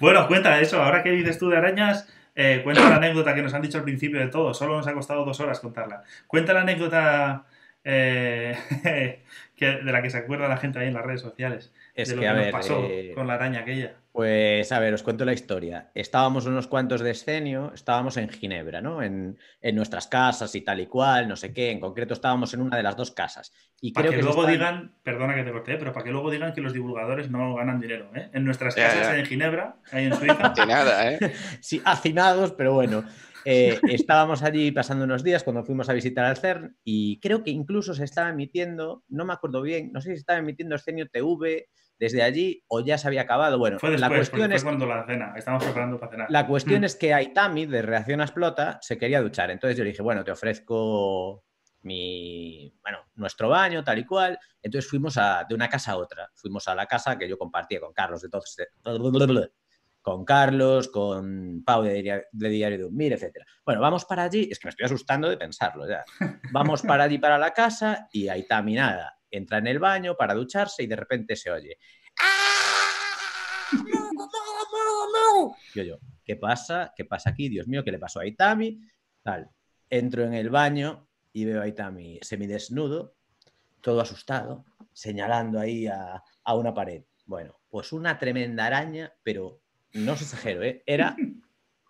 A: Bueno, cuenta eso. Ahora que dices tú de arañas, eh, cuenta la anécdota que nos han dicho al principio de todo. Solo nos ha costado dos horas contarla. Cuenta la anécdota eh, [LAUGHS] que, de la que se acuerda la gente ahí en las redes sociales.
C: Es
A: de lo
C: que,
A: que,
C: a
A: nos
C: ver,
A: pasó
C: eh,
A: con la araña aquella.
C: Pues a ver, os cuento la historia. Estábamos unos cuantos de escenio, estábamos en Ginebra, ¿no? En, en nuestras casas y tal y cual, no sé qué. En concreto estábamos en una de las dos casas. Y
A: Para
C: creo
A: que,
C: que,
A: luego
C: están-
A: digan, perdona que te corté, pero para que luego digan que los divulgadores no ganan dinero. ¿eh? En nuestras
B: Ya,
A: casas
B: ya.
A: en Ginebra, ahí en Suiza. [LAUGHS]
B: De nada, ¿eh? [LAUGHS]
C: Sí, hacinados, pero bueno. eh, [LAUGHS] estábamos allí pasando unos días cuando fuimos a visitar al CERN y creo que incluso se estaba emitiendo, no me acuerdo bien, no sé si se estaba emitiendo Escenio TV desde allí o ya se había acabado. Bueno,
A: Fue
C: la
A: después,
C: cuestión
A: fue
C: es
A: cuando la cena. Estábamos preparando para cenar.
C: La cuestión
A: Mm.
C: es que Aitami, de Reacción Explota, se quería duchar. Entonces yo le dije, bueno, te ofrezco mi, bueno, nuestro baño, tal y cual. Entonces fuimos a, de una casa a otra. Fuimos a la casa que yo compartía con Carlos, de todos, con Carlos, con Pau de, Diario- de Diario de etc. Bueno, vamos para allí. Es que me estoy asustando de pensarlo ya. [LAUGHS] Vamos para allí, para la casa, y Aitami nada. Entra en el baño para ducharse y de repente se oye. Yo, yo, ¿qué pasa? ¿Qué pasa aquí? Dios mío, ¿qué le pasó a Itami? Tal. Entro en el baño y veo a Itami semidesnudo, todo asustado, señalando ahí a, a una pared. Bueno, pues una tremenda araña, pero no os exagero, ¿eh? Era,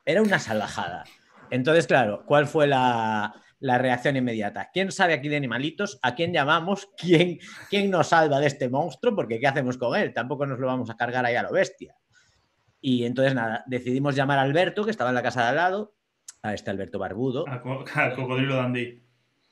C: era una salvajada. Entonces, claro, ¿cuál fue la, la reacción inmediata? ¿Quién sabe aquí de animalitos? ¿A quién llamamos? [LAUGHS] ¿Quién, ¿Quién nos salva de este monstruo? Porque ¿qué hacemos con él? Tampoco nos lo vamos a cargar ahí a lo bestia. Y entonces, nada, decidimos llamar a Alberto, que estaba en la casa de al lado, a este Alberto Barbudo,
A: Al, co- [LAUGHS] al cocodrilo Dandy.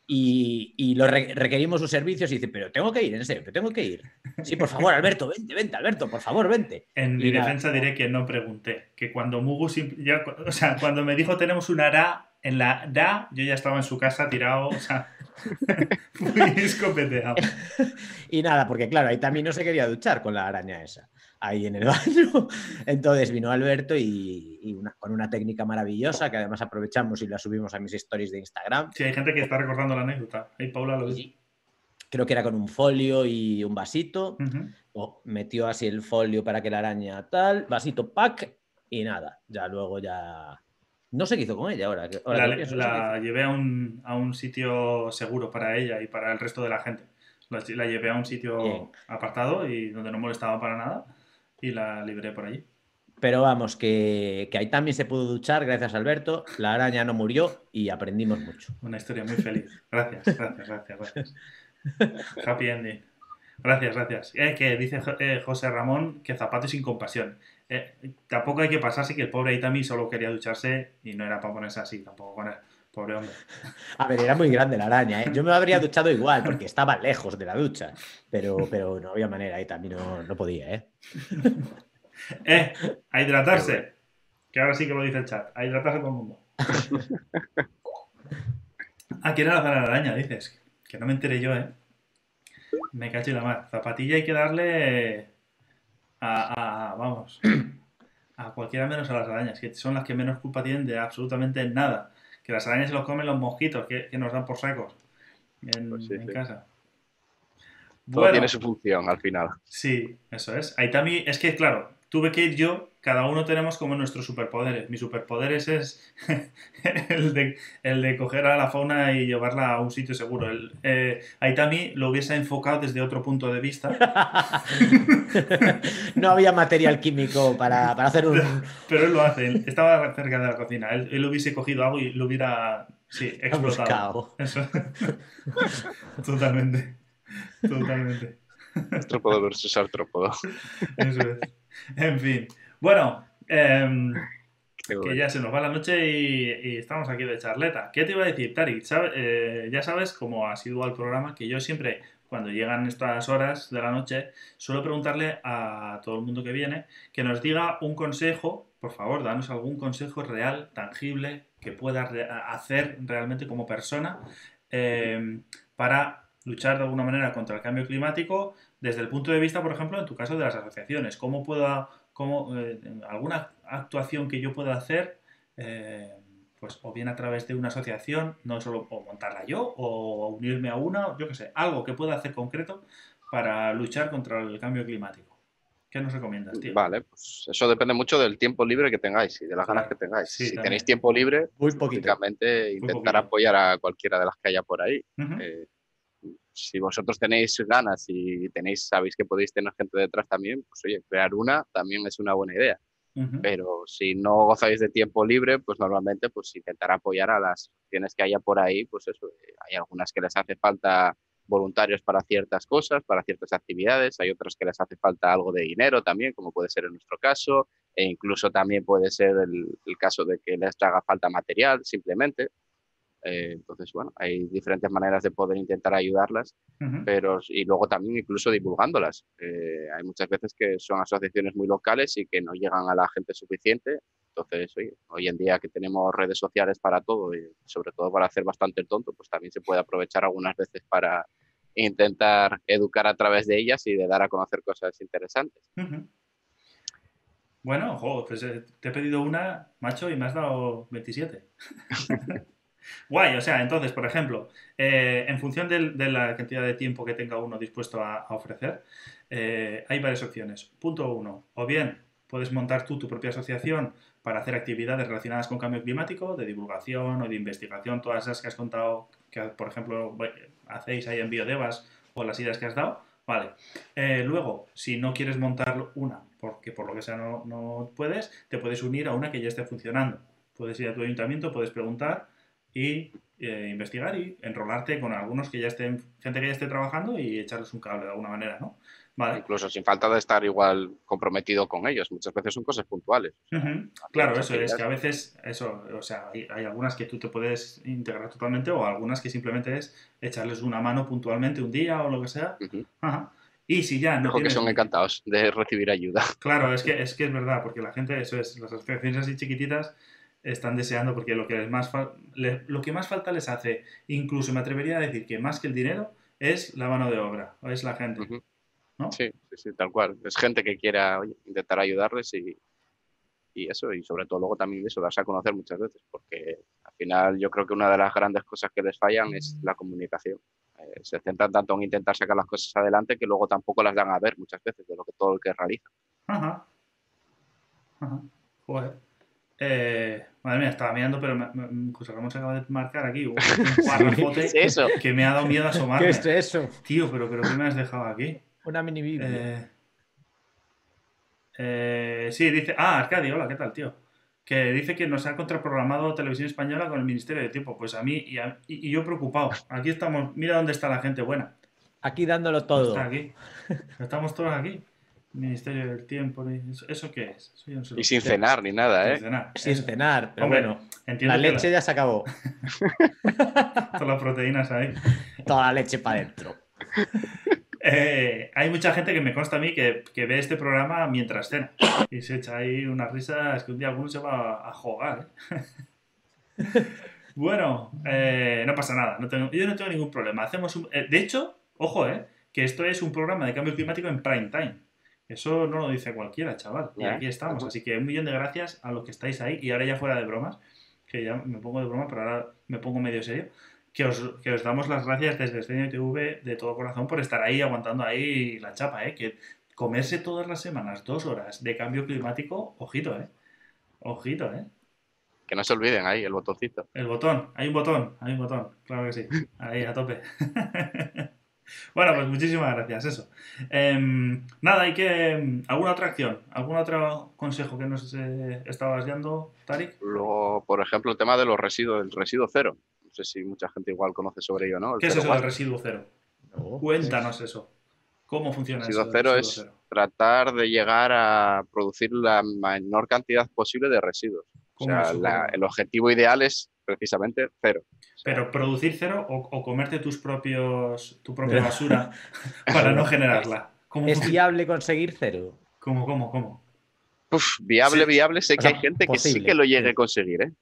C: y, y lo re- requerimos sus servicios y dice, pero tengo que ir, en serio, pero tengo que ir. Sí, por favor, Alberto, vente, vente, Alberto, por favor, vente.
A: En
C: Y
A: mi
C: nada.
A: defensa diré que no pregunté. Que cuando Mugu, ya o sea, cuando me dijo tenemos una ra, en la ra, yo ya estaba en su casa tirado, o sea, [LAUGHS] muy escopeteado.
C: Y nada, porque claro, ahí también no se quería duchar con la araña esa, ahí en el baño. Entonces vino Alberto y, y una- con una técnica maravillosa que además aprovechamos y la subimos a mis stories de Instagram.
A: Sí, hay gente que está recordando la anécdota. Ahí Paula lo dice.
C: Creo que era con un folio y un vasito.
A: Ujú.
C: o metió así el folio para que la araña tal, vasito pack y nada. Ya luego ya. No sé qué hizo con ella ahora.
A: La,
C: no sé
A: llevé a un, a un sitio seguro para ella y para el resto de la gente. La, la llevé a un sitio
C: Bien.
A: apartado y donde no molestaba para nada y la libré por allí.
C: Pero vamos, que, que ahí también se pudo duchar, gracias a Alberto. La araña no murió y aprendimos mucho.
A: Una historia muy feliz. Gracias, gracias, gracias, gracias. Happy ending. Gracias, gracias. Eh, que dice eh, José Ramón que zapato sin compasión. Eh, tampoco hay que pasarse que el pobre Itami solo quería ducharse y no era para ponerse así, tampoco con él. Pobre hombre. [LAUGHS]
C: A ver, era muy grande la araña, ¿eh? Yo me habría duchado igual porque estaba lejos de la ducha. Pero, pero no había manera, también no, no podía, ¿eh? [LAUGHS]
A: Eh, a hidratarse. Que ahora sí que lo dice el chat. A hidratarse todo el mundo. [LAUGHS] Ah, quiere lanzar a la araña, dices. Que no me enteré yo, ¿eh? Me cacho y la mar. Zapatilla hay que darle a, a- vamos, a cualquiera menos a las arañas, que son las que menos culpa tienen de absolutamente nada. Que las arañas se los comen los mosquitos, que, que nos dan por sacos en,
B: Pues sí,
A: en
B: sí.
A: casa.
B: Todo
A: Bueno,
B: tiene su función al final.
A: sí, eso es. Ahí también, es que claro, tuve que ir yo, cada uno tenemos como nuestros superpoderes. Mi superpoderes es [LAUGHS] el de, el de coger a la fauna y llevarla a un sitio seguro. El, eh, Aitami lo hubiese enfocado desde otro punto de vista. [LAUGHS]
C: no había material químico para, para hacer un. [LAUGHS]
A: Pero él lo hace, él estaba cerca de la cocina. Él, él hubiese cogido algo y lo hubiera sí, explotado.
C: buscado.
A: Eso. Totalmente. Totalmente.
B: Artrópodo versus artrópodo.
A: Eso es. [LAUGHS] En fin. Bueno, em, que
B: bueno.
A: ya se nos va la noche y, y estamos aquí de charleta. ¿Qué te iba a decir, Tari? Sabe- eh, ya sabes, como ha sido al programa, que yo siempre, cuando llegan estas horas de la noche, suelo preguntarle a todo el mundo que viene que nos diga un consejo, por favor, danos algún consejo real, tangible, que pueda re- hacer realmente como persona eh, para luchar de alguna manera contra el cambio climático desde el punto de vista, por ejemplo, en tu caso de las asociaciones. ¿Cómo puedo, cómo, eh, alguna actuación que yo pueda hacer, eh, pues o bien a través de una asociación, no solo o montarla yo, o unirme a una, yo qué sé, algo que pueda hacer concreto para luchar contra el cambio climático? ¿Qué nos recomiendas, tío?
B: Vale, pues eso depende mucho del tiempo libre que tengáis y de las
A: Claro,
B: ganas que tengáis.
A: sí,
B: si
A: también.
B: tenéis tiempo libre,
C: Muy poquito.
B: lógicamente intentar
A: poquito.
B: apoyar a cualquiera de las que haya por ahí. Eh, si vosotros tenéis ganas y tenéis, sabéis que podéis tener gente detrás también, pues oye, crear una también es una buena idea. Pero si no gozáis de tiempo libre, pues normalmente pues intentar apoyar a las acciones que haya por ahí, pues eso, eh, hay algunas que les hace falta voluntarios para ciertas cosas, para ciertas actividades, hay otras que les hace falta algo de dinero también, como puede ser en nuestro caso, e incluso también puede ser el, el caso de que les haga falta material simplemente. Eh, entonces, bueno, hay diferentes maneras de poder intentar ayudarlas
A: Ujú.
B: pero y luego también incluso divulgándolas. Eh, hay muchas veces que son asociaciones muy locales y que no llegan a la gente suficiente. Entonces, oye, hoy en día que tenemos redes sociales para todo y sobre todo para hacer bastante el tonto, pues también se puede aprovechar algunas veces para intentar educar a través de ellas y de dar a conocer cosas interesantes.
A: Ujú. Bueno, ojo, pues eh, te he pedido una, macho, y me has dado 27. [LAUGHS] Guay, o sea, entonces, por ejemplo, eh, en función del- de la cantidad de tiempo que tenga uno dispuesto a, a ofrecer, eh, hay varias opciones. Punto uno, o bien puedes montar tú tu propia asociación para hacer actividades relacionadas con cambio climático, de divulgación o de investigación, todas esas que has contado, que por ejemplo hacéis ahí en Biodevas o las ideas que has dado. Vale. Eh, luego, si no quieres montar una, porque por lo que sea no, no puedes, te puedes unir a una que ya esté funcionando. Puedes ir a tu ayuntamiento, puedes preguntar y eh, investigar y enrolarte con algunos que ya estén, gente que ya esté trabajando y echarles un cable de alguna manera, ¿no? Vale.
B: Incluso sin falta de estar igual comprometido con ellos. Muchas veces son cosas puntuales.
A: Ujú. Claro,
B: muchas
A: eso es, que a veces, eso, o sea, hay, hay algunas que tú te puedes integrar totalmente o algunas que simplemente es echarles una mano puntualmente un día o lo que sea.
B: Ujú.
A: Ajá. Y si ya no
B: que
A: tienes...
B: son encantados de recibir ayuda.
A: Claro, es que, [LAUGHS] es que es verdad, porque la gente, eso es, las asociaciones así chiquititas están deseando, porque lo que, les más lo que más falta les hace, incluso me atrevería a decir que más que el dinero, es la mano de obra, o es la gente. ¿no?
B: Sí, sí, sí, tal cual. Es gente que quiera oye, intentar ayudarles y, y eso, y sobre todo luego también eso, darse a conocer muchas veces, porque al final yo creo que una de las grandes cosas que les fallan es la comunicación. Eh, se centran tanto en intentar sacar las cosas adelante que luego tampoco las dan a ver muchas veces de lo que todo el que realiza.
A: Ajá. Ajá. Joder. Eh, madre mía, estaba mirando, pero me, me- José Ramón se acaba de marcar aquí un, [LAUGHS]
B: ¿Qué es eso?
A: que me ha dado miedo asomarme.
C: ¿Qué es eso?
A: Tío, pero, pero ¿qué me has dejado aquí?
C: Una mini biblia.
A: Eh, eh, sí, dice. Ah, Arcadio, hola, ¿qué tal, tío? Que dice que nos ha contraprogramado Televisión Española con el Ministerio de Tiempo. Pues a mí y, a- y- y yo preocupado. Aquí estamos. Mira dónde está la gente buena.
C: Aquí dándolo todo.
A: Está aquí. Estamos todos aquí. Ministerio del Tiempo. ¿Eso, eso qué es? Eso yo no sé lo
B: Y sin
A: es.
B: cenar ni nada,
A: Sin
B: ¿eh?
A: cenar.
C: Sin
A: Eso.
C: cenar, pero
A: Hombre,
C: bueno.
A: Entiendo
C: La
A: que
C: leche ya se acabó. [LAUGHS]
A: todas las proteínas ahí. [LAUGHS]
C: Toda la leche para adentro. [LAUGHS]
A: Eh, hay mucha gente que me consta a mí que, que ve este programa mientras cena y se echa ahí unas risas que un día alguno se va a, a jugar. ¿eh? Bueno, eh, no pasa nada. No tengo, yo no tengo ningún problema. Hacemos un- eh, de hecho, ojo, eh, que esto es un programa de cambio climático en prime time. Eso no lo dice cualquiera, chaval. Y aquí estamos. Así que un millón de gracias a los que estáis ahí. Y ahora ya fuera de bromas, que ya me pongo de broma, pero ahora me pongo medio serio. Que os, que os damos las gracias desde Escenario TV de todo corazón por estar ahí aguantando ahí la chapa, ¿eh? Que comerse todas las semanas dos horas de cambio climático, ojito, ¿eh? Ojito, ¿eh?
B: Que no se olviden ahí, el botoncito.
A: El botón, hay un botón, hay un botón, claro que sí, ahí a tope. [LAUGHS] bueno, pues muchísimas gracias, eso. Em, nada, hay que... ¿Alguna otra acción? ¿Algún otro consejo que nos eh, estabas dando, Tarik?
B: Luego, por ejemplo, el tema de los residuos, el residuo cero. No sé si mucha gente igual conoce sobre ello, ¿no? El
A: ¿Qué es
B: cero
A: eso del
B: waste.
A: residuo cero?
C: No.
A: Cuéntanos eso. ¿Cómo funciona
B: Residuo
A: eso?
B: cero
A: residuo
B: es tratar de llegar a producir la menor cantidad posible de residuos. O
A: ¿Cómo
B: sea, el objetivo ideal es precisamente cero. O sea,
A: Pero producir cero o, o comerte tus propios, tu propia [LAUGHS] basura para no generarla. ¿Cómo,
C: ¿Es viable conseguir cero?
A: ¿Cómo, cómo, cómo?
B: uf, viable,
A: Sí.
B: viable, sé
C: O
B: que
C: sea,
B: hay gente que sí que lo llegue a conseguir, ¿eh?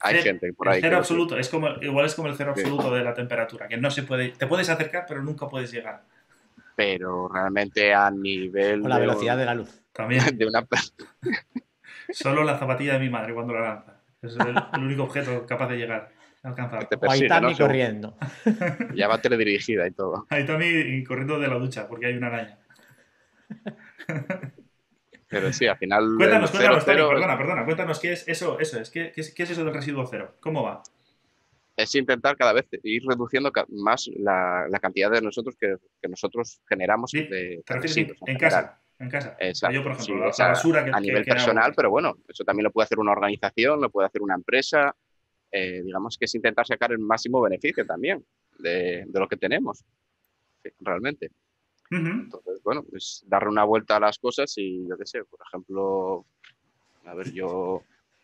B: Hay gente por ahí.
A: cero absoluto, es como, igual es como el cero
B: Sí.
A: absoluto de la temperatura, que no se puede, te puedes acercar pero nunca puedes llegar.
B: Pero realmente a nivel
C: O la
B: de,
C: velocidad de la luz.
A: También, [LAUGHS]
B: de una
A: solo la zapatilla de mi madre cuando la lanza. Es el, el único objeto capaz de llegar, a alcanzar.
C: O Aitami corriendo. [LAUGHS]
B: Ya va teledirigida y todo.
A: Ahí también corriendo de la ducha porque hay una araña. [LAUGHS]
B: Pero sí, al final. [LAUGHS]
A: Cuéntanos,
B: cero,
A: cuéntanos, Tony,
B: cero
A: perdona, perdona, cuéntanos qué es eso, eso es, ¿qué, qué es, qué es eso del residuo cero? ¿Cómo va?
B: es intentar cada vez ir reduciendo más la, la cantidad de nosotros que, que nosotros generamos
A: Sí,
B: de, de
A: ¿Te refieres en,
B: residuos
A: en
B: general.
A: casa? En casa.
B: Exacto,
A: Yo, por ejemplo,
B: sí,
A: la,
B: es
A: la
B: a-
A: basura que
B: a
A: que-
B: nivel
A: que
B: personal, pero bueno, eso también lo puede hacer una organización, lo puede hacer una empresa. eh, digamos que es intentar sacar el máximo beneficio también de, de lo que tenemos, sí, realmente. Entonces, bueno, pues darle una vuelta a las cosas y yo qué sé, por ejemplo, a ver, yo,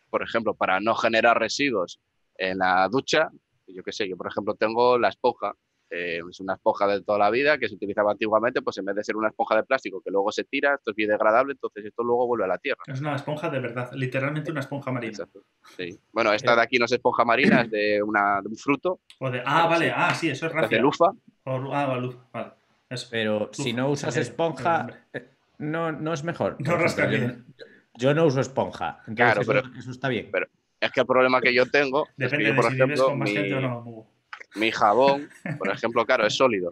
B: por ejemplo, para no generar residuos en la ducha, yo qué sé, yo por ejemplo tengo la esponja, eh, es una esponja de toda la vida que se utilizaba antiguamente, pues en vez de ser una esponja de plástico que luego se tira, esto es biodegradable, entonces esto luego vuelve a la tierra.
A: Es una esponja de verdad, literalmente una esponja marina.
B: Exacto. Sí. Bueno, esta de aquí no es esponja marina, es de, una, de un fruto,
A: O de, ah, vale, ah, sí, eso es
B: es de lufa.
A: O ah, vale, vale. Eso.
C: Pero si no usas
A: Eh,
C: esponja, eh, no, no es mejor.
A: No rasca bien.
C: yo, yo no uso esponja. Entonces
B: Claro,
C: eso,
B: pero-
C: eso está bien.
B: pero- Es que el problema que yo tengo es que
A: Depende de
B: por
A: si vives
B: ejemplo,
A: con más
B: mi-
A: gente o no.
B: Mi jabón, por ejemplo, claro, es sólido.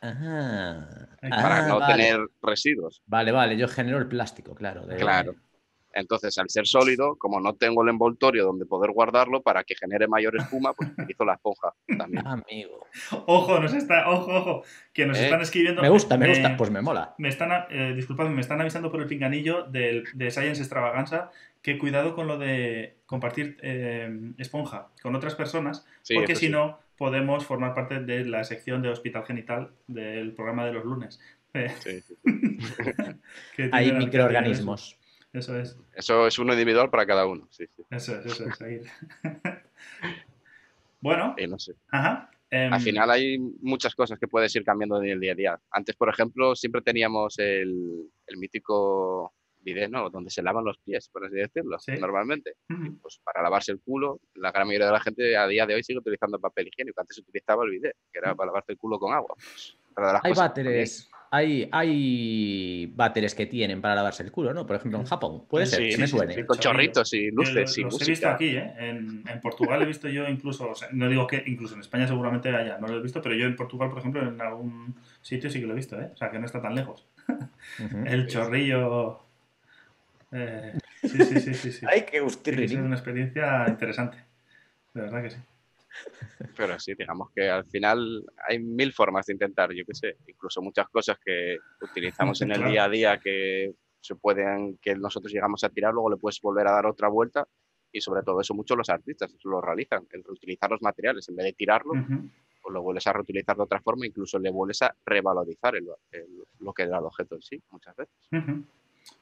C: Ajá.
B: para
C: Ah,
B: no
C: vale.
B: tener residuos.
C: Vale, vale, yo genero el plástico, claro. de-
B: Claro. Entonces, al ser sólido, como no tengo el envoltorio donde poder guardarlo para que genere mayor espuma, pues utilizo la esponja también.
C: Amigo.
A: Ojo, nos está, ojo, ojo, que nos
B: Eh,
A: están escribiendo.
C: Me gusta, me gusta, pues me mola.
A: Me están, eh, disculpadme, me están avisando por el pinganillo del, de Science Extravaganza que cuidado con lo de compartir eh, esponja con otras personas,
B: Sí,
A: porque si
B: sí.
A: no podemos formar parte de la sección de Hospital Genital del programa de los lunes. Eh, [LAUGHS]
B: Sí,
C: Hay microorganismos.
A: Eso es,
B: Eso es uno individual para cada uno. Sí, sí.
A: eso es, eso es. ahí. [LAUGHS] bueno,
B: Y no sé.
A: ajá. em,
B: Al final hay muchas cosas que puedes ir cambiando en el día a día. Antes, por ejemplo, siempre teníamos el, el mítico bidet, ¿no? Donde se lavan los pies, por así decirlo,
A: Sí.
B: normalmente. Pues para lavarse el culo, la gran mayoría de la gente a día de hoy sigue utilizando papel higiénico. Antes se utilizaba el bidet, que era para lavarse el culo con agua. Pues,
C: Hay váteres, hay, hay váteres que tienen para lavarse el culo, ¿no? Por ejemplo, en Japón. Puede ser,
B: Sí,
C: que
B: sí,
C: me suene.
B: sí, con chorritos y luces y
A: los he visto aquí, ¿eh? En, en Portugal he visto yo incluso, o sea, no digo que incluso en España seguramente haya, no lo he visto, pero yo en Portugal, por ejemplo, en algún sitio sí que lo he visto, ¿eh? O sea, que no está tan lejos. [LAUGHS] El chorrillo... eh, sí, sí, sí, sí. sí.
C: Ay, qué
A: Tiene que ser
C: gustirrinín.
A: una experiencia interesante. De verdad que sí.
B: Pero sí, digamos que al final hay mil formas de intentar, yo qué sé, incluso muchas cosas que utilizamos en el
A: Claro.
B: día a día que se pueden, que nosotros llegamos a tirar, luego le puedes volver a dar otra vuelta y sobre todo eso mucho los artistas eso lo realizan, el reutilizar los materiales, en vez de tirarlo,
A: Ujú.
B: pues lo vuelves a reutilizar de otra forma, incluso le vuelves a revalorizar el- el- lo que era el objeto en sí, muchas veces.
A: Ujú.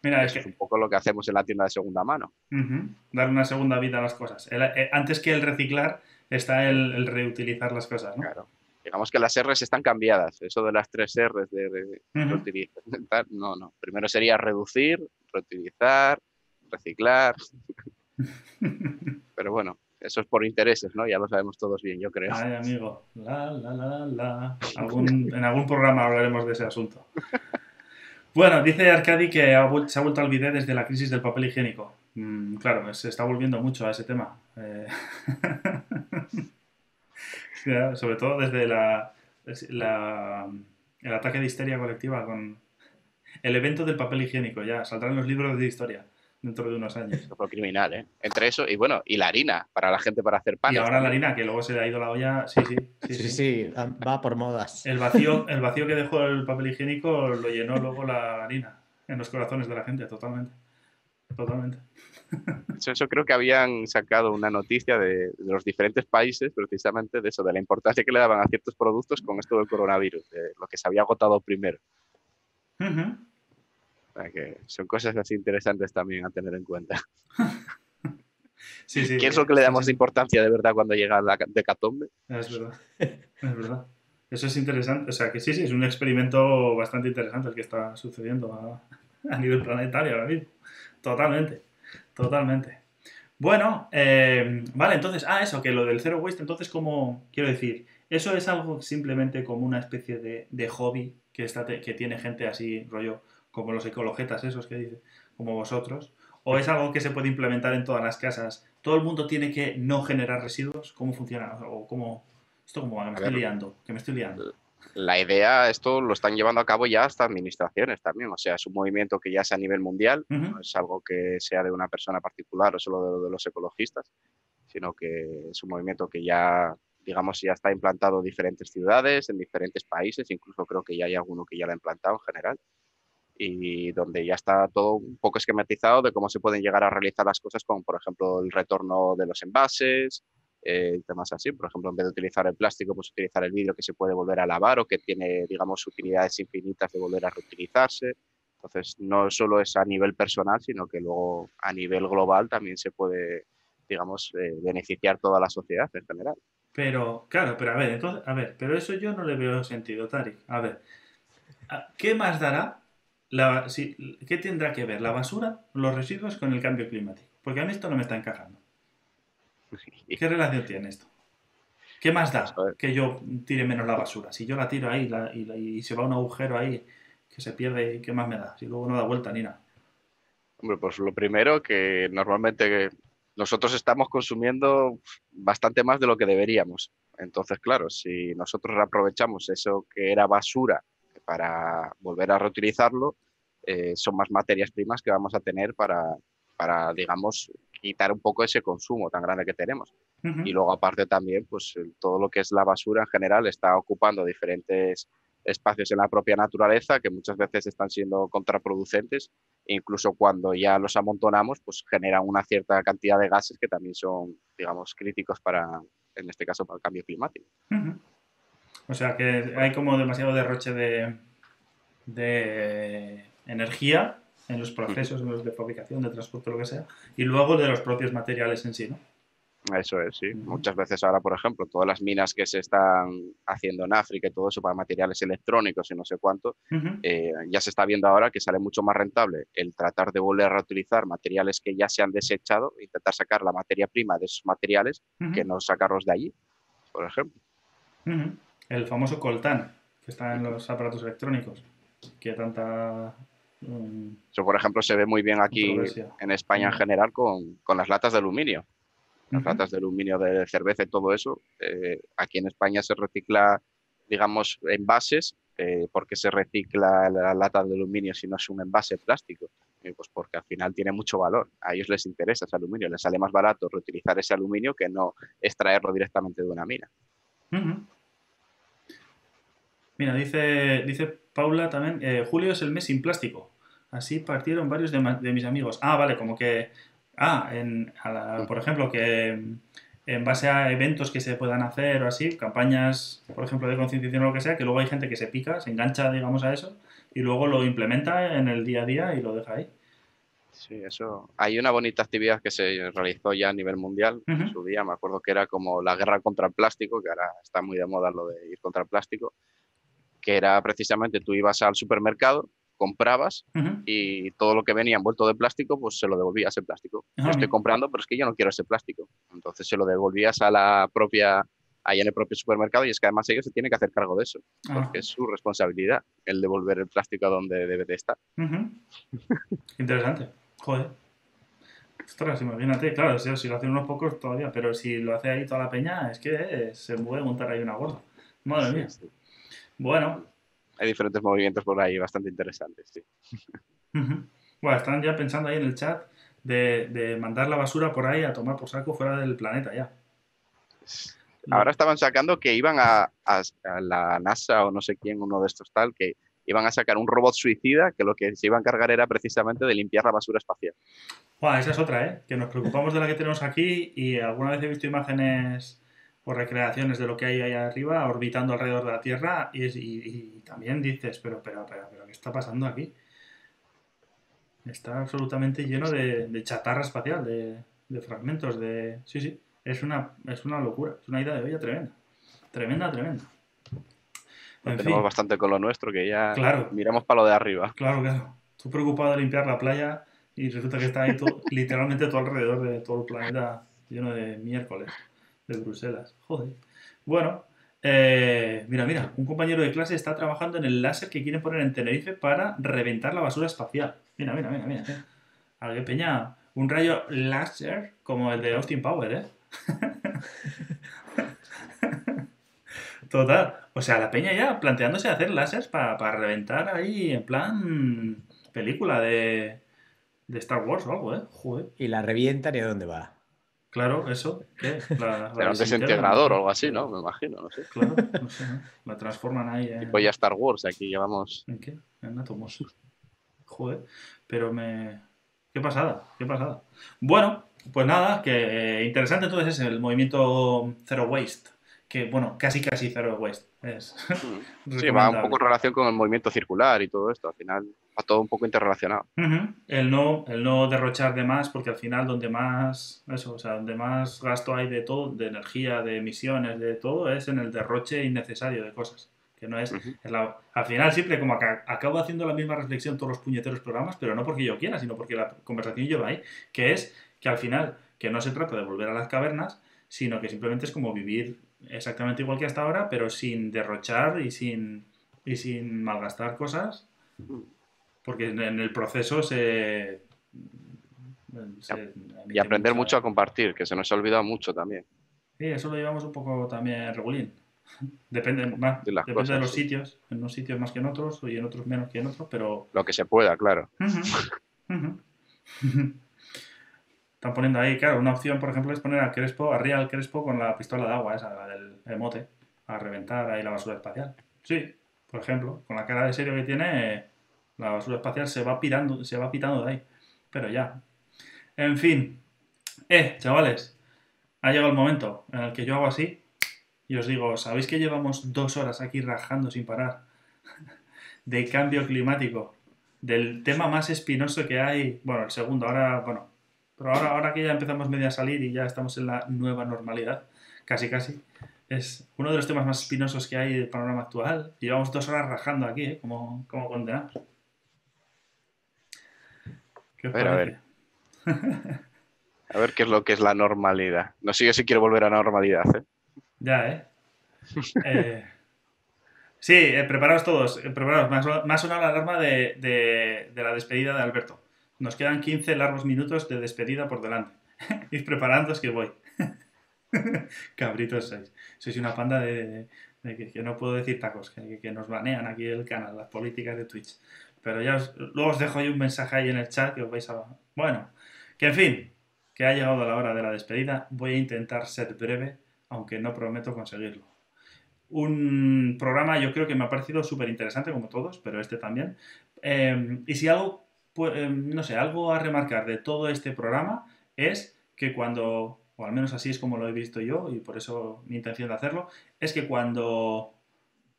A: Mira, es
B: Eso es
A: que
B: un poco lo que hacemos en la tienda de segunda mano.
A: ujú, darle una segunda vida a las cosas. El- eh, antes que el reciclar está el, el reutilizar las cosas, ¿no?
B: Claro. Digamos que las R's están cambiadas, eso de las tres R's de, reutilizar, [LAUGHS] no, no. Primero sería reducir, reutilizar, reciclar. [LAUGHS] Pero bueno, eso es por intereses, ¿no? Ya lo sabemos todos bien, yo creo.
A: Ay, amigo. La, la, la, la. [LAUGHS] Algún- en algún programa hablaremos de ese asunto. Bueno, dice Arcadi que se ha vuelto al bidet desde la crisis del papel higiénico. Mm, claro, se está volviendo mucho a ese tema. Eh, [LAUGHS] sobre todo desde la- el ataque de histeria colectiva con el evento del papel higiénico. Ya, saldrán los libros de historia dentro de unos años.
B: Eso fue criminal, ¿eh? Entre eso y bueno, y la harina para la gente para hacer pan.
A: Y ahora la harina, que luego se le ha ido la olla. Sí, sí. sí,
C: Sí,
A: sí.
C: sí, va por modas.
A: El vacío, [LAUGHS] el vacío que dejó el papel higiénico lo llenó luego la harina en los corazones de la gente, totalmente. Totalmente. [LAUGHS]
B: Eso, eso creo que habían sacado una noticia de, de los diferentes países precisamente de eso, de la importancia que le daban a ciertos productos con esto del coronavirus, de lo que se había agotado primero. Sea que son cosas así interesantes también a tener en cuenta. [LAUGHS]
A: Sí, sí.
B: ¿Qué es lo que le damos
A: sí.
B: importancia de verdad cuando llega la decatombe?
A: Es verdad. [LAUGHS] Es verdad. Eso es interesante. O sea, que sí, sí, es un experimento bastante interesante el que está sucediendo a, a nivel planetario ahora mismo. Totalmente. Totalmente. Bueno, eh, vale, entonces, ah, eso, que lo del zero waste, entonces, como quiero decir, eso es algo simplemente como una especie de, de hobby que, está, que tiene gente así, rollo, como los ecologetas esos que dice, como vosotros, o es algo que se puede implementar en todas las casas. ¿Todo el mundo tiene que no generar residuos? ¿Cómo funciona? ¿O cómo, esto como va? que me
B: A
A: estoy
B: ver.
A: liando, que me estoy liando.
B: La idea, esto lo están llevando a cabo ya hasta administraciones también, o sea, es un movimiento que ya es a nivel mundial,
A: Ujú.
B: no es algo que sea de una persona particular o solo de, de los ecologistas, sino que es un movimiento que ya, digamos, ya está implantado en diferentes ciudades, en diferentes países, incluso creo que ya hay alguno que ya lo ha implantado en general, y donde ya está todo un poco esquematizado de cómo se pueden llegar a realizar las cosas, como por ejemplo el retorno de los envases, eh, temas así. Por ejemplo, en vez de utilizar el plástico, pues utilizar el vidrio que se puede volver a lavar o que tiene, digamos, utilidades infinitas de volver a reutilizarse. Entonces, no solo es a nivel personal, sino que luego a nivel global también se puede, digamos, eh, beneficiar toda la sociedad en general.
A: Pero, claro, pero a ver, entonces, a ver, pero eso yo no le veo sentido, Tarik. A ver, ¿a- ¿qué más dará? La, si, ¿Qué tendrá que ver la basura, los residuos con el cambio climático? Porque a mí esto no me está encajando. ¿Qué relación tiene esto? ¿Qué más da
B: Eso es.
A: que yo tire menos la basura? Si yo la tiro ahí la- y, la- y se va a un agujero ahí que se pierde, ¿qué más me da? Si luego no da vuelta ni nada.
B: Hombre, pues lo primero que normalmente nosotros estamos consumiendo bastante más de lo que deberíamos. Entonces, claro, si nosotros aprovechamos eso que era basura para volver a reutilizarlo, eh, son más materias primas que vamos a tener para, para, digamos, quitar un poco ese consumo tan grande que tenemos. Y luego, aparte también, pues todo lo que es la basura en general está ocupando diferentes espacios en la propia naturaleza que muchas veces están siendo contraproducentes incluso cuando ya los amontonamos, pues generan una cierta cantidad de gases que también son, digamos, críticos para, en este caso, para el cambio climático.
A: O sea que hay como demasiado derroche de, de energía en los procesos en los de fabricación, de transporte, lo que sea, y luego de los propios materiales en sí, ¿no?
B: Eso es, sí. Muchas veces ahora, por ejemplo, todas las minas que se están haciendo en África y todo eso para materiales electrónicos y no sé cuánto, eh, ya se está viendo ahora que sale mucho más rentable el tratar de volver a reutilizar materiales que ya se han desechado, intentar sacar la materia prima de esos materiales que no sacarlos de allí, por ejemplo.
A: Ujú. El famoso coltán, que está en los aparatos electrónicos, que tanta... mm,
B: Eso, por ejemplo, se ve muy bien aquí en España en
A: Ujú.
B: general con, con las latas de aluminio. Las latas de aluminio de cerveza y todo eso. eh, aquí en España se recicla, digamos, envases. Eh, ¿Por qué se recicla la lata de aluminio si no es un envase plástico? Eh, pues porque al final tiene mucho valor. A ellos les interesa ese aluminio. Les sale más barato reutilizar ese aluminio que no extraerlo directamente de una mina.
A: Ujú. Mira, dice, dice Paula también, eh, julio es el mes sin plástico. Así partieron varios de, mis amigos. Ah, vale, como que... Ah, en, a la- por ejemplo, que mm, en base a eventos que se puedan hacer o así, campañas, por ejemplo, de concienciación o lo que sea, que luego hay gente que se pica, se engancha, digamos, a eso, y luego lo implementa en el día a día y lo deja ahí.
B: Sí, eso. Hay una bonita actividad que se realizó ya a nivel mundial en su día. Me acuerdo que era como la guerra contra el plástico, que ahora está muy de moda lo de ir contra el plástico, que era precisamente tú ibas al supermercado, comprabas y todo lo que venía envuelto de plástico, pues se lo devolvías en plástico.
A: Ah,
B: Yo estoy comprando, pero es que yo no quiero ese plástico. Entonces se lo devolvías a la propia, ahí en el propio supermercado y es que además ellos se tienen que hacer cargo de eso,
A: Ah,
B: porque es su responsabilidad el devolver el plástico a donde debe de estar.
A: Interesante. Joder. Ostras, imagínate, claro, si, si lo hacen unos pocos todavía, pero si lo hace ahí toda la peña, es que eh, se puede montar ahí una gorda. Madre mía.
B: Sí.
A: Bueno,
B: Hay diferentes movimientos por ahí bastante interesantes. sí.
A: Bueno, están ya pensando ahí en el chat de, de mandar la basura por ahí a tomar por saco fuera del planeta ya.
B: Ahora estaban sacando que iban a, a- a la NASA o no sé quién, uno de estos tal, que iban a sacar un robot suicida que lo que se iba a encargar era precisamente de limpiar la basura espacial.
A: Buah, esa es otra, ¿eh? Que nos preocupamos de la que tenemos aquí y alguna vez he visto imágenes o recreaciones de lo que hay ahí arriba orbitando alrededor de la Tierra y, es- y- y también dices, pero, pero, pero, pero, ¿qué está pasando aquí? Está absolutamente lleno de, de chatarra espacial, de, de fragmentos, de... Sí, sí, es una, es una locura, es una idea de olla tremenda. Tremenda, tremenda. En
B: Tenemos
A: fin.
B: bastante con lo nuestro que ya
A: Claro.
B: miramos para lo de arriba.
A: Claro, claro. Tú preocupado de limpiar la playa y resulta que está ahí to- [LAUGHS] literalmente todo alrededor de todo el planeta lleno de miércoles, de Bruselas. Joder. Bueno, eh, mira, mira, un compañero de clase está trabajando en el láser que quieren poner en Tenerife para reventar la basura espacial. Mira, mira, mira, mira. A qué peña, un rayo láser como el de Austin Power, ¿eh? [LAUGHS] Total. O sea, la peña ya planteándose hacer láseres para reventar ahí en plan película de, de Star Wars o algo, ¿eh? Joder.
C: Y la revientan y a dónde va.
A: Claro, eso. ¿qué? La,
B: Será un desintegrador o algo así, ¿no? Me imagino, no sé.
A: Claro, no sé, ¿no? La transforman ahí en... [LAUGHS]
B: Tipo ya Star Wars, aquí llevamos...
A: ¿En qué? En átomos. Joder. Pero me... Qué pasada, qué pasada. Bueno, pues nada, que eh, interesante entonces es el movimiento Zero Waste. Que, bueno, casi casi Zero Waste. Es [LAUGHS]
B: Sí, va un poco en relación con el movimiento circular y todo esto. Al final va todo un poco interrelacionado.
A: Ujú. El no, el no derrochar de más, porque al final donde más, eso, o sea, donde más gasto hay de todo, de energía, de emisiones, de todo, es en el derroche innecesario de cosas. Que no es,
B: Ujú.
A: es la- al final siempre como acabo haciendo la misma reflexión todos los puñeteros programas, pero no porque yo quiera, sino porque la conversación lleva ahí, que es que al final, que no se trata de volver a las cavernas, sino que simplemente es como vivir exactamente igual que hasta ahora, pero sin derrochar y sin, y sin malgastar cosas, porque en en el proceso se... se
B: Y aprender mucho a compartir, que se nos ha olvidado mucho también.
A: Sí, eso lo llevamos un poco también regulín. [LAUGHS] Depende, más,
B: De
A: depende
B: cosas,
A: de los
B: sí.
A: sitios, en unos sitios más que en otros y en otros menos que en otros, pero...
B: Lo que se pueda, claro. [LAUGHS]
A: Están poniendo ahí, claro, una opción, por ejemplo, es poner a Crespo, a Real Crespo con la pistola de agua, esa, la del emote, a reventar ahí la basura espacial. Sí, por ejemplo, con la cara de serio que tiene, la basura espacial se va pirando, se va pitando de ahí. Pero ya. En fin. Eh, chavales, ha llegado el momento en el que yo hago así y os digo, ¿sabéis que llevamos dos horas aquí rajando sin parar? [LAUGHS] de cambio climático, del tema más espinoso que hay, bueno, el segundo, ahora, bueno, pero ahora, ahora que ya empezamos medio a salir y ya estamos en la nueva normalidad, casi casi, es uno de los temas más espinosos que hay del panorama actual. Llevamos dos horas rajando aquí, ¿eh? Como, como. ¿Qué os
B: A ver, a
A: parece?
B: A ver qué es lo que es la normalidad. No sé yo si quiero volver a la normalidad, ¿eh? [LAUGHS]
A: Ya, ¿eh? Eh, sí, eh, preparaos todos, eh, preparaos. Me ha sonado- la alarma de, de- de la despedida de Alberto. Nos quedan 15 largos minutos de despedida por delante. [LAUGHS] Id preparándoos que voy. [LAUGHS] Cabritos sois. Sois una panda de, de que, que no puedo decir tacos, que, que nos banean aquí el canal, las políticas de Twitch. Pero ya os, luego os dejo ahí un mensaje ahí en el chat que os vais a... Bueno, que en fin, que ha llegado la hora de la despedida. Voy a intentar ser breve, aunque no prometo conseguirlo. Un programa yo creo que me ha parecido súper interesante, como todos, pero este también. Eh, y si algo, eh, no sé, algo a remarcar de todo este programa es que cuando, o al menos así es como lo he visto yo, y por eso mi intención de hacerlo, es que cuando,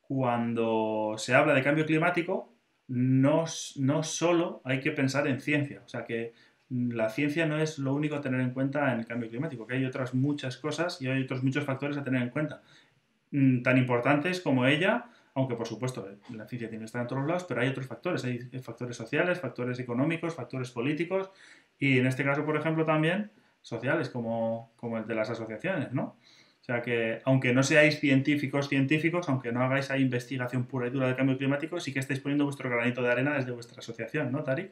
A: cuando se habla de cambio climático, no, no solo hay que pensar en ciencia, o sea que mm, la ciencia no es lo único a tener en cuenta en el cambio climático, que hay otras muchas cosas y hay otros muchos factores a tener en cuenta, Mm, tan importantes como ella aunque por supuesto la ciencia tiene que estar en todos lados, pero hay otros factores, hay factores sociales, factores económicos, factores políticos y en este caso, por ejemplo, también sociales como, como el de las asociaciones, ¿no? O sea que, aunque no seáis científicos, científicos, aunque no hagáis investigación pura y dura del cambio climático, sí que estáis poniendo vuestro granito de arena desde vuestra asociación, ¿no, Tarik?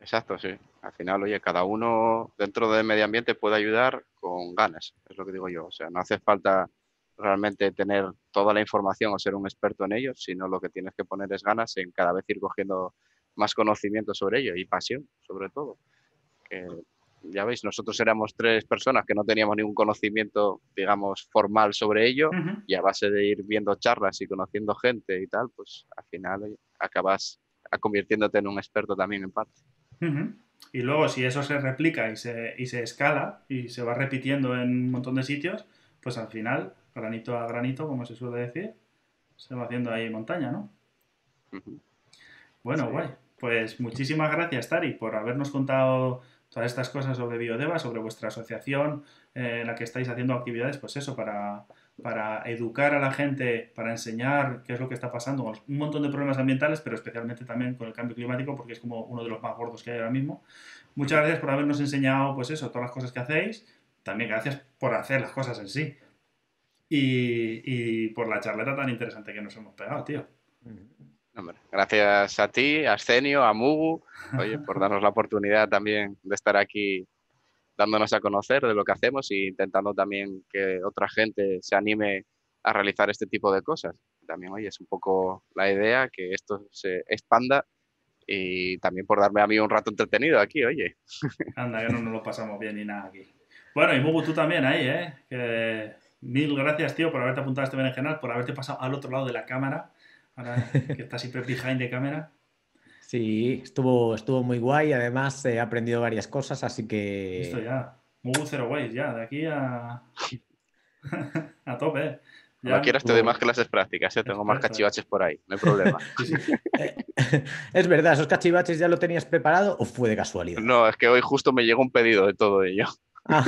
B: Exacto, sí. Al final, oye, cada uno dentro del medio ambiente puede ayudar con ganas, es lo que digo yo. O sea, no hace falta realmente tener toda la información o ser un experto en ello, sino lo que tienes que poner es ganas en cada vez ir cogiendo más conocimiento sobre ello y pasión, sobre todo. Ya veis, nosotros éramos tres personas que no teníamos ningún conocimiento, digamos, formal sobre ello y a base de ir viendo charlas y conociendo gente y tal, pues al final acabas convirtiéndote en un experto también en parte.
A: Y luego si eso se replica y se, y se escala y se va repitiendo en un montón de sitios, pues al final, granito a granito, como se suele decir, se va haciendo ahí montaña, ¿no? Bueno, guay. Pues muchísimas gracias, Tari, por habernos contado todas estas cosas sobre Biodeva, sobre vuestra asociación eh, en la que estáis haciendo actividades, pues eso, para, para educar a la gente, para enseñar qué es lo que está pasando, un montón de problemas ambientales, pero especialmente también con el cambio climático, porque es como uno de los más gordos que hay ahora mismo. Muchas gracias por habernos enseñado, pues eso, todas las cosas que hacéis. También gracias por hacer las cosas en sí. Y, y por la charleta tan interesante que nos hemos pegado, tío.
B: Gracias a ti, a Ascenio, a Mugu, oye, por darnos la oportunidad también de estar aquí dándonos a conocer de lo que hacemos e intentando también que otra gente se anime a realizar este tipo de cosas. También, oye, es un poco la idea que esto se expanda y también por darme a mí un rato entretenido aquí, oye. [LAUGHS]
A: Anda, que no nos lo pasamos bien ni nada aquí. Bueno, y Mugu, tú también ahí, ¿eh? Que mil gracias, tío, por haberte apuntado a este berenjenal, por haberte pasado al otro lado de la cámara ahora que está siempre behind de cámara.
C: Sí, estuvo, estuvo muy guay. Además, he aprendido varias cosas, así que.
A: Listo ya. Muy zero ways, ya. De aquí a. [LAUGHS] a tope.
B: Ya. No quieras te doy más clases prácticas, ¿eh? tengo más cachivaches por ahí, no hay problema. [LAUGHS] [LAUGHS]
C: es verdad, ¿esos cachivaches ya lo tenías preparado o fue de casualidad?
B: No, es que hoy justo me llegó un pedido de todo ello. Ah.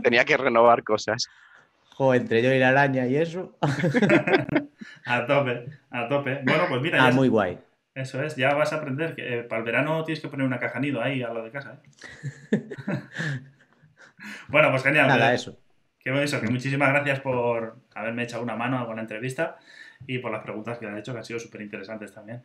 B: Tenía que renovar cosas.
C: Joder, entre yo y la araña y eso. [LAUGHS]
A: a tope, a tope. Bueno, pues mira.
C: Ah, muy guay.
A: Eso es, ya vas a aprender que eh, para el verano tienes que poner una caja nido ahí a lo de casa. ¿eh? [LAUGHS] bueno, pues genial.
C: Nada, eso.
A: Que eso, que muchísimas gracias por haberme echado una mano con la entrevista y por las preguntas que han hecho, que han sido súper interesantes también.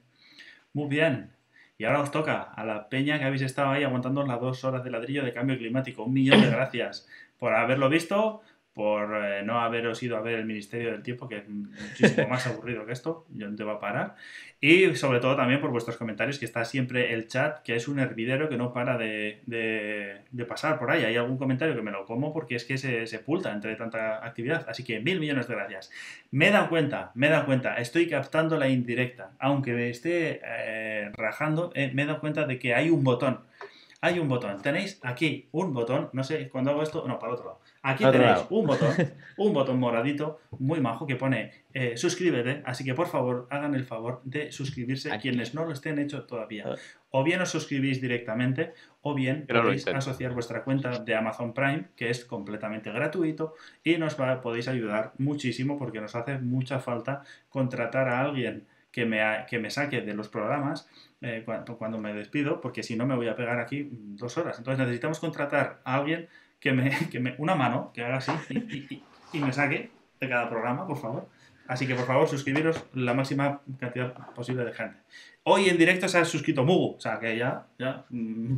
A: Muy bien. Y ahora os toca a la peña que habéis estado ahí aguantando las dos horas de ladrillo de cambio climático. Un millón de gracias por haberlo visto por eh, no haberos ido a ver el Ministerio del Tiempo, que es muchísimo más aburrido que esto, yo no te va a parar. Y sobre todo también por vuestros comentarios, que está siempre el chat, que es un hervidero que no para de, pasar por ahí. Hay algún comentario que me lo como porque es que se sepulta entre tanta actividad. Así que mil millones de gracias. Me he dado cuenta, me he dado cuenta, estoy captando la indirecta. Aunque me esté eh, rajando, eh, me he dado cuenta de que hay un botón. Hay un botón. Tenéis aquí un botón, no sé, cuando hago esto, no, para el otro lado Aquí tenéis un botón, [LAUGHS] un botón moradito muy majo que pone eh, suscríbete, así que por favor hagan el favor de suscribirse quienes no lo estén hecho todavía. Ah. O bien os suscribís directamente o bien podéis asociar vuestra cuenta de Amazon Prime, que es completamente gratuito y nos podéis ayudar muchísimo porque nos hace mucha falta contratar a alguien que me, que me saque de los programas eh, cuando, cuando, me despido, porque si no me voy a pegar aquí dos horas. Entonces necesitamos contratar a alguien que me, [LAUGHS] que me una mano, que haga así y, y, me saque de cada programa, por favor. Así que por favor, suscribiros la máxima cantidad posible de gente. Hoy en directo se ha suscrito Mugu, o sea que ya, ya, mm,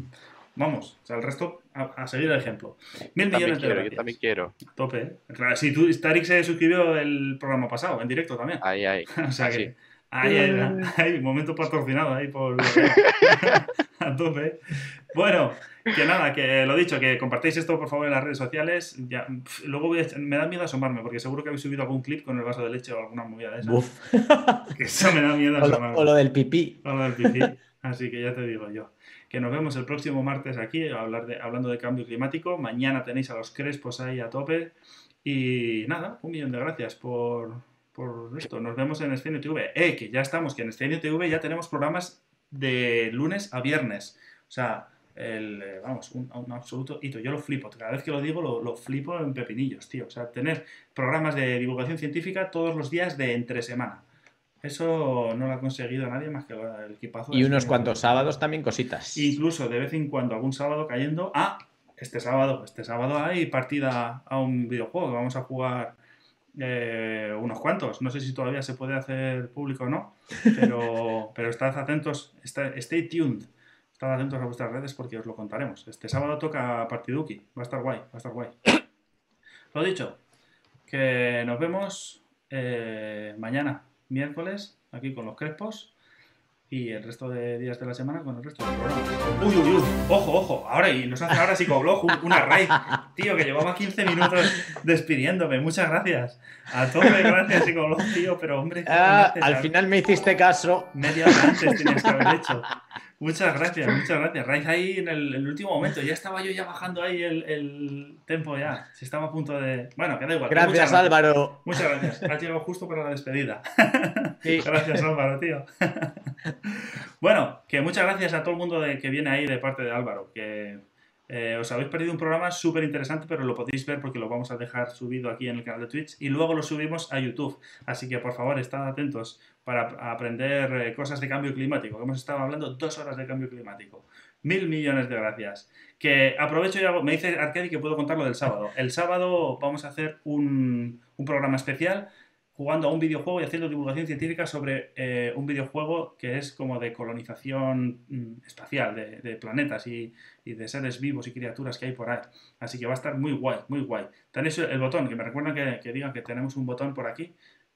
A: vamos, o sea, el resto a, seguir el ejemplo. Mil millones de
B: gracias. Yo también quiero.
A: Tope, ¿eh? Claro, si tú, Tarik se suscribió el programa pasado, en directo también.
B: Ahí, ahí. [LAUGHS]
A: o sea que, ahí, ahí, [LAUGHS] ahí, momento patrocinado ahí por... [LAUGHS] a tope. Bueno, que nada, que lo dicho, que compartáis esto por favor en las redes sociales. Ya, luego me da miedo asomarme, porque seguro que habéis subido algún clip con el vaso de leche o alguna movida de esas. [LAUGHS] Que eso me da miedo asomarme.
C: O lo, del pipí.
A: O lo del pipí. Así que ya te digo yo. Que nos vemos el próximo martes aquí hablar de, hablando de cambio climático. Mañana tenéis a los crespos ahí a tope. Y nada, un millón de gracias por, por esto. Nos vemos en Escenio TV. Eh, que ya estamos, que en Escenio TV ya tenemos programas de lunes a viernes. O sea, el, eh, vamos, un, absoluto hito. Yo lo flipo, cada vez que lo digo lo, flipo en pepinillos, tío. O sea, tener programas de divulgación científica todos los días de entre semana. Eso no lo ha conseguido nadie más que el equipazo.
C: Y unos cuantos sábados también cositas.
A: Incluso de vez en cuando, algún sábado cayendo. Ah, este sábado, este sábado hay partida a un videojuego que vamos a jugar eh, unos cuantos. No sé si todavía se puede hacer público o no, [LAUGHS] pero, pero estad atentos, stay tuned. Estad atentos a vuestras redes porque os lo contaremos. Este sábado toca Partiduki, va a estar guay, va a estar guay. Lo dicho, que nos vemos eh, mañana, miércoles, aquí con los Crespos. Y el resto de días de la semana con el resto del programa. Uy, uy, uy, ojo, ojo. Ahora, y nos hace ahora psicoblog un- una raid. Tío, que llevaba 15 minutos despidiéndome. Muchas gracias. A tope, gracias, psicoblog, tío. Pero hombre,
C: Ah,
A: gracias,
C: al final me hiciste caso.
A: Media hora antes tenías que haber hecho. Muchas gracias, muchas gracias. Raid ahí en el, el último momento. Ya estaba yo ya bajando ahí el, el tempo ya. Si estaba a punto de. Bueno, que da igual.
C: Gracias,
A: Muchas
C: Álvaro.
A: Muchas gracias. Has llegado justo para la despedida. [LAUGHS]
C: Sí.
A: Gracias, Álvaro, tío. [LAUGHS] bueno, que muchas gracias a todo el mundo de- que viene ahí de parte de Álvaro. Que eh, os habéis perdido un programa súper interesante, pero lo podéis ver porque lo vamos a dejar subido aquí en el canal de Twitch y luego lo subimos a YouTube. Así que por favor, estad atentos para ap- aprender eh, cosas de cambio climático. Hemos estado hablando dos horas de cambio climático. Mil millones de gracias. Que aprovecho y hago- me dice Arcadi que puedo contar lo del sábado. El sábado vamos a hacer un, un programa especial jugando a un videojuego y haciendo divulgación científica sobre eh, un videojuego que es como de colonización mm, espacial, de, planetas y, de seres vivos y criaturas que hay por ahí. Así que va a estar muy guay, muy guay. Tenéis el botón, que me recuerdan que, digan que tenemos un botón por aquí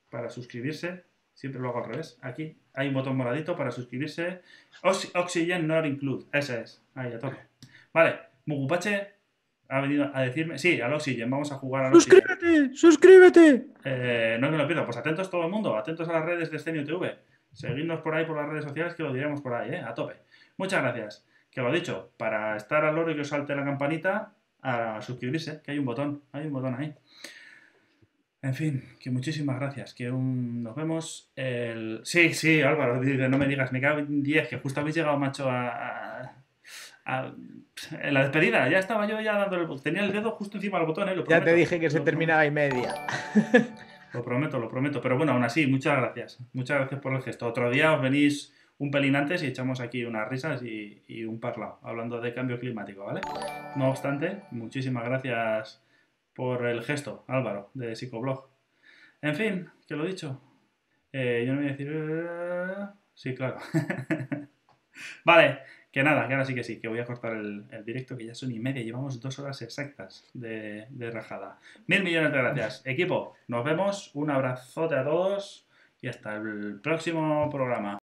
A: para suscribirse. Siempre lo hago al revés. Aquí hay un botón moradito para suscribirse. Ox- Oxygen not include. Ese es. Ahí, a tope. Vale. Mugupache ha venido a decirme... Sí, al Oxygen. Vamos a jugar al.
C: ¡Suscríbete! ¡Suscríbete!
A: Eh, no me lo pierdo. Pues atentos todo el mundo, atentos a las redes de Scenio TV. Seguidnos por ahí por las redes sociales que lo diremos por ahí, ¿eh? A tope. Muchas gracias. Que lo dicho, para estar al loro y que os salte la campanita, a suscribirse, que hay un botón, hay un botón ahí. En fin, que muchísimas gracias. Que un- nos vemos el. Sí, sí, Álvaro, no me digas, me cago en 10, que justo habéis llegado, macho, a. a- en la despedida, ya estaba yo ya dándole. Tenía el dedo justo encima del botón, ¿eh? Lo
C: Ya te dije que se terminaba y media. [LAUGHS]
A: lo prometo, lo prometo. Pero bueno, aún así, muchas gracias. Muchas gracias por el gesto. Otro día os venís un pelín antes y echamos aquí unas risas y, y un parlado, hablando de cambio climático, ¿vale? No obstante, muchísimas gracias por el gesto, Álvaro, de Psicoblog. En fin, que lo dicho. Eh, yo no voy a decir... eh, Sí, claro. [LAUGHS] vale, que nada, que ahora sí que sí, que voy a cortar el, el directo, que ya son y media, llevamos dos horas exactas de, de rajada. Mil millones de gracias. [LAUGHS] Equipo, nos vemos, un abrazote a todos y hasta el próximo programa.